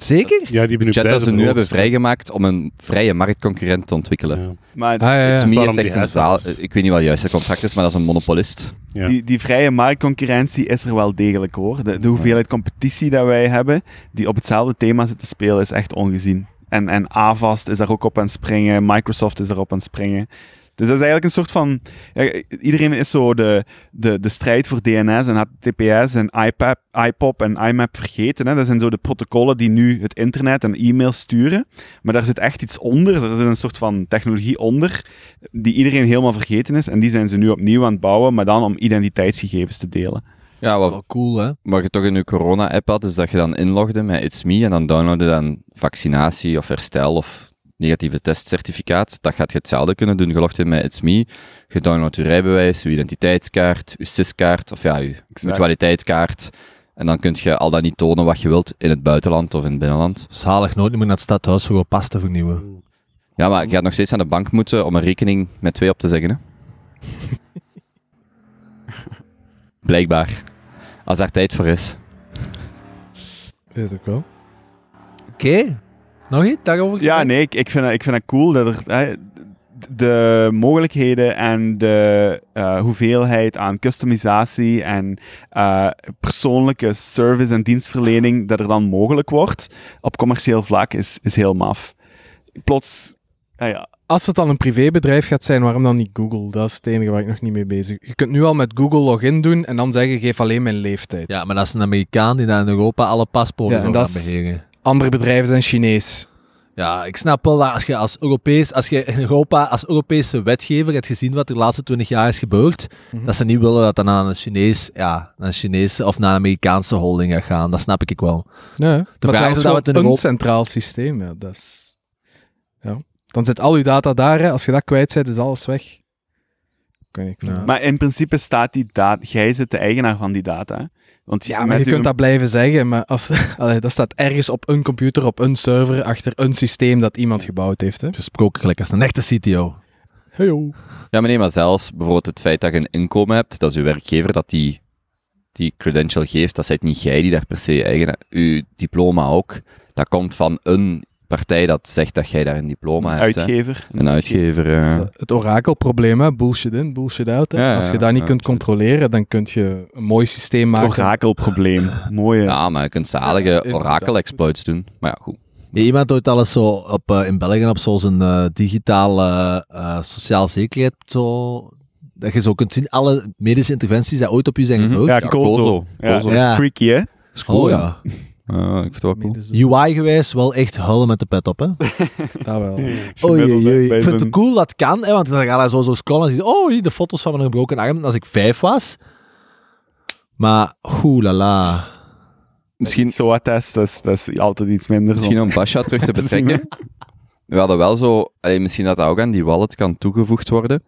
Zeker? Ja, die hebben nu dat ze nu hebben vrijgemaakt om een vrije marktconcurrent te ontwikkelen. Ja. Maar Ah, ja, ja. It's Me Waarom heeft echt die een zaal... huisarts? Ik weet niet wat het juiste contract is, maar dat is een monopolist. Ja. die, die vrije marktconcurrentie is er wel degelijk hoor. De, de hoeveelheid competitie dat wij hebben, die op hetzelfde thema zit te spelen, is echt ongezien. En, en Avast is daar ook op aan het springen, Microsoft is daarop aan het springen. Dus dat is eigenlijk een soort van... ja, iedereen is zo de, de, de strijd voor DNS en HTTPS en iPad, iPop en IMAP vergeten. Hè. Dat zijn zo de protocollen die nu het internet en e-mail sturen. Maar daar zit echt iets onder. Er zit een soort van technologie onder die iedereen helemaal vergeten is. En die zijn ze nu opnieuw aan het bouwen, maar dan om identiteitsgegevens te delen. Ja, wat, wel cool, hè? wat je toch in je corona-app had, is dat je dan inlogde met It's Me en dan downloadde dan vaccinatie of herstel of negatieve testcertificaat. Dat gaat je hetzelfde kunnen doen. Je logt in met It's Me, je downloadt je rijbewijs, je identiteitskaart, je CIS-kaart, of ja, je mutualiteitskaart. En dan kun je al dat niet tonen wat je wilt in het buitenland of in het binnenland. Zalig nooit meer naar het stadhuis voor pas te vernieuwen. Ja, maar je gaat nog steeds aan de bank moeten om een rekening met twee op te zeggen. Hè? Blijkbaar. Als daar tijd voor is. Is het ook wel. Oké. Nog iets daarover? Ja, nee, ik, ik, vind, dat- ik vind het cool dat er... hè, de mogelijkheden en de eh, hoeveelheid aan customisatie en eh, persoonlijke service en dienstverlening dat er dan mogelijk wordt op commercieel vlak is, is heel maf. Plots, ja, ja, Als het dan een privébedrijf gaat zijn, waarom dan niet Google? Dat is het enige waar ik nog niet mee bezig Je kunt nu al met Google login doen en dan zeggen, geef alleen mijn leeftijd. Ja, maar dat is een Amerikaan die daar in Europa alle paspoorten Ja, en dat is- beheren. Andere bedrijven zijn Chinees. Ja, ik snap wel dat als je als Europees, als je in Europa als Europese wetgever hebt gezien wat er de laatste 20 jaar is gebeurd, Mhm. dat ze niet willen dat dat naar een Chinees, ja, naar een Chinese of naar een Amerikaanse holding gaat gaan. Dat snap ik wel. Ja, vraag is of dat we het in een Europa- centraal systeem. Ja, dat is... ja. Dan zit al je data daar. Hè. Als je dat kwijt bent, is alles weg. Kan ik Ja. Maar in principe staat die data... Jij zit de eigenaar van die data. Want Ja, maar je uw- kunt dat blijven zeggen, maar als, allee, dat staat ergens op een computer, op een server, achter een systeem dat iemand gebouwd heeft. Hè. Gesproken gelijk als een echte CTO. Hey, yo. Ja, maar nee, maar zelfs bijvoorbeeld het feit dat je een inkomen hebt, dat is je werkgever dat die, die credential geeft, dat het niet jij die daar per se eigen... Je diploma ook, dat komt van een partij dat zegt dat jij daar een diploma hebt. hè. uitgever. Een uitgever, eh. Het orakelprobleem, hè. bullshit in, bullshit out. Hè. Ja, ja, Als je dat niet ja, kunt absoluut. controleren, dan kun je een mooi systeem Het maken. orakelprobleem. Mooie. Ja, maar je kunt zalige orakel-exploits doen. Maar ja, goed. Nee, iemand ooit alles zo op, eh, in België op zo'n eh digitale eh sociaal zekerheid, zo, dat je zo kunt zien, alle medische interventies die ooit op je zijn gebruikt. Ja, Ja, Kozo. Ja, dat is Ja. freaky, hè? is cool, Oh ja. Ik vind het wel cool. UI-gewijs wel echt huilen met de pet op, hè? Dat wel. Oei, oei, Ik vind het cool dat het kan, hè, want dan ga je zo, zo scrollen en zie je, oh, hier de foto's van mijn gebroken arm als ik vijf was. Maar, la. Misschien, SOA-test, dat is, dat is altijd iets minder. misschien om Basha terug te zien, betrekken. We hadden wel zo... allee, misschien dat dat ook aan die wallet kan toegevoegd worden.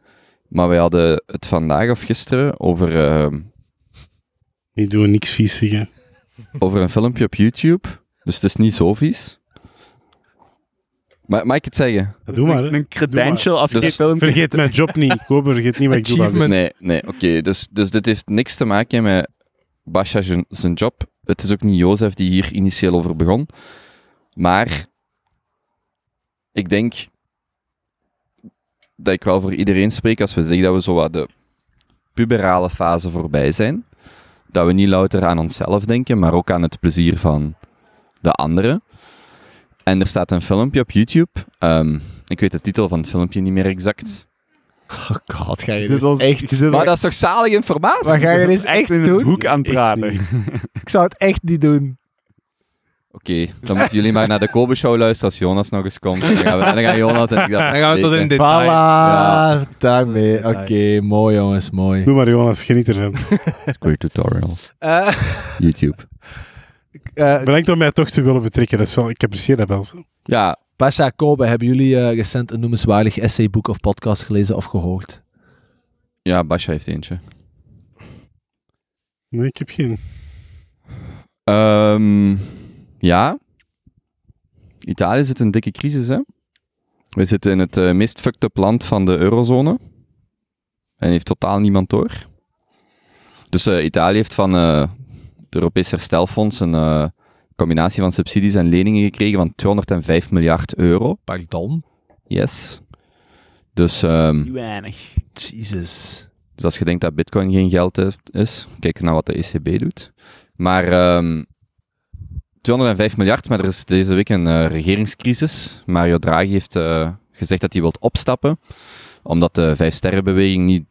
Maar wij hadden het vandaag of gisteren over, eh, Die doen niks vies zeggen. Over een filmpje op YouTube. Dus het is niet zo vies. Maar mag ik het zeggen? Doe maar. Een credential als je Dus film... Vergeet mijn job niet. Koper, vergeet niet wat ik doe. Nee, nee, oké. Dus, dus dit heeft niks te maken met Basha zijn- zijn job. Het is ook niet Jozef die hier initieel over begon. Maar ik denk dat ik wel voor iedereen spreek als we zeggen dat we zo wat de puberale fase voorbij zijn. Dat we niet louter aan onszelf denken, maar ook aan het plezier van de anderen. En er staat een filmpje op YouTube. Ehm, ik weet de titel van het filmpje niet meer exact. Oh god, ga je dit ons- echt... zit Maar dat is toch zalige informatie? Maar ga je dit echt in een doen? hoek aan het praten. Ik zou het echt niet doen. Oké, dan moeten jullie maar naar de Kobe Show luisteren als Jonas nog eens komt. En dan gaan, we, en dan gaan Jonas en ik dat Dan gaan we tot in bespreken. detail. Voilà, daarmee. Oké, mooi jongens, mooi. Doe maar, Jonas, geniet ervan. Great tutorial. Eh, YouTube. eh, Bedankt om mij toch te willen betrekken. Dat is wel, ik apprecieer dat wel. Ja, Pasha, Kobe, hebben jullie eh, recent een noemenswaardig essayboek of podcast gelezen of gehoord? ja, Basha heeft eentje. Nee, ik heb geen. Ehm, ja. Italië zit in een dikke crisis, hè. We zitten in het eh, meest fucked up land van de eurozone. En heeft totaal niemand door. Dus eh, Italië heeft van eh het Europees Herstelfonds een eh combinatie van subsidies en leningen gekregen van 205 miljard euro. Pardon? Yes. Dus, ehm, Weinig. Jesus. dus als je denkt dat bitcoin geen geld is- is, kijk naar wat de ECB doet. Maar ehm 205 miljard, maar er is deze week een eh, regeringscrisis. Mario Draghi heeft eh, gezegd dat hij wilt opstappen, omdat de Vijfsterrenbeweging niet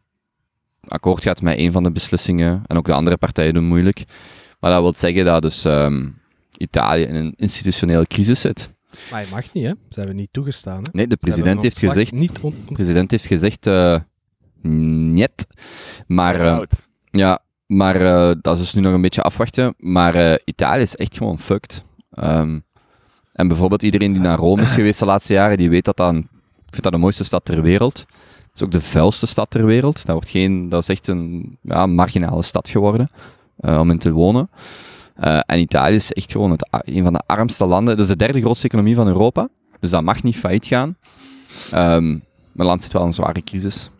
akkoord gaat met een van de beslissingen. En ook de andere partijen doen moeilijk. Maar dat wil zeggen dat dus ehm, Italië in een institutionele crisis zit. Maar je mag niet, hè? Ze hebben niet toegestaan. Hè? Nee, de president heeft gezegd... Niet on- De president heeft gezegd... eh niet. Maar... eh. Ja, maar eh, dat is dus nu nog een beetje afwachten. Maar eh, Italië is echt gewoon fucked. Ehm, en bijvoorbeeld iedereen die naar Rome is geweest de laatste jaren, die weet dat dat een, dat de mooiste stad ter wereld. Het is ook de vuilste stad ter wereld. Dat, wordt geen, dat is echt een ja, marginale stad geworden eh, om in te wonen. En Italië is echt gewoon het, een van de armste landen. Dat is de derde grootste economie van Europa. Dus dat mag niet failliet gaan. Maar het land zit wel in een zware crisis.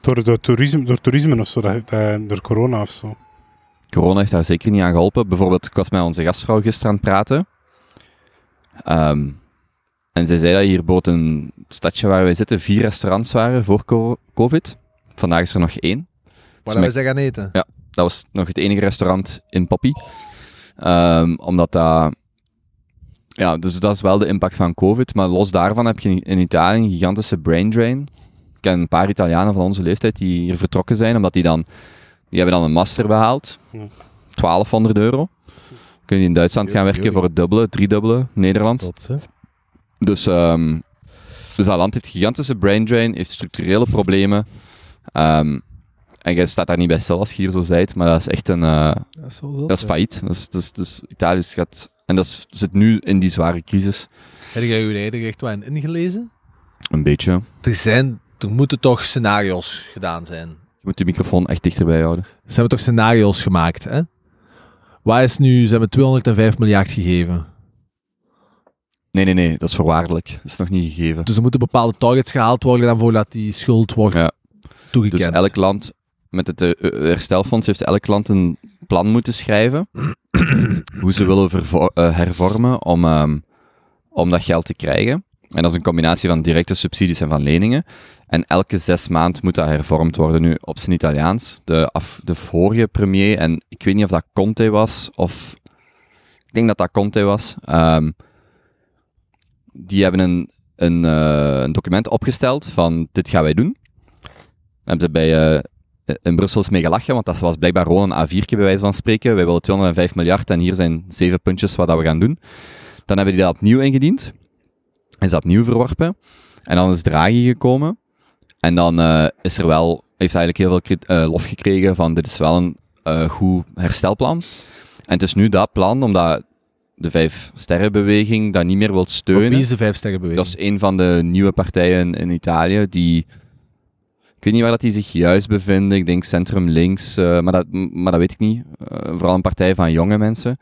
Door, door, toerisme, door toerisme of zo, dat, dat- door corona of zo. Corona heeft daar zeker niet aan geholpen. Bijvoorbeeld, ik was met onze gastvrouw gisteren aan het praten. Ehm, en zij zei dat hier boven het stadje waar wij zitten vier restaurants waren voor co- COVID. Vandaag is er nog één. Waar Smek- wij zijn gaan eten. Dat was nog het enige restaurant in Poppy. Ehm, omdat dat... Ja, dus dat is wel de impact van COVID. Maar los daarvan heb je in- in Italië een gigantische brain drain. Ik ken een paar Italianen van onze leeftijd die hier vertrokken zijn, omdat die dan... Die hebben dan een master behaald. Ja. 1200 euro. Kun je in Duitsland gaan werken voor het dubbele, driedubbele, Nederland. Hè. Dus, ehm, dus dat land heeft gigantische brain drain, heeft structurele problemen. Ehm, en je staat daar niet bij stil als je hier zo zijt, maar dat is echt een... eh, Dat is wel zot, dat is failliet. Dat is, dat is, dus Italië is gaat... En dat is, zit nu in die zware crisis. Heb jij je er echt wel in ingelezen? Een beetje. Er zijn, er moeten toch scenario's gedaan zijn. Je moet de microfoon echt dichterbij houden. Ze hebben toch scenario's gemaakt, hè? Waar is nu, ze hebben 205 miljard gegeven. Nee, nee, nee. Dat is voorwaardelijk. Dat is nog niet gegeven. Dus er moeten bepaalde targets gehaald worden dan voordat die schuld wordt Ja. toegekend. Dus elk land, met het eh, eh, herstelfonds, heeft elk land een plan moeten schrijven. hoe ze willen eh, hervormen om, ehm, om dat geld te krijgen. En dat is een combinatie van directe subsidies en van leningen. En elke zes maand moet dat hervormd worden. Nu, op zijn Italiaans, de, af, de vorige premier, en ik weet niet of dat Conte was, of... Ik denk dat dat Conte was. ehm, die hebben een, een, eh, een document opgesteld van dit gaan wij doen. Hebben ze bij, eh, in Brussel mee gelachen, want dat was blijkbaar gewoon een A4'tje bij wijze van spreken. Wij willen 205 miljard en hier zijn zeven puntjes wat dat we gaan doen. Dan hebben die dat opnieuw ingediend. Is dat opnieuw verworpen. En dan is Draghi gekomen. En dan eh, is er wel, heeft eigenlijk heel veel eh, lof gekregen van dit is wel een eh, goed herstelplan. En het is nu dat plan, omdat de Vijf Sterrenbeweging dat niet meer wil Of steunen. wie is de vijf sterren Dat is een van de nieuwe partijen in Italië die. Ik weet niet waar dat die zich juist bevinden. Ik denk centrum links, maar, dat, maar dat weet ik niet. Vooral een partij van jonge mensen.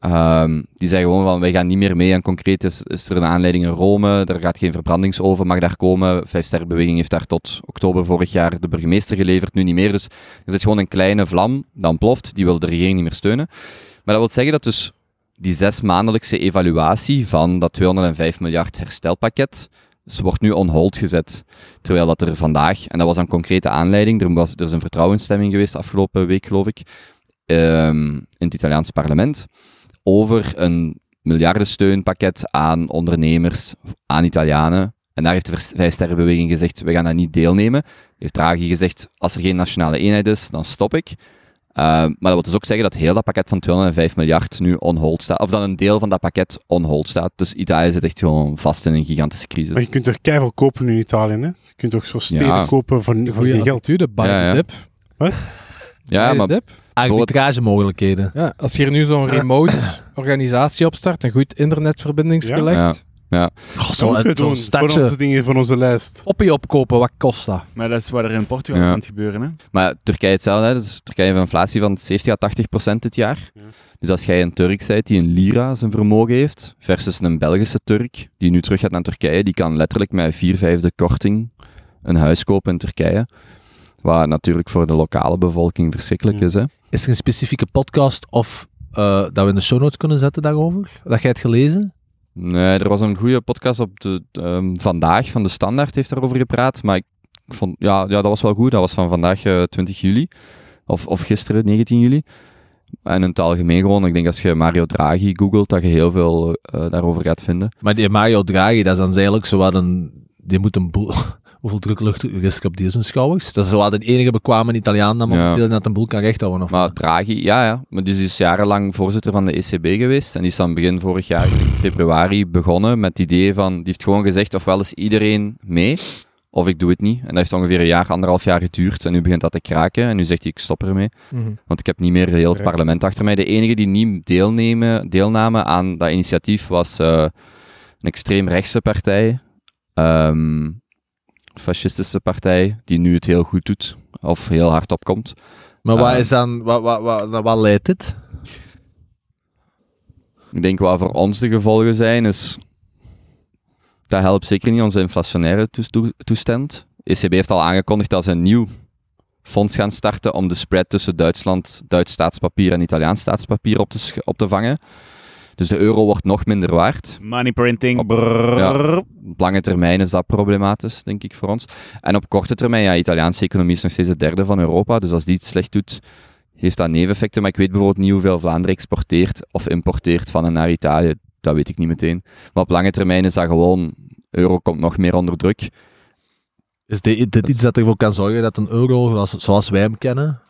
Ehm, die zeggen gewoon van wij gaan niet meer mee. En concreet is, is er een aanleiding in Rome. Er gaat geen verbrandingsoven, mag daar komen. Vijfsterrenbeweging heeft daar tot oktober vorig jaar de burgemeester geleverd, nu niet meer. Dus er zit gewoon een kleine vlam, dan ploft. Die wil de regering niet meer steunen. Maar dat wil zeggen dat dus die zes maandelijkse evaluatie van dat 205 miljard herstelpakket, ze wordt nu on hold gezet. Terwijl dat er vandaag, en dat was een concrete aanleiding, er, was, er is een vertrouwensstemming geweest afgelopen week, geloof ik, ehm, in het Italiaanse parlement, over een miljardensteunpakket aan ondernemers, aan Italianen. En daar heeft de Vers- Vijfsterrenbeweging gezegd, we gaan daar niet deelnemen. Heeft Draghi gezegd, als er geen nationale eenheid is, dan stop ik. Uh, maar dat wil dus ook zeggen dat heel dat pakket van 205 miljard nu on hold staat. Of dat een deel van dat pakket on hold staat. Dus Italië zit echt gewoon vast in een gigantische crisis. Maar je kunt toch keihard kopen in Italië, hè? Je kunt toch zo steden Ja. kopen voor, voor geen geld. attitude, buy Ja, ja. dip. Ja, maar dip. Arbitragemogelijkheden. Ja, als je hier nu zo'n remote organisatie opstart, een goed internetverbindingsgelegd, Ja. ja. Goh, Dat zo, zo'n doen voor onze dingen van onze lijst. poppy opkopen, wat kost dat? Maar dat is wat er in Portugal Ja. aan het gebeuren. Hè? Maar Turkije hetzelfde, hè. Dus Turkije heeft een inflatie van 70 à 80 procent dit jaar. Ja. Dus als jij een Turk bent die een lira zijn vermogen heeft, versus een Belgische Turk die nu terug gaat naar Turkije, die kan letterlijk met vier vijfde korting een huis kopen in Turkije. Wat natuurlijk voor de lokale bevolking verschrikkelijk Ja. is, hè. Is er een specifieke podcast of eh, dat we in de show notes kunnen zetten daarover? Dat jij het gelezen? Nee, er was een goede podcast op de, ehm, vandaag van de Standaard heeft daarover gepraat. Maar ik vond, ja, ja, dat was wel goed. Dat was van vandaag eh, 20 juli. Of, of gisteren 19 juli. En in het algemeen gewoon, ik denk als je Mario Draghi googelt, dat je heel veel eh, daarover gaat vinden. Maar die Mario Draghi, dat is dan eigenlijk zo wat een... Die moet een boel... Hoeveel druklucht is er op die zijn schouders? Dat is wat de enige bekwame Italiaan dat Ja. momenteel dat een boel kan rechthouden. Of Maar Draghi, ja, ja. Maar die is dus jarenlang voorzitter van de ECB geweest. En die is dan begin vorig jaar, in februari, begonnen met het idee van... Die heeft gewoon gezegd, ofwel is iedereen mee, of ik doe het niet. En dat heeft ongeveer een jaar, anderhalf jaar geduurd. En nu begint dat te kraken. En nu zegt hij, ik stop ermee. Mhm. Want ik heb niet meer heel het parlement achter mij. De enige die niet deelnemen, deelnamen aan dat initiatief was eh, een extreemrechtse partij. Ehm fascistische partij, die nu het heel goed doet. Of heel hard opkomt. Maar wat Eh. is dan... Wat, wat, wat, wat leidt dit? Ik denk wat voor ons de gevolgen zijn, is... Dat helpt zeker niet onze inflationaire toes- toe- toestand. ECB heeft al aangekondigd dat ze een nieuw fonds gaan starten om de spread tussen Duitsland, Duits staatspapier en Italiaans staatspapier op te, op te vangen. Dus de euro wordt nog minder waard. Money printing. Op- brrrr. ja. Op lange termijn is dat problematisch, denk ik, voor ons. En op korte termijn, ja, de Italiaanse economie is nog steeds de derde van Europa. Dus als die het slecht doet, heeft dat neveneffecten. Maar ik weet bijvoorbeeld niet hoeveel Vlaanderen exporteert of importeert van en naar Italië. Dat weet ik niet meteen. Maar op lange termijn is dat gewoon... Euro komt nog meer onder druk. Is dit, dit iets dat ervoor kan zorgen dat een euro, zoals, zoals wij hem kennen,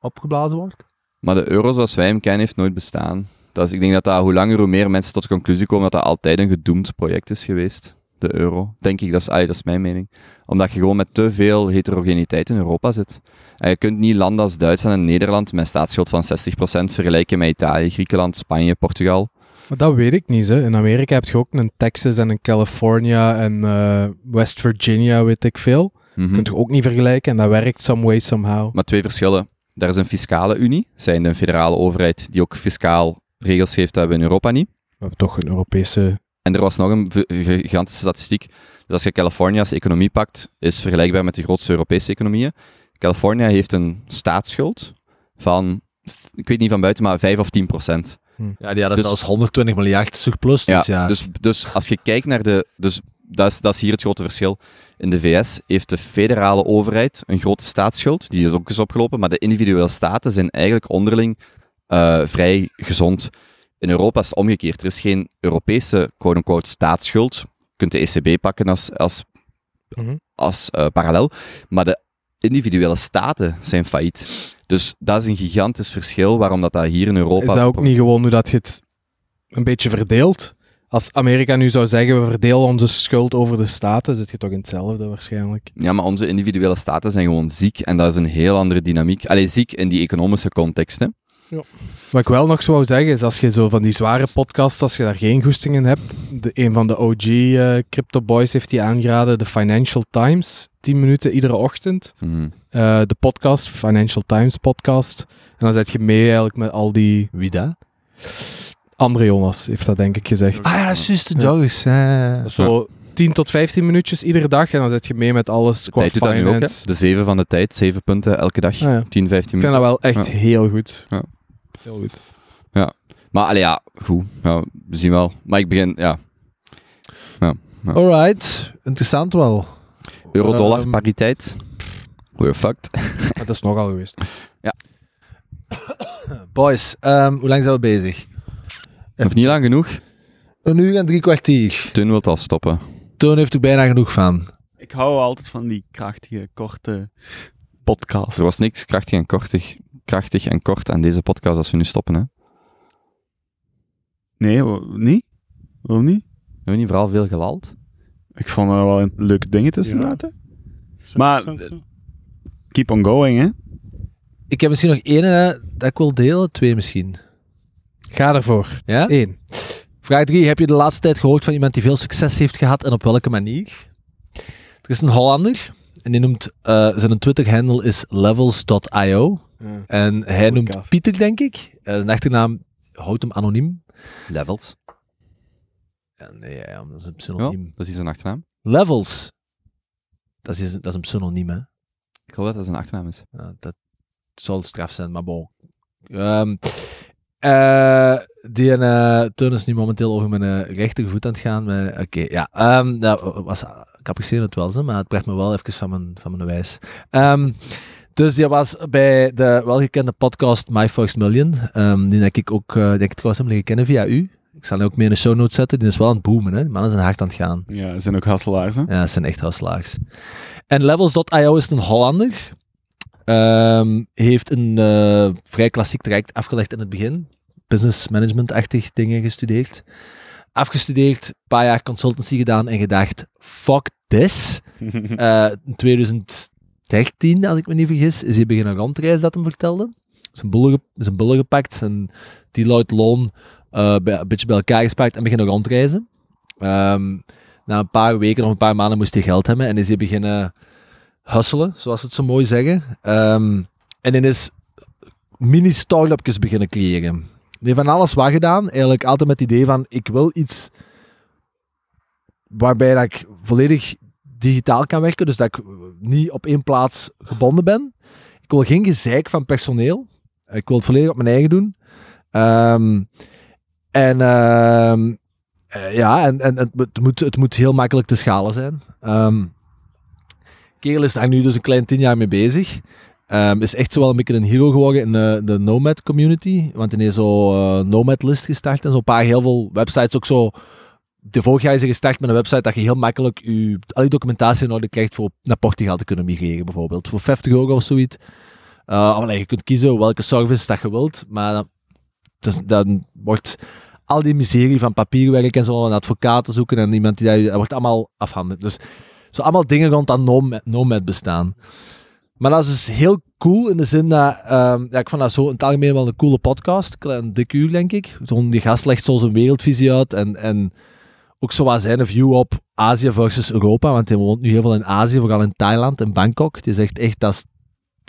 opgeblazen wordt? Maar de euro zoals wij hem kennen, heeft nooit bestaan. Dat is, ik denk dat, dat hoe langer hoe meer mensen tot de conclusie komen dat dat altijd een gedoemd project is geweest. De euro. Denk ik, dat is, ah, dat is mijn mening. Omdat je gewoon met te veel heterogeniteit in Europa zit. En je kunt niet landen als Duitsland en Nederland met een staatsschuld van 60% vergelijken met Italië, Griekenland, Spanje, Portugal. Maar dat weet ik niet. Hè. In Amerika heb je ook een Texas en een California en eh, West Virginia, weet ik veel. Je kunt je ook niet vergelijken en dat werkt some way, somehow. Maar twee verschillen. Daar is een fiscale unie, zijn de federale overheid die ook fiscaal regels geeft, dat hebben we in Europa niet. We hebben toch een Europese... En er was nog een gigantische statistiek. Dus als je Californië als economie pakt, is vergelijkbaar met de grootste Europese economieën. Californië heeft een staatsschuld van, ik weet niet van buiten, maar 5 of 10 procent. Ja, die hadden Dus- zelfs 120 miljard surplus Ja, dit jaar. dus, dus als je kijkt naar de... Dus dat is, dat is hier het grote verschil. In de VS heeft de federale overheid een grote staatsschuld, die is ook eens opgelopen, maar de individuele staten zijn eigenlijk onderling eh, vrij gezond. In Europa is het omgekeerd. Er is geen Europese quote-unquote staatsschuld. Je kunt de ECB pakken als, als, Mhm. als eh, parallel, maar de individuele staten zijn failliet. Dus dat is een gigantisch verschil waarom dat, dat hier in Europa... Is dat ook niet gewoon hoe dat je het een beetje verdeelt? Als Amerika nu zou zeggen, we verdelen onze schuld over de staten, zit je toch in hetzelfde waarschijnlijk. Ja, maar onze individuele staten zijn gewoon ziek en dat is een heel andere dynamiek. Allee, ziek in die economische context, hè. Wat ik wel nog zou zeggen, is als je zo van die zware podcasts, als je daar geen goesting in hebt, de, een van de OG eh, Crypto Boys heeft die aangeraden, de Financial Times, 10 minuten iedere ochtend. Mhm. Eh, de podcast, Financial Times podcast. En dan zet je mee eigenlijk met al die... Wie dat? Andere Jonas heeft dat denk ik gezegd. Ah ja, dat is juist de Ja. Ja, ja, ja. Zo 10 tot 15 minuutjes iedere dag en dan zet je mee met alles qua Tijd doet dat nu ook, hè. De zeven van de tijd, zeven punten elke dag, Ah, ja. 10, 15 Ik vind dat minuten. wel echt Ja. heel goed. Ja. Heel goed. Maar allee, ja, goed. Ja, we zien wel. Maar ik begin, ja. Alright, interessant wel. Euro-dollar Ehm, pariteit. We're fucked. Dat is nogal geweest. Boys, ehm, hoe lang zijn we bezig? Nog niet lang genoeg. Een uur en drie kwartier. Toen wilt al stoppen. Toon heeft er bijna genoeg van. Ik hou altijd van die krachtige, korte podcast. Er was niks krachtig en, kortig, krachtig en kort aan deze podcast als we nu stoppen, hè. Nee, niet? Waarom niet? Hebben we niet vooral veel gelald? Ik vond er wel een- leuke dingen tussen Ja. zaten. Maar- Keep on going, hè? Ik heb misschien nog één eh, dat ik wil delen. Twee misschien. Ga ervoor. Ja? Eén. Vraag 3. Heb je de laatste tijd gehoord van iemand die veel succes heeft gehad en op welke manier? Er is een Hollander en die noemt, eh, zijn Twitter-handle is levels.io. En hij noemt kaaf. Pieter, denk ik. Eh, zijn achternaam houdt hem anoniem. Levels. Ja, nee, ja, dat is een Ja, pseudoniem. dat is zijn achternaam. Levels. Dat is, dat is een pseudoniem, hè. Ik hoop dat dat zijn achternaam is. Ja, dat zal straf zijn, maar bon. Ehm, Eh, die uh, Teun is nu momenteel over mijn uh, rechtervoet aan het gaan. maar- Oké, ja. ehm, dat was, ik apprecieer het wel, maar het bracht me wel even van mijn, van mijn wijs. Ehm, dus die was bij de welgekende podcast My First Million. Ehm, die denk ik ook, eh, denk ik trouwens hem leren kennen via u. Ik zal hem ook mee in de show notes zetten. Die is wel aan het boomen, hè. Die mannen zijn hard aan het gaan. Ja, ze zijn ook hasselaars, hè? Ja, dat zijn echt hustelaars. En Levels.io is een Hollander. Ehm, heeft een eh, vrij klassiek traject afgelegd in het begin. Business management-achtig dingen gestudeerd. Afgestudeerd, een paar jaar consultancy gedaan en gedacht, fuck this. Eh, in 2013, als ik me niet vergis, is hij beginnen rondreizen, dat hem vertelde. Zijn bullen, zijn bullen gepakt, zijn Deloitte loon eh, een beetje bij elkaar gespakt en beginnen rondreizen. Ehm, na een paar weken of een paar maanden moest hij geld hebben en is hij beginnen hustelen, zoals ze het zo mooi zeggen. Ehm, en hij is mini-startupjes beginnen creëren. Hij heeft van alles wat gedaan, eigenlijk altijd met het idee van ik wil iets waarbij dat ik volledig digitaal kan werken, dus dat ik niet op één plaats gebonden ben. Ik wil geen gezeik van personeel. Ik wil het volledig op mijn eigen doen. Ehm, en ehm, eh, ja, en, en, het, moet, het moet heel makkelijk te schalen zijn. Ehm kerel is daar nu dus een klein tien jaar mee bezig. Is echt zo wel een beetje een hero geworden in de, de Nomad community. Want hij heeft zo eh, Nomad list gestart en zo een paar heel veel websites ook zo. De vorig jaar is hij gestart met een website dat je heel makkelijk je, al je documentatie orde krijgt voor naar Portugal te kunnen migreren bijvoorbeeld. Voor 50 euro of zoiets. Uh, je kunt kiezen welke service dat je wilt, maar dan, wordt al die miserie van papierwerk en zo, een advocaat te zoeken en iemand die dat, wordt allemaal afhandig. Dus zo allemaal dingen rond dat Nomad, Nomad bestaan. Maar dat is dus heel cool in de zin dat, ehm, ja, ik vond dat zo in het algemeen wel een coole podcast. Een dik uur, denk ik. Zo'n, die gast legt zo zijn wereldvisie uit en, en ook zo wat zijn view op Azië versus Europa. Want hij woont nu heel veel in Azië, vooral in Thailand en Bangkok. Die zegt echt, dat is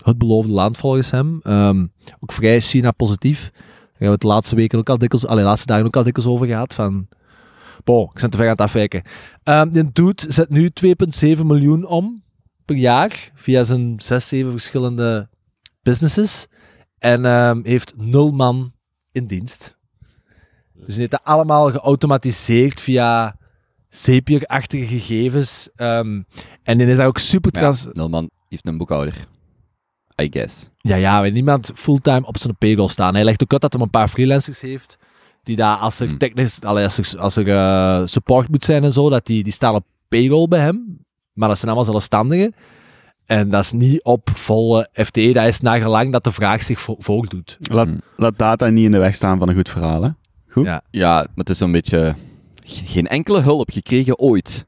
het beloofde land volgens hem. Ehm, ook vrij China-positief. Daar hebben we het de laatste weken ook al dikwijls, de laatste dagen ook al dikwijls over gehad. Van, boh, ik ben te ver aan het afwijken. Ehm die dude zet nu 2,7 miljoen om per jaar via zijn 6, 7 verschillende businesses. En ehm, heeft nul man in dienst. Dus dat allemaal geautomatiseerd via Zapier-achtige gegevens. Ehm, en die is daar ook super ja, trans... Nulman heeft een boekhouder. I guess. Ja, ja, maar niemand fulltime op zijn payroll staan. Hij legt ook uit dat hij een paar freelancers heeft, die daar, als er, Hmm. technisch, allee, als er, als er eh, support moet zijn en zo, dat die, die staan op payroll bij hem. Maar dat zijn allemaal zelfstandigen. En dat is niet op volle FTE, dat is nagelang dat de vraag zich vo- voordoet. Laat, Hmm. laat data niet in de weg staan van een goed verhaal, hè? Goed? Ja. Ja, maar het is zo'n beetje... ge- Geen enkele hulp gekregen ooit.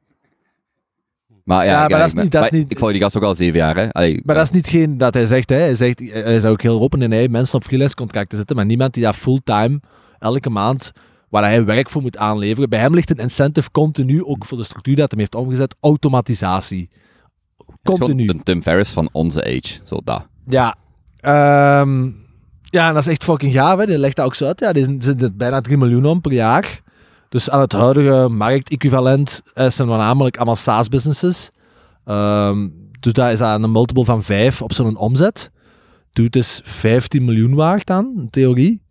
Maar ja, Ja, maar ja, dat is ik, niet- dat is maar niet- ik volg die gast ook al zeven jaar. Hè. Allee, Maar dat is niet geen dat hij zegt, hè. Hij, zegt hij is ook heel open en hij mensen op freelance contracten zitten, maar niemand die dat fulltime elke maand waar hij werk voor moet aanleveren. Bij hem ligt een incentive continu, ook voor de structuur dat hij heeft omgezet, automatisatie. het is gewoon Continu. De Tim Ferriss van onze age. Zo dat. Ja. Ehm, ja, en dat is echt fucking gaaf. Hè. Die legt dat ook zo uit. Ja, die zitten bijna 3 miljoen om per jaar. Dus aan het huidige marktequivalent eh, zijn voornamelijk allemaal SaaS-businesses. Ehm, dus dat is aan een multiple van 5 op zo'n omzet. Doet dus 15 miljoen waard dan, in theorie.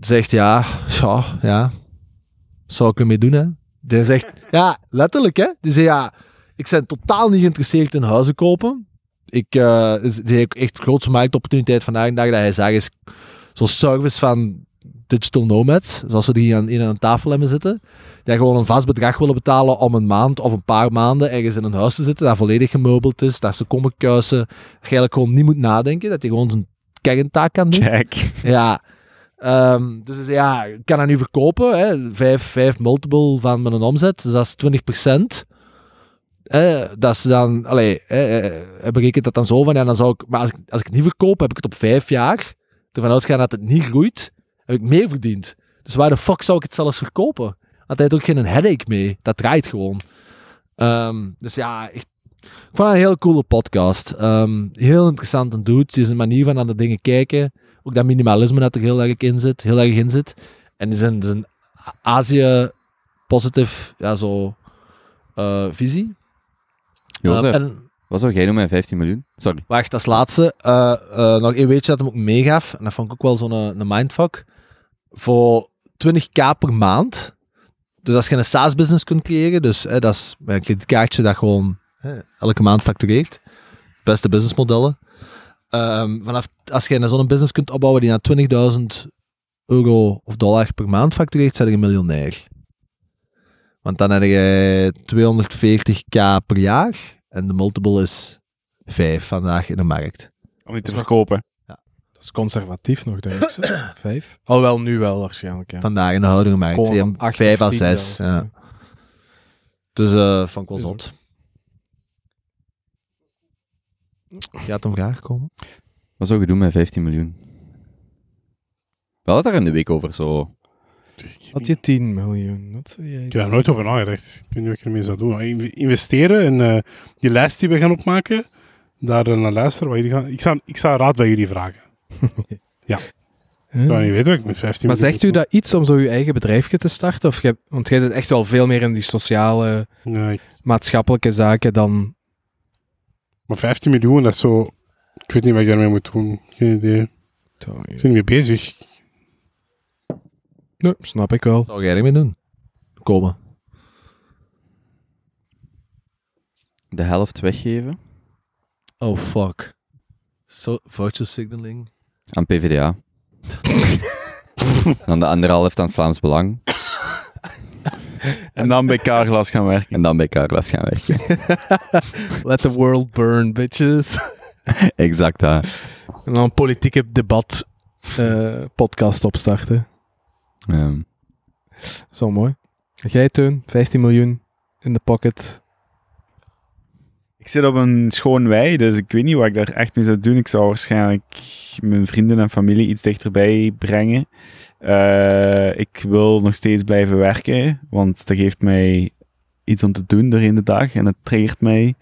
Zegt ja, ja, ja. Zou ik ermee doen, hè? Die zegt, ja, letterlijk, hè? Die zegt ja, ik ben totaal niet geïnteresseerd in huizen kopen ik uh, zie ook echt de grootste marktopportuniteit vandaag de dag dat hij zegt is zo'n service van digital nomads, zoals we die aan, in aan tafel hebben zitten, die gewoon een vast bedrag willen betalen om een maand of een paar maanden ergens in een huis te zitten dat volledig gemeubeld is, dat ze komen kuisen, dat je eigenlijk gewoon niet moet nadenken, dat hij gewoon zijn kerntaak kan doen. Check. Ja. Ehm, dus ja, ik kan dat nu verkopen. Hè, vijf, vijf multiple van mijn omzet, dus dat is 20%. Eh, dat ze dan, allee, eh, eh, berekent dat dan zo van, ja, dan zou ik, maar als ik, als ik het niet verkoop, heb ik het op vijf jaar, ervan uitgaan dat het niet groeit, heb ik meer verdiend. Dus waar de fuck zou ik het zelfs verkopen? Want hij heeft ook geen headache mee, dat draait gewoon. Ehm, dus ja, echt, ik vond het een heel coole podcast. Ehm, heel interessant en doet. Het is een manier van naar de dingen kijken. Ook dat minimalisme dat er heel erg in zit. Heel erg in zit. En is een, Azië-positive ja, zo, eh, visie. Jozef. Eh, en, Wat zou jij doen met 15 miljoen? Sorry. Wacht, als laatste. eh, eh, nog één weetje dat hem ook meegaf. En dat vond ik ook wel zo'n een mindfuck. Voor 20k per maand. Dus als je een SaaS-business kunt creëren, dus hè, dat is een kredietkaartje dat gewoon hè, elke maand factureert. Beste businessmodellen. Ehm, vanaf, als je een zo'n business kunt opbouwen die naar 20.000 euro of dollar per maand factureert, ben je een miljonair. Want dan heb je 240k per jaar. En de multiple is 5 vandaag in de markt. Om die te verkopen. Dat is conservatief nog, denk ik. zo. Vijf? Alhoewel, nu wel waarschijnlijk, ja. Vandaag in de huidige markt. Gewoon Ja, van acht Vijf of à zes. Ja. Dus eh van wel. Gaat een vraag komen? Wat zou je doen met 15 miljoen? We hadden het daar in de week over, zo. Had je 10 miljoen? Wat zou jij Ik heb daar nooit over nagedacht. Ik weet niet wat ik ermee zou doen. In- Investeren in eh, die lijst die we gaan opmaken, daar eh, naar luisteren. Wat jullie gaan, ik, zou, ik zou raad bij jullie vragen. Huh? Zou niet weten wat ik met 15 Maar zegt u dat iets om zo je eigen bedrijfje te starten? Of want jij zit echt wel veel meer in die sociale. Nee, maatschappelijke zaken dan... maar 15 miljoen, dat is zo... Ik weet niet wat ik daarmee moet doen. Geen idee. Ik ben er niet mee bezig. Nee, snap ik wel. Zou jij ermee doen? Komen. De helft weggeven Oh fuck. So, virtual signaling. aan PvdA. dan de andere helft aan Vlaams Belang. En dan bij Carglass gaan werken. En dan bij Carglass gaan werken. Let the world burn, bitches. exact, hè. En dan een politieke debat eh, podcast opstarten. Ehm, Zo mooi. Ga jij, Teun? 15 miljoen in de pocket. Ik zit op een schoon wei, dus ik weet niet wat ik daar echt mee zou doen. Ik zou waarschijnlijk mijn vrienden en familie iets dichterbij brengen. Eh, ik wil nog steeds blijven werken, want dat geeft mij iets om te doen doorheen de dag. En het triggert mij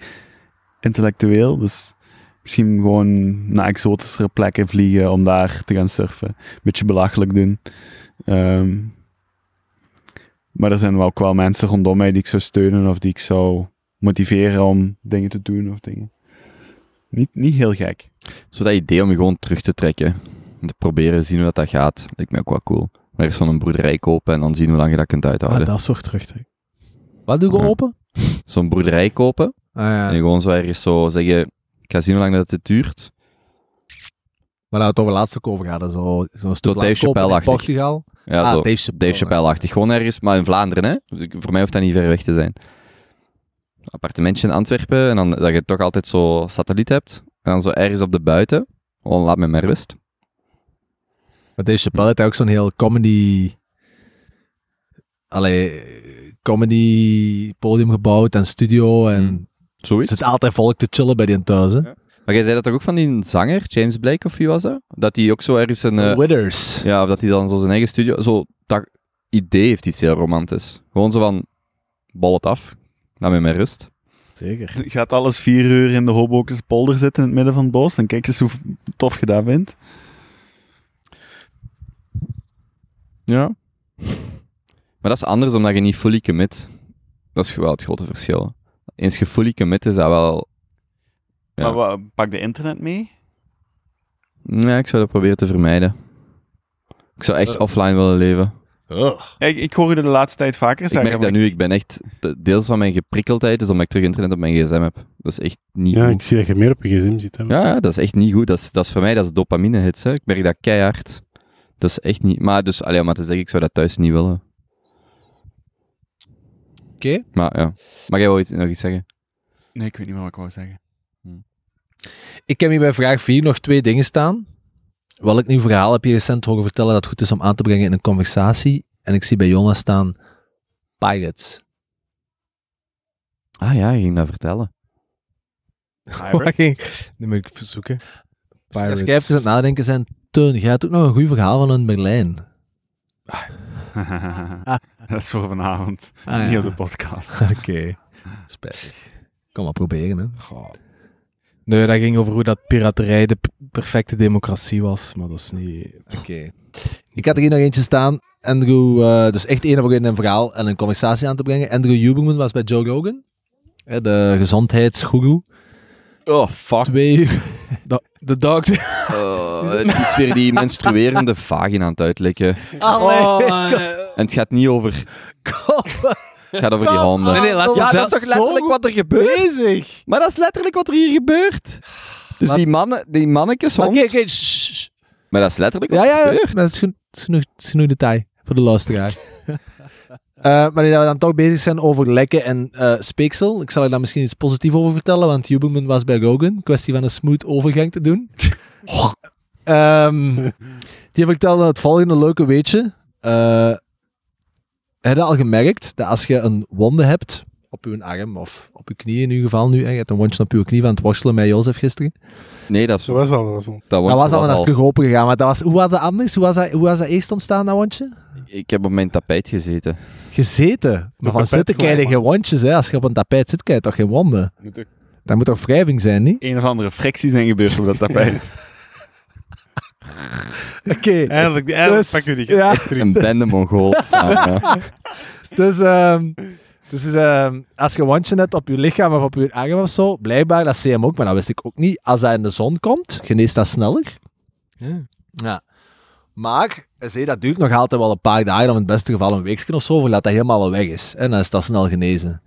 intellectueel. Dus misschien gewoon naar exotischere plekken vliegen om daar te gaan surfen. Een beetje belachelijk doen. Ehm, maar er zijn wel ook wel mensen rondom mij die ik zou steunen of die ik zou motiveren om dingen te doen of dingen. Niet, niet heel gek. zo dat idee om je gewoon terug te trekken. En te proberen zien hoe dat, dat gaat. Lijkt mij ook wel cool. Maar eens van een boerderij kopen en dan zien hoe lang je dat kunt Ah, uithouden. dat soort terugtrek. Wat doe je Ja. open? Zo'n boerderij kopen Ah, ja. en gewoon zo ergens zo zeggen... Ik ga zien hoe lang dat het duurt. Maar nou het over laatst ook over gaat. Zo, zo'n stuk Dave kopen in Chappelle-achtig. Portugal. Ja, ah, zo. Dave Chappelle. Dave Chappelle-achtig. Gewoon ergens, maar in Vlaanderen, hè. Dus voor mij hoeft dat niet ver weg te zijn. Appartementje in Antwerpen en dan dat je toch altijd zo satelliet hebt. En dan zo ergens op de buiten. Gewoon laat me maar rust. Maar Dave Chappelle heeft ook zo'n heel comedy... Allee, comedy podium gebouwd en studio en... Hmm. Zoiets. Er zit altijd volk te chillen bij die thuis, hè? Maar jij zei dat toch ook van die zanger, James Blake of wie was dat? Dat hij ook zo ergens een... eh, Withers. ja, of dat hij dan zo zijn eigen studio... Zo, dat idee heeft iets heel romantisch. Gewoon zo van... Bal het af. Laat me maar rust. Zeker. Gaat alles vier uur in de Hobokense polder zitten in het midden van het bos? Dan kijk eens hoe tof je dat vindt. Ja. Maar dat is anders omdat je niet fully commit. Dat is wel het grote verschil. Eens je fully commit is dat wel... Ja. Maar pak de internet mee? Nee, ik zou dat proberen te vermijden. Ik zou echt Eh. offline willen leven. Ja, ik, ik hoor je de laatste tijd vaker Ik zeggen. merk dat nu, ik ben echt... de- Deels van mijn geprikkeldheid is omdat ik terug internet op mijn gsm heb. Dat is echt niet Ja, goed. ik zie dat je meer op je gsm zit. Hè. Ja, ja, dat is echt niet goed. Dat is, dat is voor mij, dat is dopamine hits. Hè. Ik merk dat keihard. Dat is echt niet... Maar dus, alleen om maar te zeggen, ik zou dat thuis niet willen. Oké. Maar ja. Mag jij wel iets, nog iets zeggen? Nee, ik weet niet meer wat ik wou zeggen. Ik heb hier bij vraag 4 nog twee dingen staan. Welk nieuw verhaal heb je recent horen vertellen dat goed is om aan te brengen in een conversatie? En ik zie bij Jonas staan Pirates. Ah ja, je ging dat vertellen. Ik- Nu moet ik zoeken. Dus als jij even aan het nadenken zijn, Teun, jij hebt ook nog een goed verhaal van een Berlijn. dat is voor vanavond. Ah, ja. Niet op de podcast. Oké. Spijtig. Kom maar proberen, hè. Goh. Nee, dat ging over hoe dat piraterij de perfecte democratie was, maar dat is niet... Oké. Ik had er hier nog eentje staan. Andrew, eh, dus echt één voor één een verhaal en een conversatie aan te brengen. Andrew Huberman was bij Joe Rogan, hè, de gezondheidsgoeroe. Oh, fuck. Twee uur. Da- De dogs. Uh, het is weer die menstruerende vagina aan het uitlekken. Oh, En het gaat niet over... Het gaat over die honden. Nee, nee, laat ja, dat is toch letterlijk wat er gebeurt? bezig. Maar dat is letterlijk wat er hier gebeurt. Dus Maar- die, mannen, die mannetjes hond... oké. shh. Maar dat is letterlijk wat Ja, ja, er ja. gebeurt. Dat is, genoeg, dat is, genoeg, dat is genoeg detail voor de luisteraar. Eh, maar nu dat we dan toch bezig zijn over lekken en eh, speeksel, ik zal er daar misschien iets positiefs over vertellen, want Jubelman was bij Rogan. Kwestie van een smooth overgang te doen. Ehm, die vertelde het volgende leuke weetje. Eh heb je al gemerkt dat als je een wonde hebt op je arm of op je knie in ieder geval nu, hè, je hebt een wondje op je knie van het worstelen met Jozef gisteren, Nee, dat, was al, dat was al. dat, was al al- terug open gegaan. Maar dat was, hoe was dat anders? Hoe was dat, hoe was dat eerst ontstaan, dat wondje? Ik heb op mijn tapijt gezeten. Gezeten. Maar van zitten krijg je geen wondjes, hè. Als je op een tapijt zit, krijg je toch geen wonden? Dat moet toch wrijving zijn, niet? Een of andere fricties zijn gebeurd op dat tapijt. Oké. Eindelijk, eindelijk Dus, pak je die ja. Een bende Mongool samen. Dus, ehm, dus ehm, als je een wondje hebt op je lichaam of op je arm of zo, blijkbaar, dat zie je hem ook, maar dat wist ik ook niet. Als dat in de zon komt, geneest dat sneller. Ja. Ja. Maar, zie, dat duurt nog altijd wel een paar dagen, of in het beste geval een weekje of zo, voordat dat helemaal wel weg is. En dan is dat snel genezen.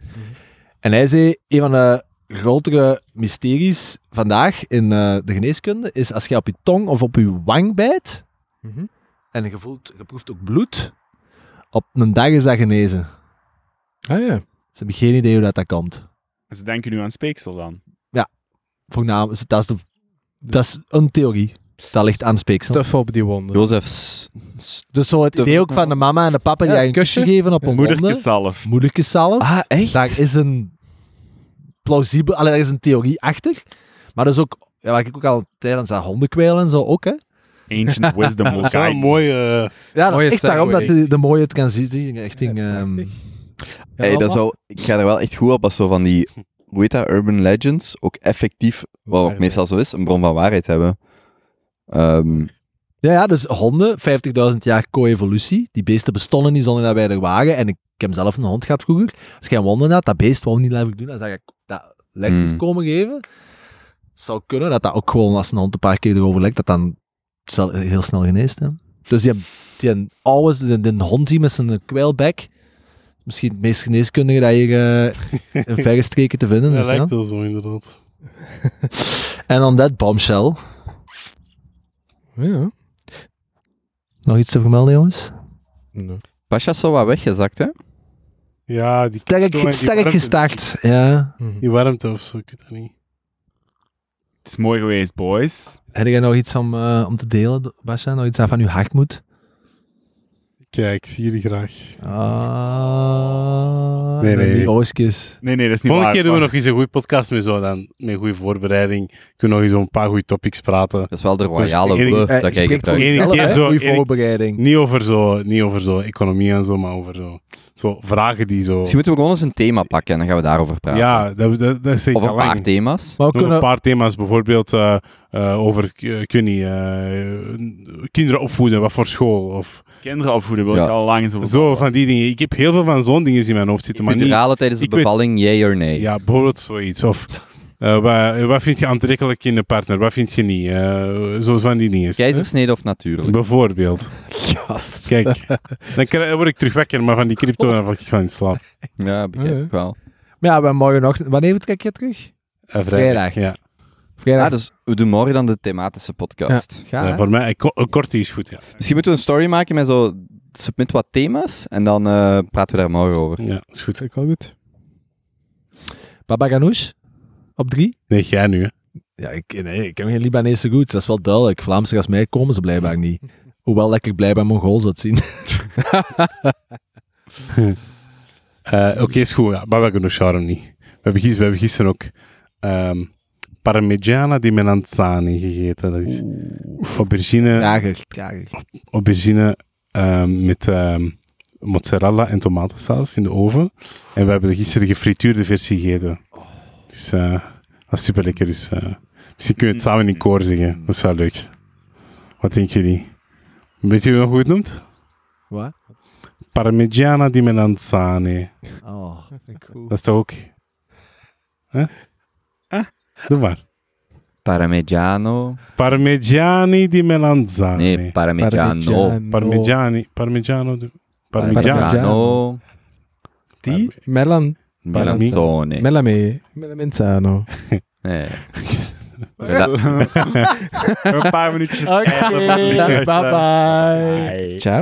En hij zei, een van de grotere mysteries vandaag in eh, de geneeskunde is als je op je tong of op je wang bijt Mhm. en je, voelt, je proeft ook bloed, op een dag is dat genezen. Ah ja. Ze hebben geen idee hoe dat, dat komt. Ze denken nu aan speeksel dan. Voornamelijk, dat is, de, dat is een theorie. Dat ligt aan speeksel. Tough op die wonden. Jozef... Dus zo het de- idee ook van de mama en de papa die Ja, een kusje geven op een wonde. Moederkesalf. Moederkesalf. Ah, echt? Daar is een plausibel, allee, daar is een theorie achter. Maar dat is ook, ja, waar ik ook al tijdens dat hondenkwijlen en zo ook, hè. Ancient wisdom will Dat is wel een guide. mooie... eh, Ja, dat Mooie is echt daarom dat de, de mooie transitie richting... ehm, Ja, Hey, dat zou, ik ga er wel echt goed op als zo van die, hoe heet dat, urban legends, ook effectief, wat ook meestal zo is, een bron van waarheid hebben. Ehm, Ja, ja, dus honden, 50.000 jaar co-evolutie. Die beesten bestonden niet zonder dat wij er waren. En ik, ik heb zelf een hond gehad vroeger. Als jij een wonde had, dat beest wou niet laten doen. Dan zou ik dat lekjes Hmm. komen geven. Het zou kunnen dat dat ook gewoon als een hond een paar keer erover lekt, dat dan heel snel geneest. Hè. Dus die, die oude, de, de hond die met zijn kwijlbek, misschien het meest geneeskundige dat hier eh, in verre streken te vinden dat is. Ja. lijkt wel zo, inderdaad. En on that bombshell. Ja. Nog iets te vermelden, jongens? Nee. Pasha is zo wat weggezakt, hè? Ja, die, Sterk, die sterk warmte- gestart. Ja. Mhm. Die warmte of zo, ik weet dat niet. Het is mooi geweest, boys. Heb jij nog iets om, eh, om te delen, Basja? Nog iets dat van uw hart moet? Kijk, ik zie jullie graag. Ah, Nee, nee. Die oostjes. Nee, nee, dat is niet Volgende waar. keer doen we nog eens een goede podcast met zo dan. Met goede voorbereiding. Kunnen we nog eens over een paar goede topics praten. Dat is wel de Dus royale Eh, dat spreekt voor gebruikt. Eén keer zo, voorbereiding. Niet over zo, niet over zo economie en zo, maar over zo, zo vragen die zo... Misschien moeten we gewoon eens een thema pakken en dan gaan we daarover praten. Ja, dat, dat, dat is Of zeker een paar lang. thema's. Maar we Nog een kunnen... paar thema's, bijvoorbeeld eh, eh, over, ik weet niet, eh, kinderen opvoeden, wat voor school. Of Kinderen opvoeden wil Ja. ik al lang eens over zo van die dingen. Ik heb heel veel van zo'n dingen in mijn hoofd zitten, maar niet... Mineralen tijdens de ik weet- bevalling, yay or nee? Ja, bijvoorbeeld zoiets. Of eh, wat, wat vind je aantrekkelijk in een partner, wat vind je niet? Eh, zo van die dingen. Keizersnede of natuurlijk? Bijvoorbeeld. Gast. Kijk, dan krijg- word ik terug wakker, maar van die crypto dan val ik gewoon in slaap. Ja, begrijp ik wel. Maar ja, we morgenochtend... Wanneer vertrek je terug? Eh, Vrijdag. Ja. Vrijdag. Ah, dus we doen morgen dan de thematische podcast. Ga, Ja, hè? voor mij, een ko- een korte is goed, ja. Misschien moeten we een story maken met zo... Submit wat thema's en dan eh, praten we daar morgen over. Ja, is goed. Dat is ook wel goed. Baba Ganoush? Op drie? Nee, jij nu, hè. Ja, ik, nee, ik heb geen Libanese roots. Dat is wel duidelijk. Vlaamse als mij komen ze blijkbaar niet. Hoewel dat ik blijkbaar Mongool zou het zien. Eh, Oké, is goed. Ja, Baba Ganoush waarom niet. We hebben, gisteren, we hebben gisteren ook ehm Parmigiana di Melanzani gegeten. Dat is aubergine, Trager, trager. aubergine ehm, met ehm, mozzarella en tomatensaus in de oven. En we hebben de gisteren de gefrituurde versie gegeten. Dus eh, dat is super lekker. Dus, eh, misschien kun je het samen in koor zeggen. Dat is wel leuk. Wat denken jullie? Weet je nog hoe het noemt? Wat? Parmigiana di Melanzani. Oh, goed. Dat is toch ook... Hè? Doe maar. Parmigiano. Parmigiani di melanzane. Nee, Parmigiano. Parmigiani. Parmigiano. di- Parmigiano. Parmigiano. Die? Melan... Melanzone. Melame. Melamenzano. Eh. Een paar minuutjes. Oké, bye bye. Ciao.